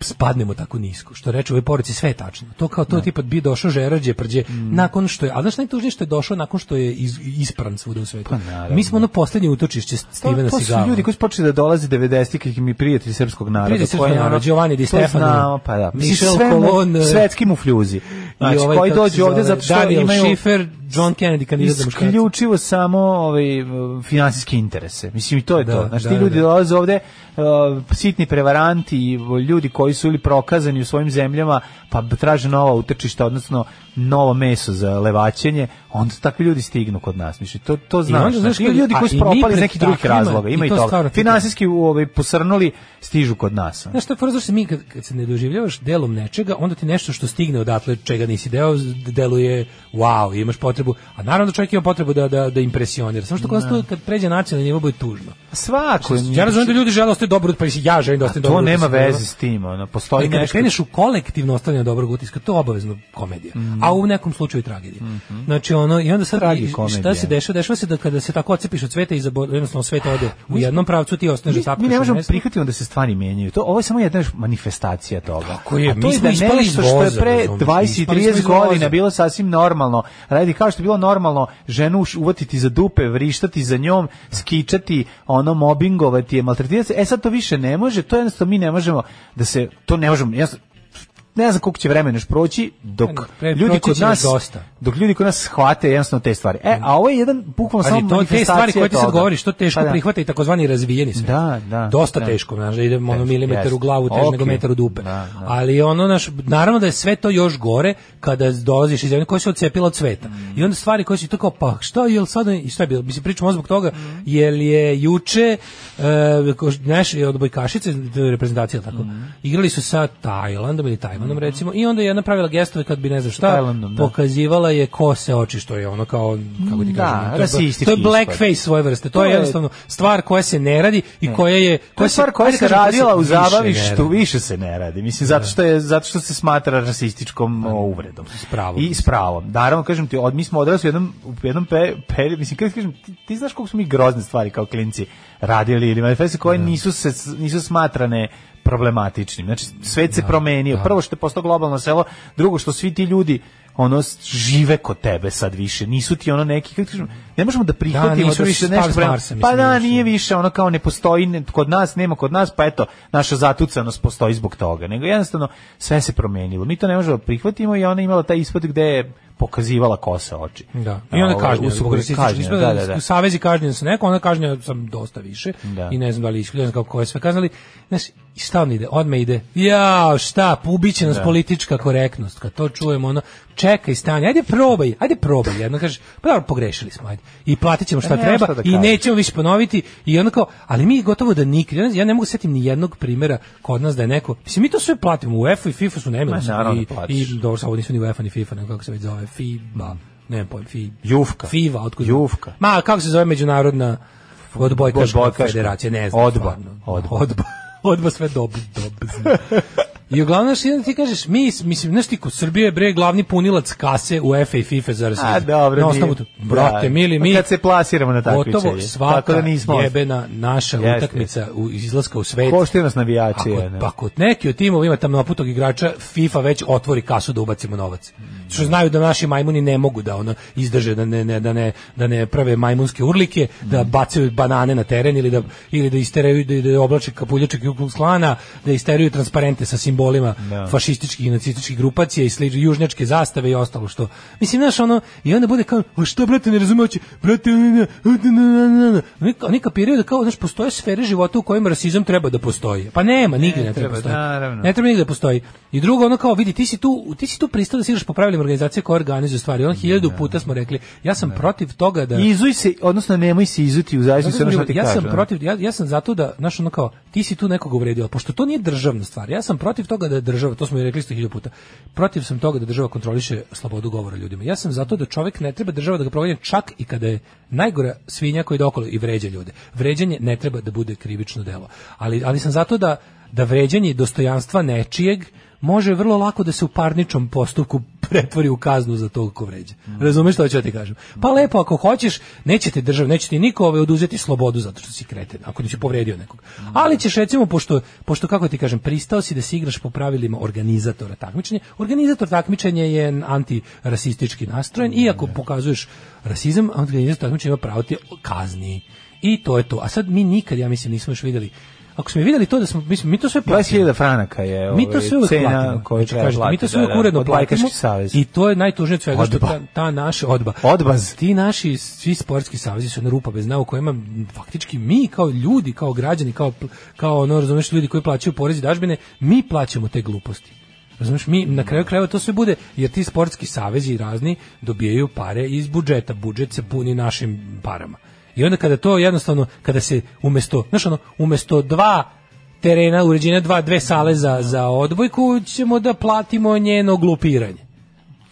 spadnemo tako nisko. Što reče u ovoj poruci sve je tačno. To kao to ne. Da. tipa bi došao Žerađe prđe mm. nakon što je, a znaš najtužnije što je došao nakon što je iz, ispran svuda u svetu. Pa, mi smo ono poslednje utočišće pa, Stevena Sigala. To, to su ljudi koji su počeli da dolaze 90-ih i mi prijatelji srpskog naroda. Prijatelji srpskog naroda, Giovanni Di Stefano. Znamo, pa da. Mišel Kolon. Eh, svetski mu fljuzi. Znači, ovaj, koji dođu ovde zato što Daniel imaju... Schiffer, John Kennedy kandidat za muškarca. Isključivo samo ovaj, finansijske interese. Mislim, i to je da, to. Znači, da, ti ljudi da. dolaze ovde, uh, sitni prevaranti, ljudi koji koji su ili prokazani u svojim zemljama, pa traže nova utrčišta, odnosno novo meso za levaćenje, onda takvi ljudi stignu kod nas. misli to, to znaš. I znaš, znaš ljudi koji su propali neki drugi drugih razloga, ima i to. to. Finansijski ovaj, posrnuli stižu kod nas. Znaš, to je se mi kad, kad se ne doživljavaš delom nečega, onda ti nešto što stigne odatle čega nisi deo, deluje wow, imaš potrebu. A naravno da čovjek ima potrebu da, da, da impresionira. Samo što kad nas da. kad pređe nacionalni nivo, bude tužno. Svako. Ja razumijem da ljudi žele ostati dobro, pa ja želim da ostane dobro. To nema veze s tim, ono, postoji e, nešto. Kada kreneš u kolektivno ostavljanje dobrog utiska, to obavezno komedija. Mhm. A u nekom slučaju tragedija. Mhm. Znači, ono i onda sad radi komedija. Šta se dešava? Dešava se da kada se tako ocepiš od sveta i zabor, jednostavno sveta ode u jednom pravcu ti ostaneš zapamćen. Mi, mi ne možemo prihvatiti da se stvari menjaju. To ovo je samo jedna manifestacija toga. Tako je, A to mi je da nešto što je pre 20 30 godina bilo sasvim normalno. Radi kao što je bilo normalno ženu uvatiti za dupe, vrištati za njom, skičati, ono mobingovati je maltretirati. E sad to više ne može, to jednostavno mi ne možemo da se to ne možemo. Jednostavno, ne znam koliko će vremena još proći dok ne, ljudi kod nas dosta. dok ljudi kod nas shvate jednostavno te stvari. E, a ovo je jedan bukvalno samo to te stvari koje ti sad govoriš, to pa teško da, da. prihvata i takozvani razvijeni svet. Da, da. Dosta da. teško, znaš, da ide ono milimetar u glavu, teže okay. nego metar u dupe. Da, da. Ali ono naš naravno da je sve to još gore kada dolaziš iz zemlje koja se odcepila od sveta. Mm. I onda stvari koje su tako pa šta jel sad i šta je bilo? Mislim pričamo zbog toga mm. jer je juče uh, eh, naš od bojkašice reprezentacija tako. Mm. Igrali su sa Tajlandom ili Tajlandom Tajlandom mhm. recimo i onda je jedna pravila gestove kad bi ne znam šta da. pokazivala je ko se oči što je ono kao kako ti da, kažem to je blackface svoje vrste to je jednostavno stvar koja se ne radi i koja je koja stvar koja se radila u zabavi što više se ne radi mislim zato da. što je zato što se smatra rasističkom uvredom s pravom i s pravom naravno kažem ti od mi smo odrasli u jednom u jednom periodu mislim kažem ti, ti znaš kako smo mi grozne stvari kao klinci radili ili manifeste koje nisu se nisu smatrane problematičnim. Znači, svet se da, promenio. Da. Prvo što je postao globalno selo, drugo što svi ti ljudi ono žive kod tebe sad više. Nisu ti ono neki, kako ti ne možemo da, da prihvatimo da, da više nešto prema, pa da nije više ono kao ne postoji ne, kod nas nema kod nas pa eto naša zatucanost postoji zbog toga nego jednostavno sve se promenilo mi to ne možemo da prihvatimo i ona imala taj ispad gde je pokazivala kose oči. Da. I ona kažnja, su kažnja, da, da, da. Savezi kažnja sa nekom, ona kažnja sam dosta više da. i ne znam da li isključeno kako koje sve kazali. Znaš, i šta ide? Odme ide. Ja, šta, ubiće nas da. politička korektnost. Kad to čujemo, ono, čekaj stanje, ajde probaj, ajde probaj. Jedno kažeš, pa dobro, pogrešili smo, ajde i platit šta ne, treba šta da i nećemo više ponoviti i onako, ali mi gotovo da nikad, ja ne mogu setim ni jednog primera kod nas da je neko, mislim mi to sve platimo, UEFA i FIFA su nemilosti i, i dobro, ovo nisu ni UEFA ni FIFA, nego kako se već zove, FIBA, ne pojma, FIBA, Jufka, FIVA, otkud, Jufka, ma kako se zove međunarodna odbojkaška federacija, ne znam, odba, odba, odba, [laughs] odba sve dob, dob, [laughs] I uglavnom što ti kažeš, mi, mislim, znaš ti, Srbija je bre glavni punilac kase u EFA i FIFA za Srbiju. A, dobro, na osnovu, nije. brate, da. mili, pa mi... Kad se plasiramo na takvičelje. Gotovo svaka tako da nismo jebena naša Jeste. utakmica u, izlaska u svet. Pošte nas navijači. Ako, je, ne. pa kod neki od timova ima tamo naputog igrača, FIFA već otvori kasu da ubacimo novac. Mm. Što znaju da naši majmuni ne mogu da ono izdrže, da ne, ne, da ne, da ne prave majmunske urlike, mm. da bacaju banane na teren ili da, ili da isteraju, da, da oblače kapuljačak i slana, da isteraju transparente sa simbolima simbolima no. Da. fašističkih i nacističkih grupacija i slično južnjačke zastave i ostalo što. Mislim znaš ono i onda bude kao a šta brate ne razumeoći brate neka period da kao znaš postoje sfere života u kojima rasizam treba da postoji. Pa nema, nigdje ne, ne treba, treba da, Ne treba nigdje da postoji. I drugo ono kao vidi ti si tu ti si tu pristao da se po pravilima organizacije koja organizuje stvari. On hiljadu da. puta smo rekli ja sam ne. protiv toga da Izuj se, odnosno nemoj se izuti u zavisnosti ono ja kažem. sam protiv, ja, ja sam zato da, znaš, ono kao, ti si tu nekog uvredio, pošto to nije državna stvar. Ja sam protiv toga da država, to smo i rekli isto hiljadu puta, protiv sam toga da država kontroliše slobodu govora ljudima. Ja sam zato da čovek ne treba država da ga proganja čak i kada je najgora svinja koja ide okolo i vređa ljude. Vređanje ne treba da bude krivično delo. Ali, ali sam zato da, da vređanje dostojanstva nečijeg može vrlo lako da se u parničnom postupku [laughs] pretvori u kaznu za toliko vređa. Mm. Razumeš što ću ja ti kažem? Pa lepo, ako hoćeš, neće nećete držav, neće ti niko ovaj oduzeti slobodu zato što si kreten, ako si povredio nekog. Mm. Ali ćeš recimo, pošto, pošto kako ti kažem, pristao si da si igraš po pravilima organizatora takmičenja, organizator takmičenja je antirasistički nastrojen mm. i ako pokazuješ rasizam, organizator takmičenja ima pravo te kazni. I to je to. A sad mi nikad, ja mislim, nismo još videli ako smo videli to da smo mislim mi to sve plaćamo 20.000 franaka je mi to ovaj, sve uvek platimo koju znači, kažete, mi to sve uvek da, da, uredno platimo i to je najtužnije sve što ta, ta naša odba odbaz ti naši svi sportski savezi su na rupa bez dna kojima faktički mi kao ljudi kao građani kao kao ono razumeš ljudi koji plaćaju poreze dažbine mi plaćamo te gluposti Razumeš, mi na kraju krajeva to sve bude, jer ti sportski savezi razni dobijaju pare iz budžeta, budžet se puni našim parama. I onda kada to jednostavno, kada se umesto, znaš ono, umesto dva terena, uređenja dva, dve sale za, za odbojku, ćemo da platimo njeno glupiranje.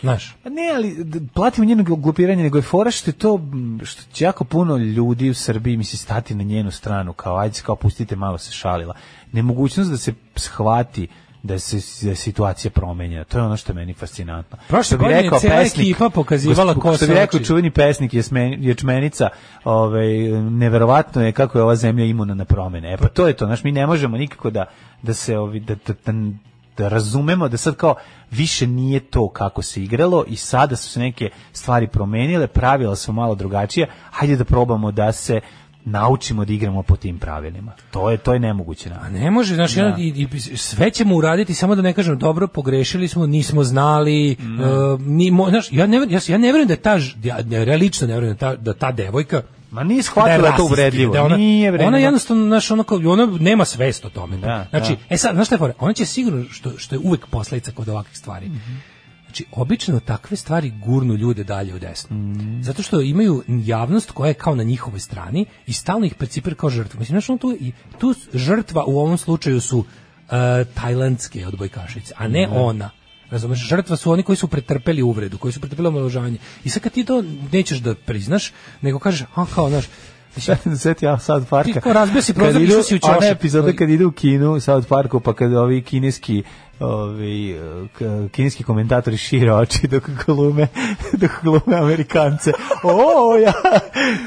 Znaš. Pa ne, ali platimo njeno glupiranje, nego je fora što je to, što će jako puno ljudi u Srbiji, misli, stati na njenu stranu, kao, ajde, kao, pustite, malo se šalila. Nemogućnost da se shvati da se da situacija promenja. To je ono što je meni fascinantno. Prošle bi rekao pesnik, ekipa pokazivala ko se rekao čuveni pesnik je ječmenica, ovaj neverovatno je kako je ova zemlja imuna na promene. E pa to je to, znači mi ne možemo nikako da da se ovi da, da, da da razumemo da sad kao više nije to kako se igralo i sada su se neke stvari promenile, pravila su malo drugačija, hajde da probamo da se naučimo da igramo po tim pravilima. To je to je nemoguće. A ne može, znači ja. i, i, sve ćemo uraditi samo da ne kažem dobro, pogrešili smo, nismo znali. Mm. Uh, ni, ja ne ja, ja ne verujem da ta ja, ne, realično ne verujem da ta, da ta devojka Ma nije shvatila da to uvredljivo. Da ona, nije vredljivo. Ona jednostavno, znaš, ona, kao, ona nema svest o tome. Da. da, znači, da. e sad, znaš šta je fora? Ona će sigurno, što, što je uvek posledica kod ovakvih stvari, mm -hmm Znači, obično takve stvari gurnu ljude dalje u desno. Mm. Zato što imaju javnost koja je kao na njihovoj strani i stalno ih percipira kao žrtvu. Mislim, znači, on tu, i tu žrtva u ovom slučaju su uh, tajlandske odbojkašice, a ne mm. ona. Razumeš, žrtva su oni koji su pretrpeli uvredu, koji su pretrpeli omalovažavanje. I sad kad ti to nećeš da priznaš, nego kažeš, a kao, znaš, Ja sam [laughs] setio ja South Parka. Ti ko razbio si prozor, išao si u čošak. Ona epizoda kad ide u kinu, South Parku, pa kad ovi kineski ovi kineski komentatori šire oči dok glume [laughs] dok glume Amerikance. [laughs] O, ja.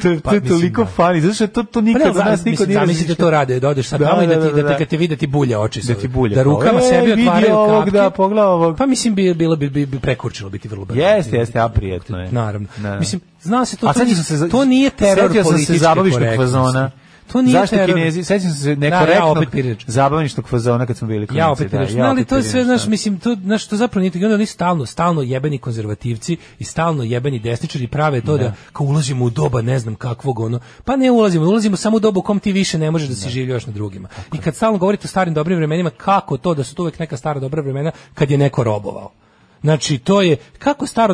To, to pa, je toliko da. fani, zato što to to nikad pa, nas niko nije. Zamislite da to rade, da odeš sa da, tamo da, da, da, ti da, te da, kad te vide ti bulja oči, da ti bulja. Da pa rukama e, sebi otvaraju ovog, kapke. Da, pogleda ovog. Pa mislim bi bilo bi, bi, bi prekurčilo biti vrlo brzo. Jeste, jeste, a prijetno je. Naravno. Mislim Zna se to. A to, se, to nije teror političke zabavišnog fazona. To nije Zašto teror. Kinezi? Sećam se nekorektno. Da, ja Zabavišnog fazona kad smo bili klinci. Ja opet da, ja ali to je sve, znaš, mislim, to, znaš, to zapravo nije, onda oni stalno, stalno jebeni konzervativci i stalno jebeni desničari prave to da, da kao ulazimo u doba ne znam kakvog ono. Pa ne ulazimo, ulazimo samo u dobu u kom ti više ne možeš da si da. življaš na drugima. Tako. I kad stalno govorite o starim dobrim vremenima, kako to da su to uvek neka stara dobra vremena kad je neko robovao? Znači, to je, kako staro,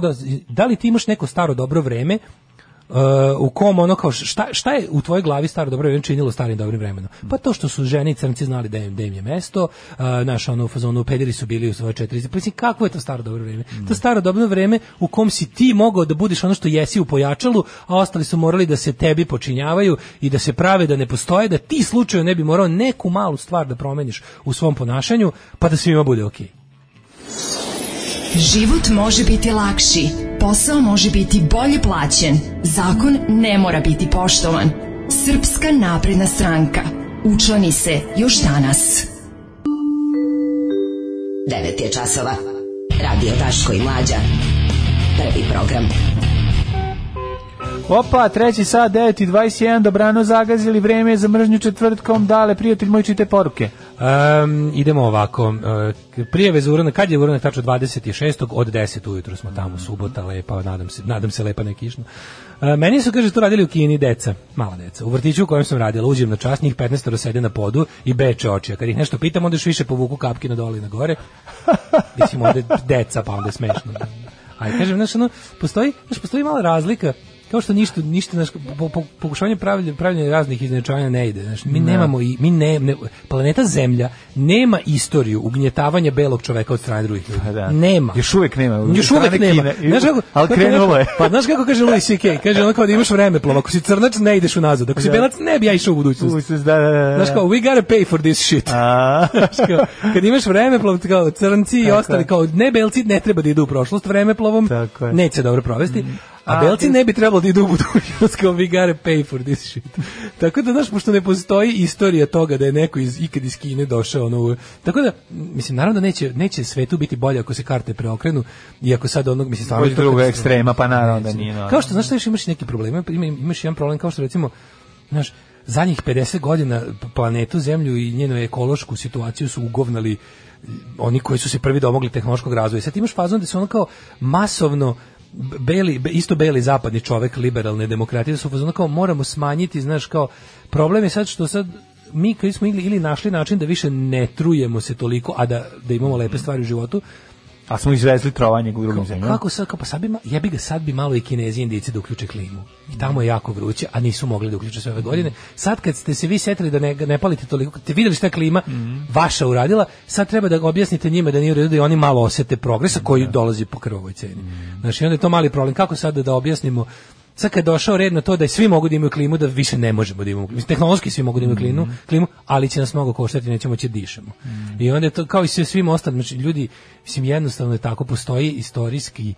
da li ti imaš neko staro dobro vreme Uh, u kom ono kao šta, šta je u tvojoj glavi staro dobro vreme činilo starim dobrim vremenom pa to što su žene i crnci znali da im, da im je mesto uh, naš ono u fazonu pederi su bili u svoje četiri pa mislim kako je to staro dobro vreme mm. to staro dobro vreme u kom si ti mogao da budiš ono što jesi u pojačalu a ostali su morali da se tebi počinjavaju i da se prave da ne postoje da ti slučajno ne bi morao neku malu stvar da promeniš u svom ponašanju pa da svima bude okej okay. Život može biti lakši, posao može biti bolje plaćen, zakon ne mora biti poštovan. Srpska napredna stranka. Učlani se još danas. 9 je časova. Radio Taško i Mlađa. Prvi program. Opa, treći sat, 9.21, dobrano zagazili, vreme je za mržnju četvrtkom, dale, prijatelj moj, čite poruke. Um, idemo ovako. E, prijave za uranak, kad je uranak tačno 26. od 10 ujutro smo tamo, mm. subota lepa, nadam se, nadam se lepa nekišna. E, meni su, kaže, to radili u Kini deca, mala deca. U vrtiću u kojem sam radila, uđem na čas, njih 15 sede na podu i beče oči. A kad ih nešto pitam, onda još više povuku kapke na dole i na gore. [laughs] Mislim, ovde deca, pa onda je smešno. Ajde, kažem, znaš, ono, postoji, znaš, postoji mala razlika kao što ništa ništa naš po, po, pokušavanje pravljenja pravljenja raznih iznenačavanja ne ide znači mi ne. Da. nemamo i mi ne, ne, planeta Zemlja nema istoriju ugnjetavanja belog čoveka od strane drugih ljudi pa da. nema još uvek nema još uvek nema Kine, znaš kako, ali krenulo je pa znaš kako kaže Louis CK kaže on kao da imaš vremeplov ako si crnac ne ideš unazad ako si da. belac ne bi ja išao u budućnost da, da, da, da, znaš kao we gotta pay for this shit [laughs] kao, kad imaš vremeplov kao crnci i ostali kao ne belci ne treba da idu u prošlost vremeplovom neće dobro provesti mm. A, belci ne bi trebalo da idu u budućnost kao we gotta pay for this shit. tako da, znaš, pošto ne postoji istorija toga da je neko iz, ikad iz Kine došao ono, tako da, mislim, naravno da neće, neće svetu biti bolje ako se karte preokrenu i ako sad onog, mislim, stvarno... drugog ekstrema, pa naravno da nije. Kao što, znaš, još imaš neki problem, ima, imaš jedan problem kao što, recimo, znaš, zadnjih 50 godina planetu Zemlju i njenu ekološku situaciju su ugovnali oni koji su se prvi domogli tehnološkog razvoja. Sad imaš fazon da se ono kao masovno beli, isto beli zapadni čovek liberalne demokratije, da su fazonu kao moramo smanjiti, znaš, kao problem je sad što sad mi koji smo ili, ili našli način da više ne trujemo se toliko, a da, da imamo lepe stvari u životu, A smo izvezli trovanje u drugim zemljama. Kako sad, pa sad bi, jebi ga, sad bi malo i kinezi i indijici da uključe klimu. I tamo je jako vruće, a nisu mogli da uključe sve ove godine. Sad kad ste se vi setili da ne, ne palite toliko, te videli šta klima mm -hmm. vaša uradila, sad treba da objasnite njima da nije u da i oni malo osete progresa koji da. dolazi po krvovoj ceni. Mm -hmm. Znači, onda je to mali problem. Kako sad da objasnimo sad kad je došao red na to da svi mogu da imaju klimu, da više ne možemo da imamo klimu. Tehnološki svi mogu da imaju klimu, mhm. klimu ali će nas mnogo koštati, nećemo će da dišemo. Mm. I onda je to kao i sve svim ostalim, znači ljudi, mislim, jednostavno je tako, postoji istorijski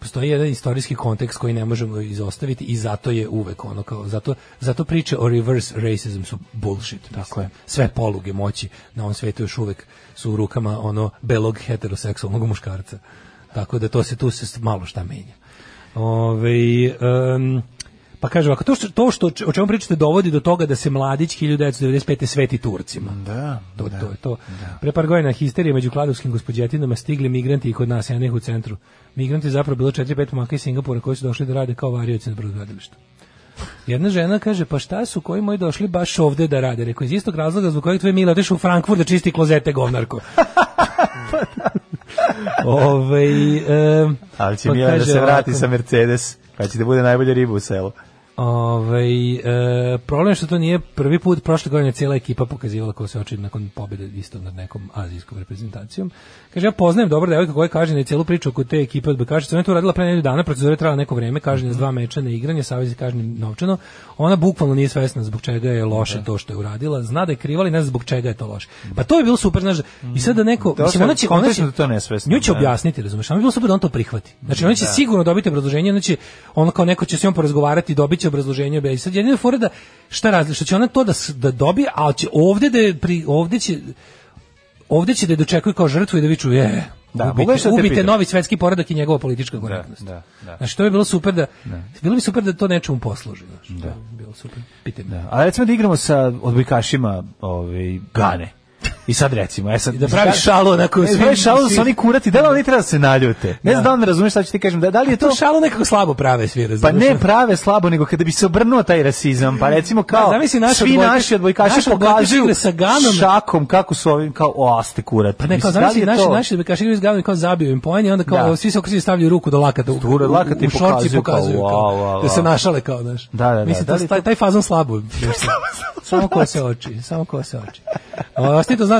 postoji jedan istorijski kontekst koji ne možemo izostaviti i zato je uvek ono kao zato zato priče o reverse racism su bullshit tako mislim. je sve poluge moći na ovom svetu još uvek su u rukama ono belog heteroseksualnog muškarca tako da to se tu se malo šta menja Ove, um, pa kaže ovako, to što, to što o čemu pričate dovodi do toga da se mladić 1995. sveti Turcima. Da, to, da, to je to. Da. Pre par godina histerija među kladovskim gospodjetinama stigli migranti i kod nas, ja ne u centru. Migranti zapravo bilo 4-5 maka iz Singapura koji su došli da rade kao varioci na brodogradilištu. Jedna žena kaže, pa šta su koji moji došli baš ovde da rade? Rekao, iz istog razloga zbog kojeg tvoje mile u Frankfurt da čisti klozete govnarko. [laughs] [laughs] Pa [laughs] Ove, ovaj, e, Ali će pa mi da se vrati ovako. sa Mercedes, pa će da bude najbolja riba u selu. Ovaj e, problem što to nije prvi put prošle godine cijela ekipa pokazivala kako se oči nakon pobjede isto nad nekom azijskom reprezentacijom. Kaže ja poznajem dobro devojku koja kaže da je celu priču oko te ekipe od Bekašića, ona je to radila pre nekoliko dana, procedura je trajala neko vrijeme, kaže nas mhm. dva meča ne igranje, savez kaže novčano. Ona bukvalno nije svjesna zbog čega je loše da. to što je uradila, zna da je kriva, ali ne zna zbog čega je to loše. Pa to je bilo super, znaš, i sad da neko, to da, mislim ona će da, ona da će, da to ne svesna. objasniti, razumeš? Ona bi bilo super da on to prihvati. Znači ona će da. sigurno dobiti obrazloženje, znači ona kao neko će s njom porazgovarati, dobiće obrazloženje bez. Sad jedina fora da šta razli, što će ona to da da dobije, a će ovde da je pri ovde će ovde će da je dočekuje kao žrtvu i da viču je. Da, ubite, ubite novi svetski poredak i njegova politička korektnost. Da, da, da. Znači, to bi bilo super da, da. bilo bi super da to nečemu posluži, znači. Da. Bilo super. me. Da. A recimo da igramo sa odbojkašima, ovaj Gane. I sad recimo, e sad, da pravi da- šalu onako, ne, pravi šalu sa oni kurati, da li oni treba da se naljute? Ne da. znam da li razumeš šta ću ti kažem, da, da li je to... to šalu nekako slabo prave svi, pa razumeš? Pa ne prave slabo, nego kada bi se obrnuo taj rasizam, pa recimo kao, da, svi odbojka, naši odbojkaši pokazuju sa ganom, šakom kako su ovim, kao, o, ste kurat. Pa ne, kao, zamisli, naši, naši odbojkaši igraju s ganom i kao zabiju im poen onda kao, da. svi se okreću stavljaju ruku do lakata, u, u, u, u šorci pokazuju, kao, da se našale kao, znaš. Da, da, Mislim, taj fazon slabo. [laughs] Samo ko se oči, samo ko se oči. Ostito znaš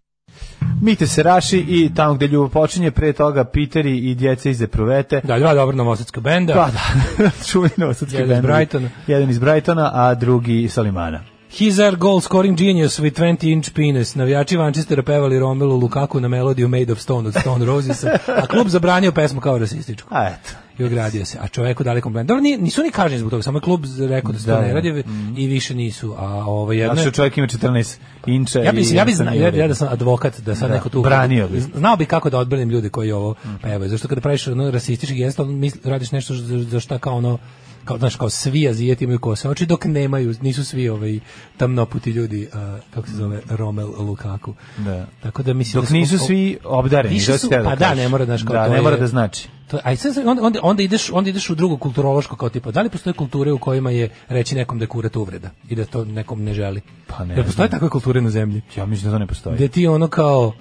Mite se raši i tamo gde ljubav počinje, pre toga Piteri i djece iz Deprovete. Da, dva dobro novosadska benda. Pa da, da, [laughs] čuveni novosadski benda. Jedan iz Brightona, a drugi iz Salimana. His our goal scoring genius with 20 inch penis. Navijači Manchestera pevali Romelu Lukaku na melodiju Made of Stone od Stone Rosesa, a klub zabranio pesmu kao rasističku. A eto. I ogradio se. A čoveku dali kompliment. Dobro, nisu ni kažnjeni zbog toga, samo je klub rekao da se to da, da. ne radi mm i više nisu. A ovo jedno... Znači, da čovjek ima 14 inča ja bi, i... Ja bi zna, ja, ja da sam advokat, da sad da, neko tu... Branio bi. Znao bi kako da odbranim ljude koji ovo mm -hmm. pevaju. Zašto kada praviš ono rasistički gestal, radiš nešto za šta kao ono kao znaš kao svi Azijeti imaju kose, znači dok nemaju, nisu svi ovaj tamnoputi ljudi, a, kako se zove Romel Lukaku. Da. Tako da mislim dok da nisu svi obdareni, nisu, su, da pa da, ne mora znaš kao da, to ne mora da znači. To, a onda, onda, onda, ideš, onda ideš u drugo kulturološko kao tipa, da li postoje kulture u kojima je reći nekom da je kurata uvreda i da to nekom ne želi? Pa ne. Da postoje takve kulture na zemlji? Ja mislim da to ne postoji. Gde ti ono kao,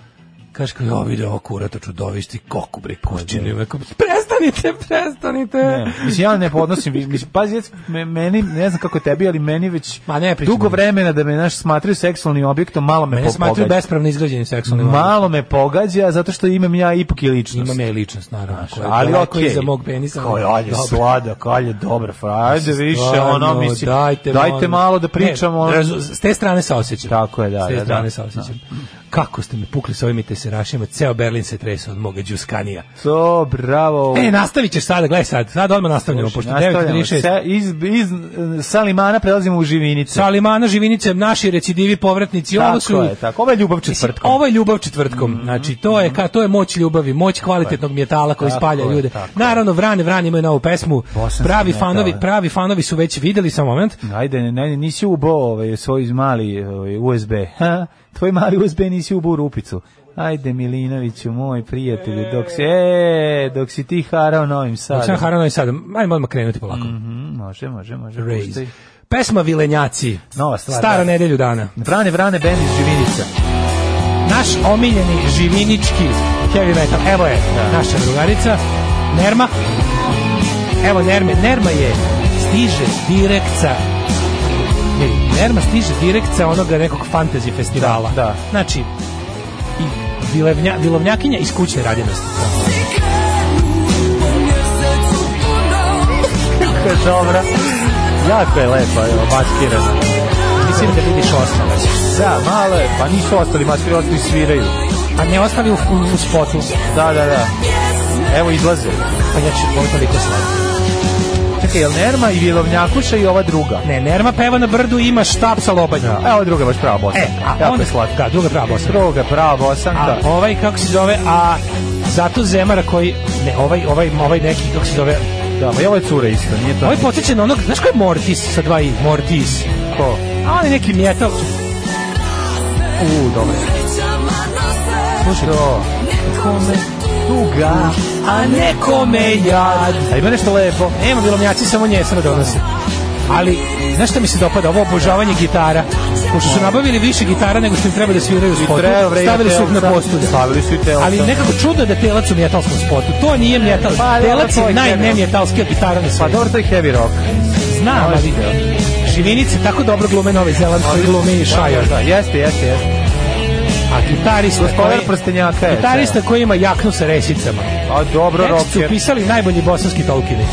kažeš kao, ja vidio ovo kurata čudovišti, koku bre, kućinu, da, da. prestani prestanite, prestanite. Ne, mislim, ja ne podnosim, mislim, pazi, meni, ne znam kako je tebi, ali meni već Ma ne, dugo vremena da me naš smatraju seksualnim objektom, malo me pogađa. smatraju bespravno izgrađenim seksualnim objektom. Malo me pogađa, zato što imam ja ipak i ličnost. Imam ja i ličnost, naravno. Znaš, koja, ali okej. Okay. Iza mog penisa. Koji, ajde, sladak, ajde, dobro, frajde, više, ono, mislim, dajte, dajte da- malo da pričamo. Ne, s te strane se osjećam. Tako je, da. S te da, da. strane da, se osjećam. Da. Kako ste me pukli s ovim teserašima, ceo Berlin se trese od moga džuskanija. So, bravo. E, ne, nastavit ćeš sada, gledaj sad, sad odmah nastavljamo, pošto 9.36. Sa, iz, iz, Salimana prelazimo u Živinice. Salimana, Živinice, naši recidivi, povratnici, tako ovo su... Je, tako, ovo je ljubav četvrtkom. Ovo je ljubav četvrtkom, mm -hmm. znači to je, ka, to je moć ljubavi, moć kvalitetnog metala koji tako spalja je, ljude. Naravno, Vrane, Vrane imaju novu pesmu, pravi fanovi, pravi fanovi su već videli sa moment. Ajde, ne, ne, nisi ubo ovaj, svoj mali ovaj, USB, ha? [laughs] tvoj mali USB nisi ubo u rupicu. Ajde Milinoviću, moj prijatelju, dok se e, dok si ti harao Novim Sadom. Dok sam harao Novim Sadom, ajmo odmah krenuti polako. Mm -hmm, može, može, može. Raise. Pesma Vilenjaci. Nova stvar. Stara da. nedelju dana. Vrane, vrane, bend iz Živinica. Naš omiljeni živinički heavy metal. Evo je da. naša drugarica, Nerma. Evo Nerme. Nerma je stiže direkt sa Nerma stiže direkt sa onoga nekog fantasy festivala. Da, da. Znači, bilevnja, bilovnjakinja iz kućne radinosti. Kako je dobra. Jako je lepa, evo, maskirana. Mislim da vidiš ostale. Da, malo je, pa nisu ostali maskirani, ostali sviraju. A ne ostali u, u, u spotu. Da, da, da. Evo izlaze. Pa ja ću, ovo toliko slaviti. Čekaj, jel Nerma i Vilovnjakuša i ova druga? Ne, Nerma peva na brdu i ima štap sa lobanjima. Da, ja. Evo druga baš prava bosanka. E, a Jako onda, slatka, da, druga prava bosanka. Druga prava bosanka. A ovaj, kako se zove, a zato Zemara koji, ne, ovaj, ovaj, ovaj neki, kako se zove, da, ma pa ovo je cura isto, nije to. Ovo je potiče onog, znaš ko je Mortis sa dva i? Mortis. Ko? A on je neki mjetal. U, dobro. Slušaj, to. Kome? tuga, a nekome jad. A ima nešto lepo. Nema bilomnjaci, samo nje sve donose. Ali, znaš šta mi se dopada? Ovo obožavanje gitara. Pošto su nabavili više gitara nego što im treba da sviraju u spotu, stavili su ih na postulje. Stavili su i telca. Ali nekako čudno da telac u metalskom spotu. To nije metal. Pa, da, telac da, je najnemetalskija gitara na svijetu. Pa dobro, to je heavy rock. Znam, ali... Živinice tako dobro glume Novi Zeland koji glume i Šajar. Da, jeste, jeste, jeste. A gitarista koji, prstenjaka je. Gitarista da. koji ima jaknu sa resicama. A dobro, Tekst su pisali najbolji bosanski tolkini.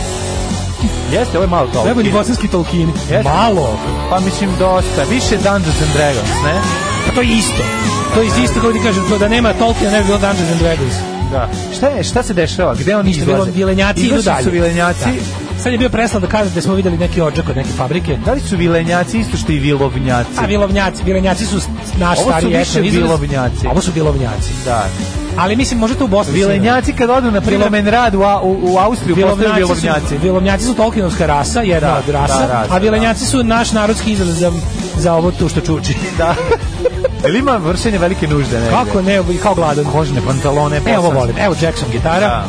Jeste, ovo je malo tolkini. Najbolji bosanski tolkini. Jeste. Malo. Pa mislim dosta. Više Dungeons and Dragons, ne? Pa to je isto. To je isto kao ti da kažem, da nema Tolkiena ne bi bilo Dungeons and Dragons. Da. Šta je, šta se dešava? Gde oni izlaze? Bilo vilenjaci idu dalje. su vilenjaci, da sad je bio preslav da kažete da smo videli neki odžak od neke fabrike. Da li su vilenjaci isto što i vilovnjaci? A vilovnjaci, vilenjaci su naš ovo stari etno. Ovo su vilovnjaci. Ovo su vilovnjaci. Da. Ali mislim možete u Bosni. Vilenjaci kad odu na privremen rad u, u, u Austriju postaju vilovnjaci. Su, vilovnjaci su Tolkienovska rasa, jedna da, od rasa, da, rasa, a da. vilenjaci da. su naš narodski izraz za, za ovo tu što čuči. Da. [laughs] Jel ima vršenje velike nužde? Ne Kako ne, kao gladan. Kožne pantalone. Evo volim, evo Jackson gitara. Da.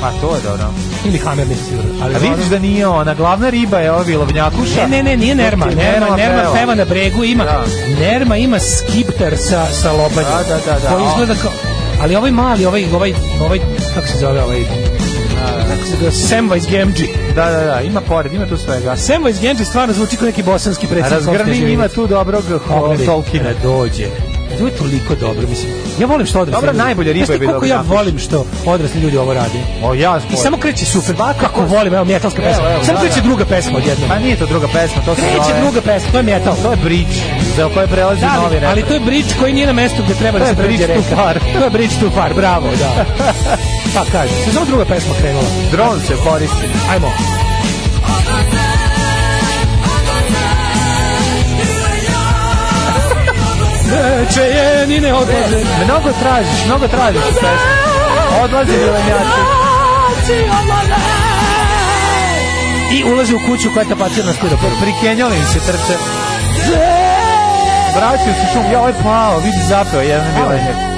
Pa to je dobro. Ili Hamer nisam siguran. Ali A vidiš da nije ona, glavna riba je ovi lovnjakuša. Ne, ne, ne, nije Nerma. Nerma, Nerma peva na bregu, ima da. Nerma ima skipter sa, sa lobanjom Da, da, da, da. Koji izgleda kao... Ali ovaj mali, ovaj, ovaj, ovaj, kako se zove ovaj, da, da. kako se zove, Samwise Gamgee. Da, da, da, ima pored, ima tu svega. Samwise Gamgee stvarno zvuči kao neki bosanski predsjednik. Razgrani ima tu dobrog Tolkiena. Dođe je toliko dobro, mislim. Ja volim što odrasli. Dobro, najbolje riba je bilo. Kako ja volim što odrasli ljudi ovo rade. O ja. I samo kreće super, kako, kako volim, evo metalska pesma. Evo, samo da, kreće da. druga pesma odjednom. Pa nije to druga pesma, to se kreće zove... druga pesma, to je metal. To je bridge, za koje prelazi da, novi rep. Ali to je bridge koji nije na mestu gde treba da to da se pređe reka. Far. [laughs] to je bridge too far, bravo, da. [laughs] pa kaže, se samo druga pesma krenula. Dron se koristi. Hajmo. Neće je ni ne odlaze. Mnogo tražiš, mnogo tražiš u pesmi. Odlaze milenjaci. I ulaze u kuću koja je tapacija na skuda. Prikenjali im se trče. Vraćaju se šum. Ja, ovo ovaj je pao, vidi zapeo, jedan milenjak.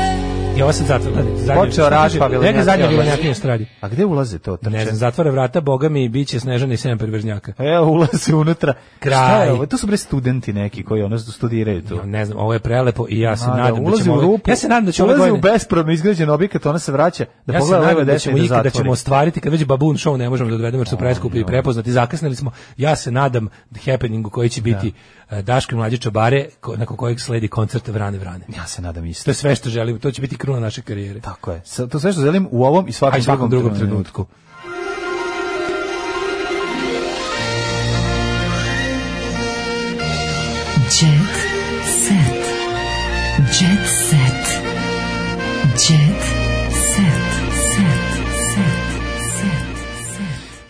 I ovo sad zatvor, gledaj. Počeo Rašpa Vilnjak. zadnja Vilnjakinja što stradi. A gde ulaze to? Trče? Ne znam, zatvore vrata, boga mi, bit će snežani sem perverznjaka. Evo, ulaze unutra. Kraj. Šta je ovo? To su bre studenti neki koji ono studiraju tu. Ja, ne znam, ovo je prelepo i ja se A, da, nadam da, da ćemo... U rupu, ja se nadam da ćemo... Ulazi u bespravno izgrađen objekat, ona se vraća. Da ja se nadam da ćemo da ikada da ćemo ostvariti, kad već babun show ne možemo da odvedemo jer su preskupi i prepoznati. Zakasnili smo. Ja se nadam happeningu koji će biti da. e, Daško Mlađe Čabare, nakon kojeg sledi koncert Vrane Vrane. Ja se nadam isto. To je sve što želimo. To će biti kruna naše karijere. Tako je. To sve što želim u ovom i svakom, svakom drugom, drugom trenutku.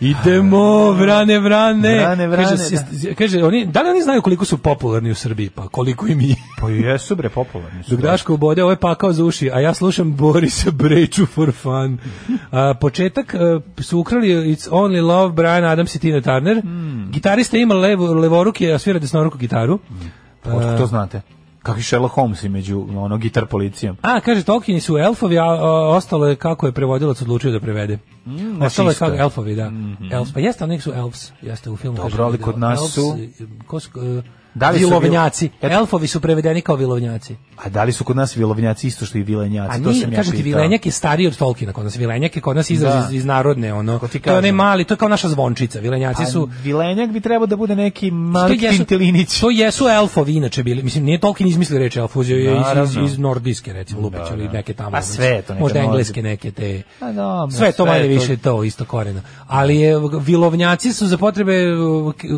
Idemo, vrane, vrane. Vrane, vrane. Kaže, da. kaže, oni, da li oni znaju koliko su popularni u Srbiji? Pa koliko i mi? [laughs] Pa jesu bre, popularni su. Dok da. Daško ubode, ovo je pakao za uši, a ja slušam Borisa Brejču for fun. A, početak a, e, su ukrali It's Only Love, Brian Adams i Tina Turner. Mm. Gitarista ima levo, levoruke, a svira desnoruku gitaru. Mm. Otko pa, to znate? kakvi Sherlock Holmes između među ono gitar policijom. A kaže Tolkien su elfovi, a, a ostalo je kako je prevodilac odlučio da prevede. Mm, ostalo je kako elfovi, da. Mm -hmm. Elf, pa jeste, oni su elves, jeste u filmu. Dobro, ali da kod nas su... Elfs, uh, Da li vilovnjaci. Vil... Elfovi su prevedeni kao vilovnjaci. A da li su kod nas vilovnjaci isto što i vilenjaci? A to sam ja kažete, vilenjak je stariji od Tolkiena kod nas. Vilenjak je kod nas izraz da. iz, iz, narodne, ono. to je onaj mali, to je kao naša zvončica. Vilenjaci A, su... Vilenjak bi trebao da bude neki mali to to jesu elfovi inače bili. Mislim, nije Tolkien izmislio reći elf, uzio je iz, iz, iz nordijske, recimo, Lupić, da, ili da. neke tamo. Pa sve to neka Možda nordijske. engleske neke te... A, pa dobro, sve to sve manje više to, isto korena. Ali je, vilovnjaci su za potrebe,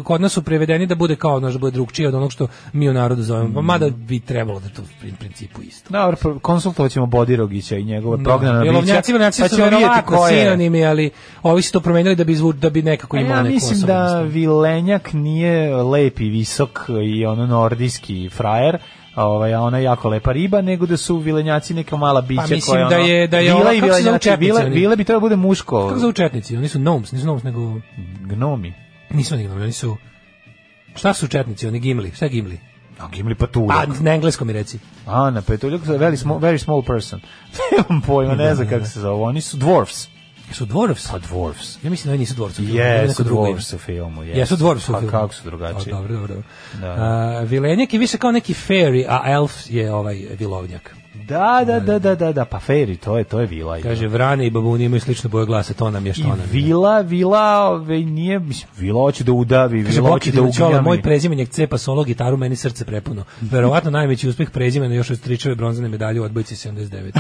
kod nas su prevedeni da bude kao, ono, da bude drugčije od onog što mi u narodu zovemo. Pa mm. Mada bi trebalo da to u principu isto. Dobro, konsultovat ćemo Bodirogića i njegova da. prognana bića. Jelovnjacima pa su verovatno sinonimi, ali ovi su to promenili da bi, izvu, da bi nekako imali ja, mislim da Vilenjak nije lep i visok i ono nordijski frajer, ovaj a ona je jako lepa riba nego da su vilenjaci neka mala bića pa mislim koja da je da je bila i vilenjaci bile, bile bi trebalo da bude muško kako za učetnici oni su gnomes nisu gnomes nego gnomi nisu ni gnomi oni su Šta su četnici, oni Gimli? Šta Gimli? A Gimli patuljak. A pa, na engleskom mi reci. A, na petuljak, pa very small, very small person. [laughs] Nemam pojma, ne znam da, kako da. se zove. Oni su dwarfs. Su dwarfs? Pa dwarfs. Ja mislim da oni nisu dwarfs. Jesu da dwarfs u filmu. Jesu yes. yes, dwarfs u pa filmu. A kako su drugačiji? O, dobro, dobro. Da. A, vilenjak je više kao neki fairy, a elf je ovaj vilovnjak. Da, da, da, da, da, da, pa Feri, to je, to je vila. Kaže, vrane i babuni imaju sličnu boje glasa, to nam je što I nam je. vila, vila, ove, nije, mislim, vila hoće da udavi, Kaže, vila hoće da ugljami. Moj prezimenjak cepa solo gitaru, meni srce prepuno. Verovatno najveći uspeh prezimena još od stričeve bronzane medalje u odbojci 79.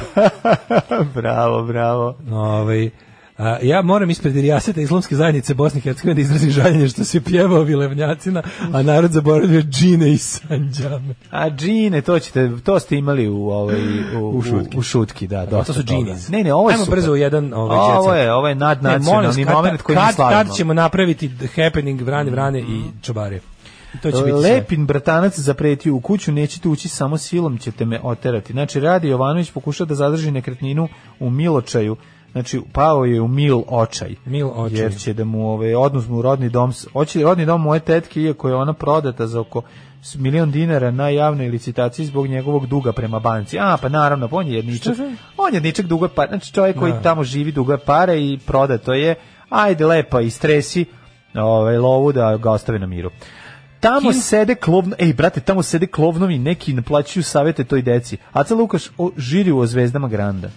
[laughs] bravo, bravo. Ove, ovaj, A, ja moram ispred Rijaseta Islamske zajednice Bosne i Hercegovine da izrazim žaljenje što se pjevao Vilevnjacina, a narod zaboravio džine i sanđame. A džine, to, ćete, to ste imali u, ovaj, u, u, šutki. U, u šutki da, dosta. A to su džine. Ne, ne, ovo je Ajmo super. brzo u jedan ovaj, Ovo je, ovo je nadnacionalni moment koji mi slavimo. Kad ćemo napraviti happening Vrane, Vrane mm i Čobarije? To će biti Lepin sve. bratanac zapretio u kuću, nećete ući samo silom ćete me oterati. Znači, Radi Jovanović pokušao da zadrži nekretninu u Miločaju, Znači, pao je u mil očaj. Mil očaj. Jer će da mu ove, odnosno u rodni dom, oči rodni dom moje tetke, iako je ona prodata za oko milion dinara na javnoj licitaciji zbog njegovog duga prema banci. A, pa naravno, pa on je jedničak. On je jedničak duga pare. Znači, čovjek koji da. tamo živi duga pare i proda to je, ajde lepa, i stresi ovaj, lovu da ga ostave na miru. Tamo Kim? sede klovno, ej brate, tamo sede klovnovi, neki naplaćuju savete toj deci. Aca Lukaš o, žiri u zvezdama Granda.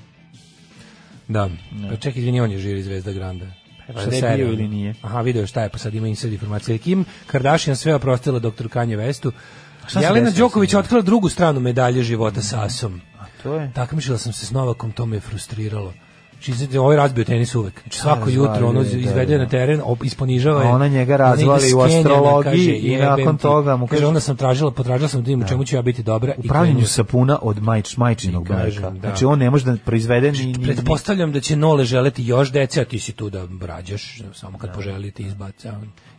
Da. da. Pa čekaj, izvini, on je žiri zvezda Granda. Pa šta je bio ili nije? Aha, video šta je, pa sad ima inside informacije. Kim Kardashian sve oprostila doktor Kanje Vestu. Jelena Đoković otkrila drugu stranu medalje života mm. sa Asom. A to je? Takmičila sam se s Novakom, to me je frustriralo. Znači, ovaj razbio tenis uvek. Znači, da, svako Razvali, jutro ono da, izvede da, na teren, op, isponižava je. ona njega razvali u astrologiji i nakon toga mu kaže... onda sam tražila, potražila sam da vidim u čemu ću ja biti dobra. U pravljenju sapuna od majč, majčinog mleka. Znači, on ne može da proizvede znači, ni... Pretpostavljam da će Nole želeti još dece, a ti si tu da brađaš, samo kad poželite izbaca,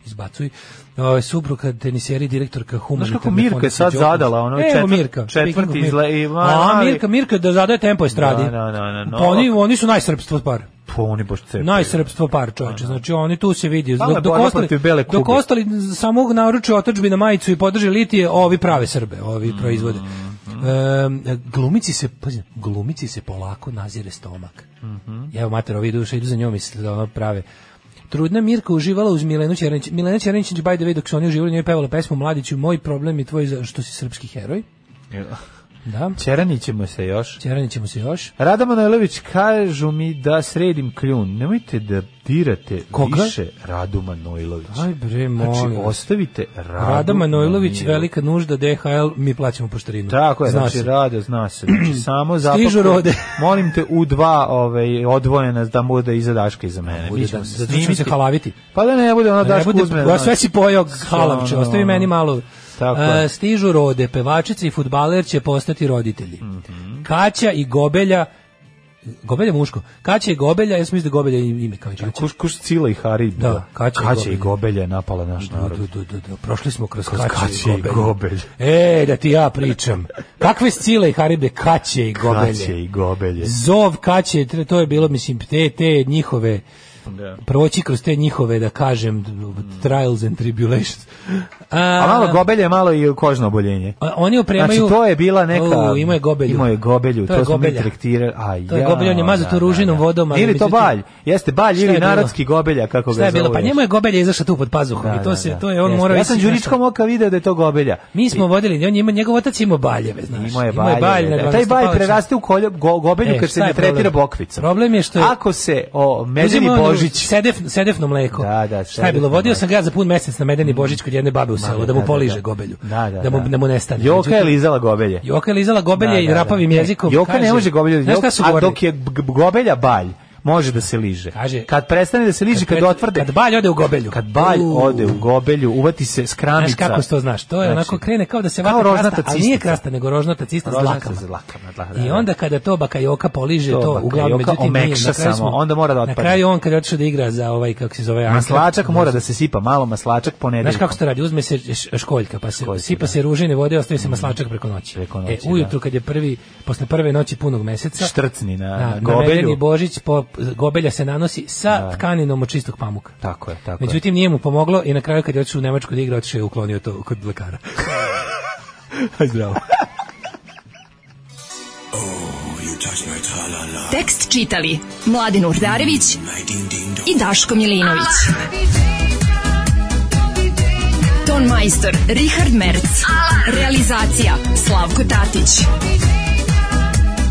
izbacuj. O, supruga teniseri, direktorka humanitarne Znaš kako Mirka je sad zadala, ono je četvr, Mirka, četvrti izla... A, Mirka, Mirka da zadaje tempo estradi. Pa no, no, no, oni, oni su najsrani najsrpstvo par. Po pa oni baš cepe. Najsrpstvo par, da, čoveče. Da. Znači oni tu se vidi. Dok, dok, ostali, dok ostali samog naručuju otačbi na majicu i podrže litije, ovi prave Srbe, ovi mm, proizvode. Um, glumici se pazi, glumici se polako nazire stomak. Mhm. Mm Evo mater, ovi duše idu za njom misle da ono prave. Trudna Mirka uživala uz Milenu Čerenić. Milena Ćeranić by the way dok su oni uživali njoj pevala pesmu Mladiću, moj problem je tvoj što si srpski heroj. Yeah. Da. Čeranić ćemo se još. Čeranić ćemo se još. Rada Manojlović, kažu mi da sredim kljun. Nemojte da dirate Koga? više Radu Manojlović. Aj bre, molim. Znači, ostavite Radu Rada Manojlović, Manojlović. velika nužda, DHL, mi plaćamo poštarinu. Tako je, zna znači, se. Rada, zna se. Znači, [clears throat] samo Stižu rode. [laughs] molim te, u dva ovaj, odvojena da bude iza Daška iza mene. Bude, mi da- ćemo da, se, da, da, se halaviti. Pa da ne bude ona da Daška uzme. Da sve si pojao halavče, ostavi meni malo Tako e, stižu rode, pevačica i futbaler će postati roditelji. Mm -hmm. Kaća i Gobelja Gobelja muško. Kaća i Gobelja, ja sam mislio da Gobelja ime kao Kaća. Kuš, kuš Cila i Hari. Da, da. Kaća, Kaća i, Gobelja. i Gobelja napala naš da, narod. Da, da, da, da. Prošli smo kroz, kroz Kaća, i, Gobelja. E, da ti ja pričam. Kakve Cila i Haribe, Kaća i Gobelje. Kaća i Gobelje. Zov Kaće, to je bilo, mislim, te, te njihove da. proći kroz te njihove, da kažem, trials and tribulations. A, a malo gobelje, malo i kožno oboljenje. A, oni opremaju... Znači, to je bila neka... U, imao je gobelju. Imao je gobelju, to, to je smo gobelja. mi trektirali. Aj, to je ja, gobelj, on je mazato da, da, ružinom da. vodom. Ali ili to balj, jeste balj ili je narodski gobelja, kako ga pa zoveš. Pa njemu je gobelja izašla tu pod pazuhom da, i to, se, to je on morao... Ja sam Đuričkom oka video da je to gobelja. Mi smo vodili, on ima, njegov otac imao baljeve, znaš. Imao je balje. Taj balj preraste u gobelju e, kad se ne tretira bokvica. Problem je što Ako se o medeni Božić. Sedef, sedefno mleko. Da, da, Šta je bilo? Vodio sam ga za pun mesec na medeni Božić kod jedne babe u selu, da, da mu da, polije da. gobelju. Da, da, da, mu, da mu nestane. Joka je lizala gobelje. Joka je lizala gobelje i rapavim jezikom. Joka ne može gobelju. a dok je gobelja balj, može da se liže. Kaže, kad prestane da se liže, kad, kad otvrde. Kad balj ode u gobelju. Kad balj uh. ode u gobelju, uvati se skramica. Znaš kako se to znaš? To je znači, onako krene kao da se vata krasta, cista. ali nije krasta, nego rožnata cista rožnata s da, Dlaka, I da. onda kada to bakajoka poliže, to, to uglavnom međutim nije. samo, smo, onda mora da otpadne. Na kraju on kad je otišao da igra za ovaj, kako se zove, maslačak mora da se sipa, malo maslačak ponedeljkom. Znaš kako se to radi? Uzme se školjka, pa se sipa da. se ružine vode, ostaje se mm. maslačak preko noći. E, da. ujutru kad je prvi, posle prve noći punog meseca, štrcni na, na gobelju. Božić po, gobelja se nanosi sa da. tkaninom od čistog pamuka. Tako je, tako Međutim, nije mu pomoglo i na kraju kad je otišao u Nemačku da igra, otišao je uklonio to kod lekara. [laughs] Aj, zdravo. oh, Tekst čitali Mladin Urdarević i Daško Milinović. Ton majstor Richard Merc. Realizacija Slavko Tatić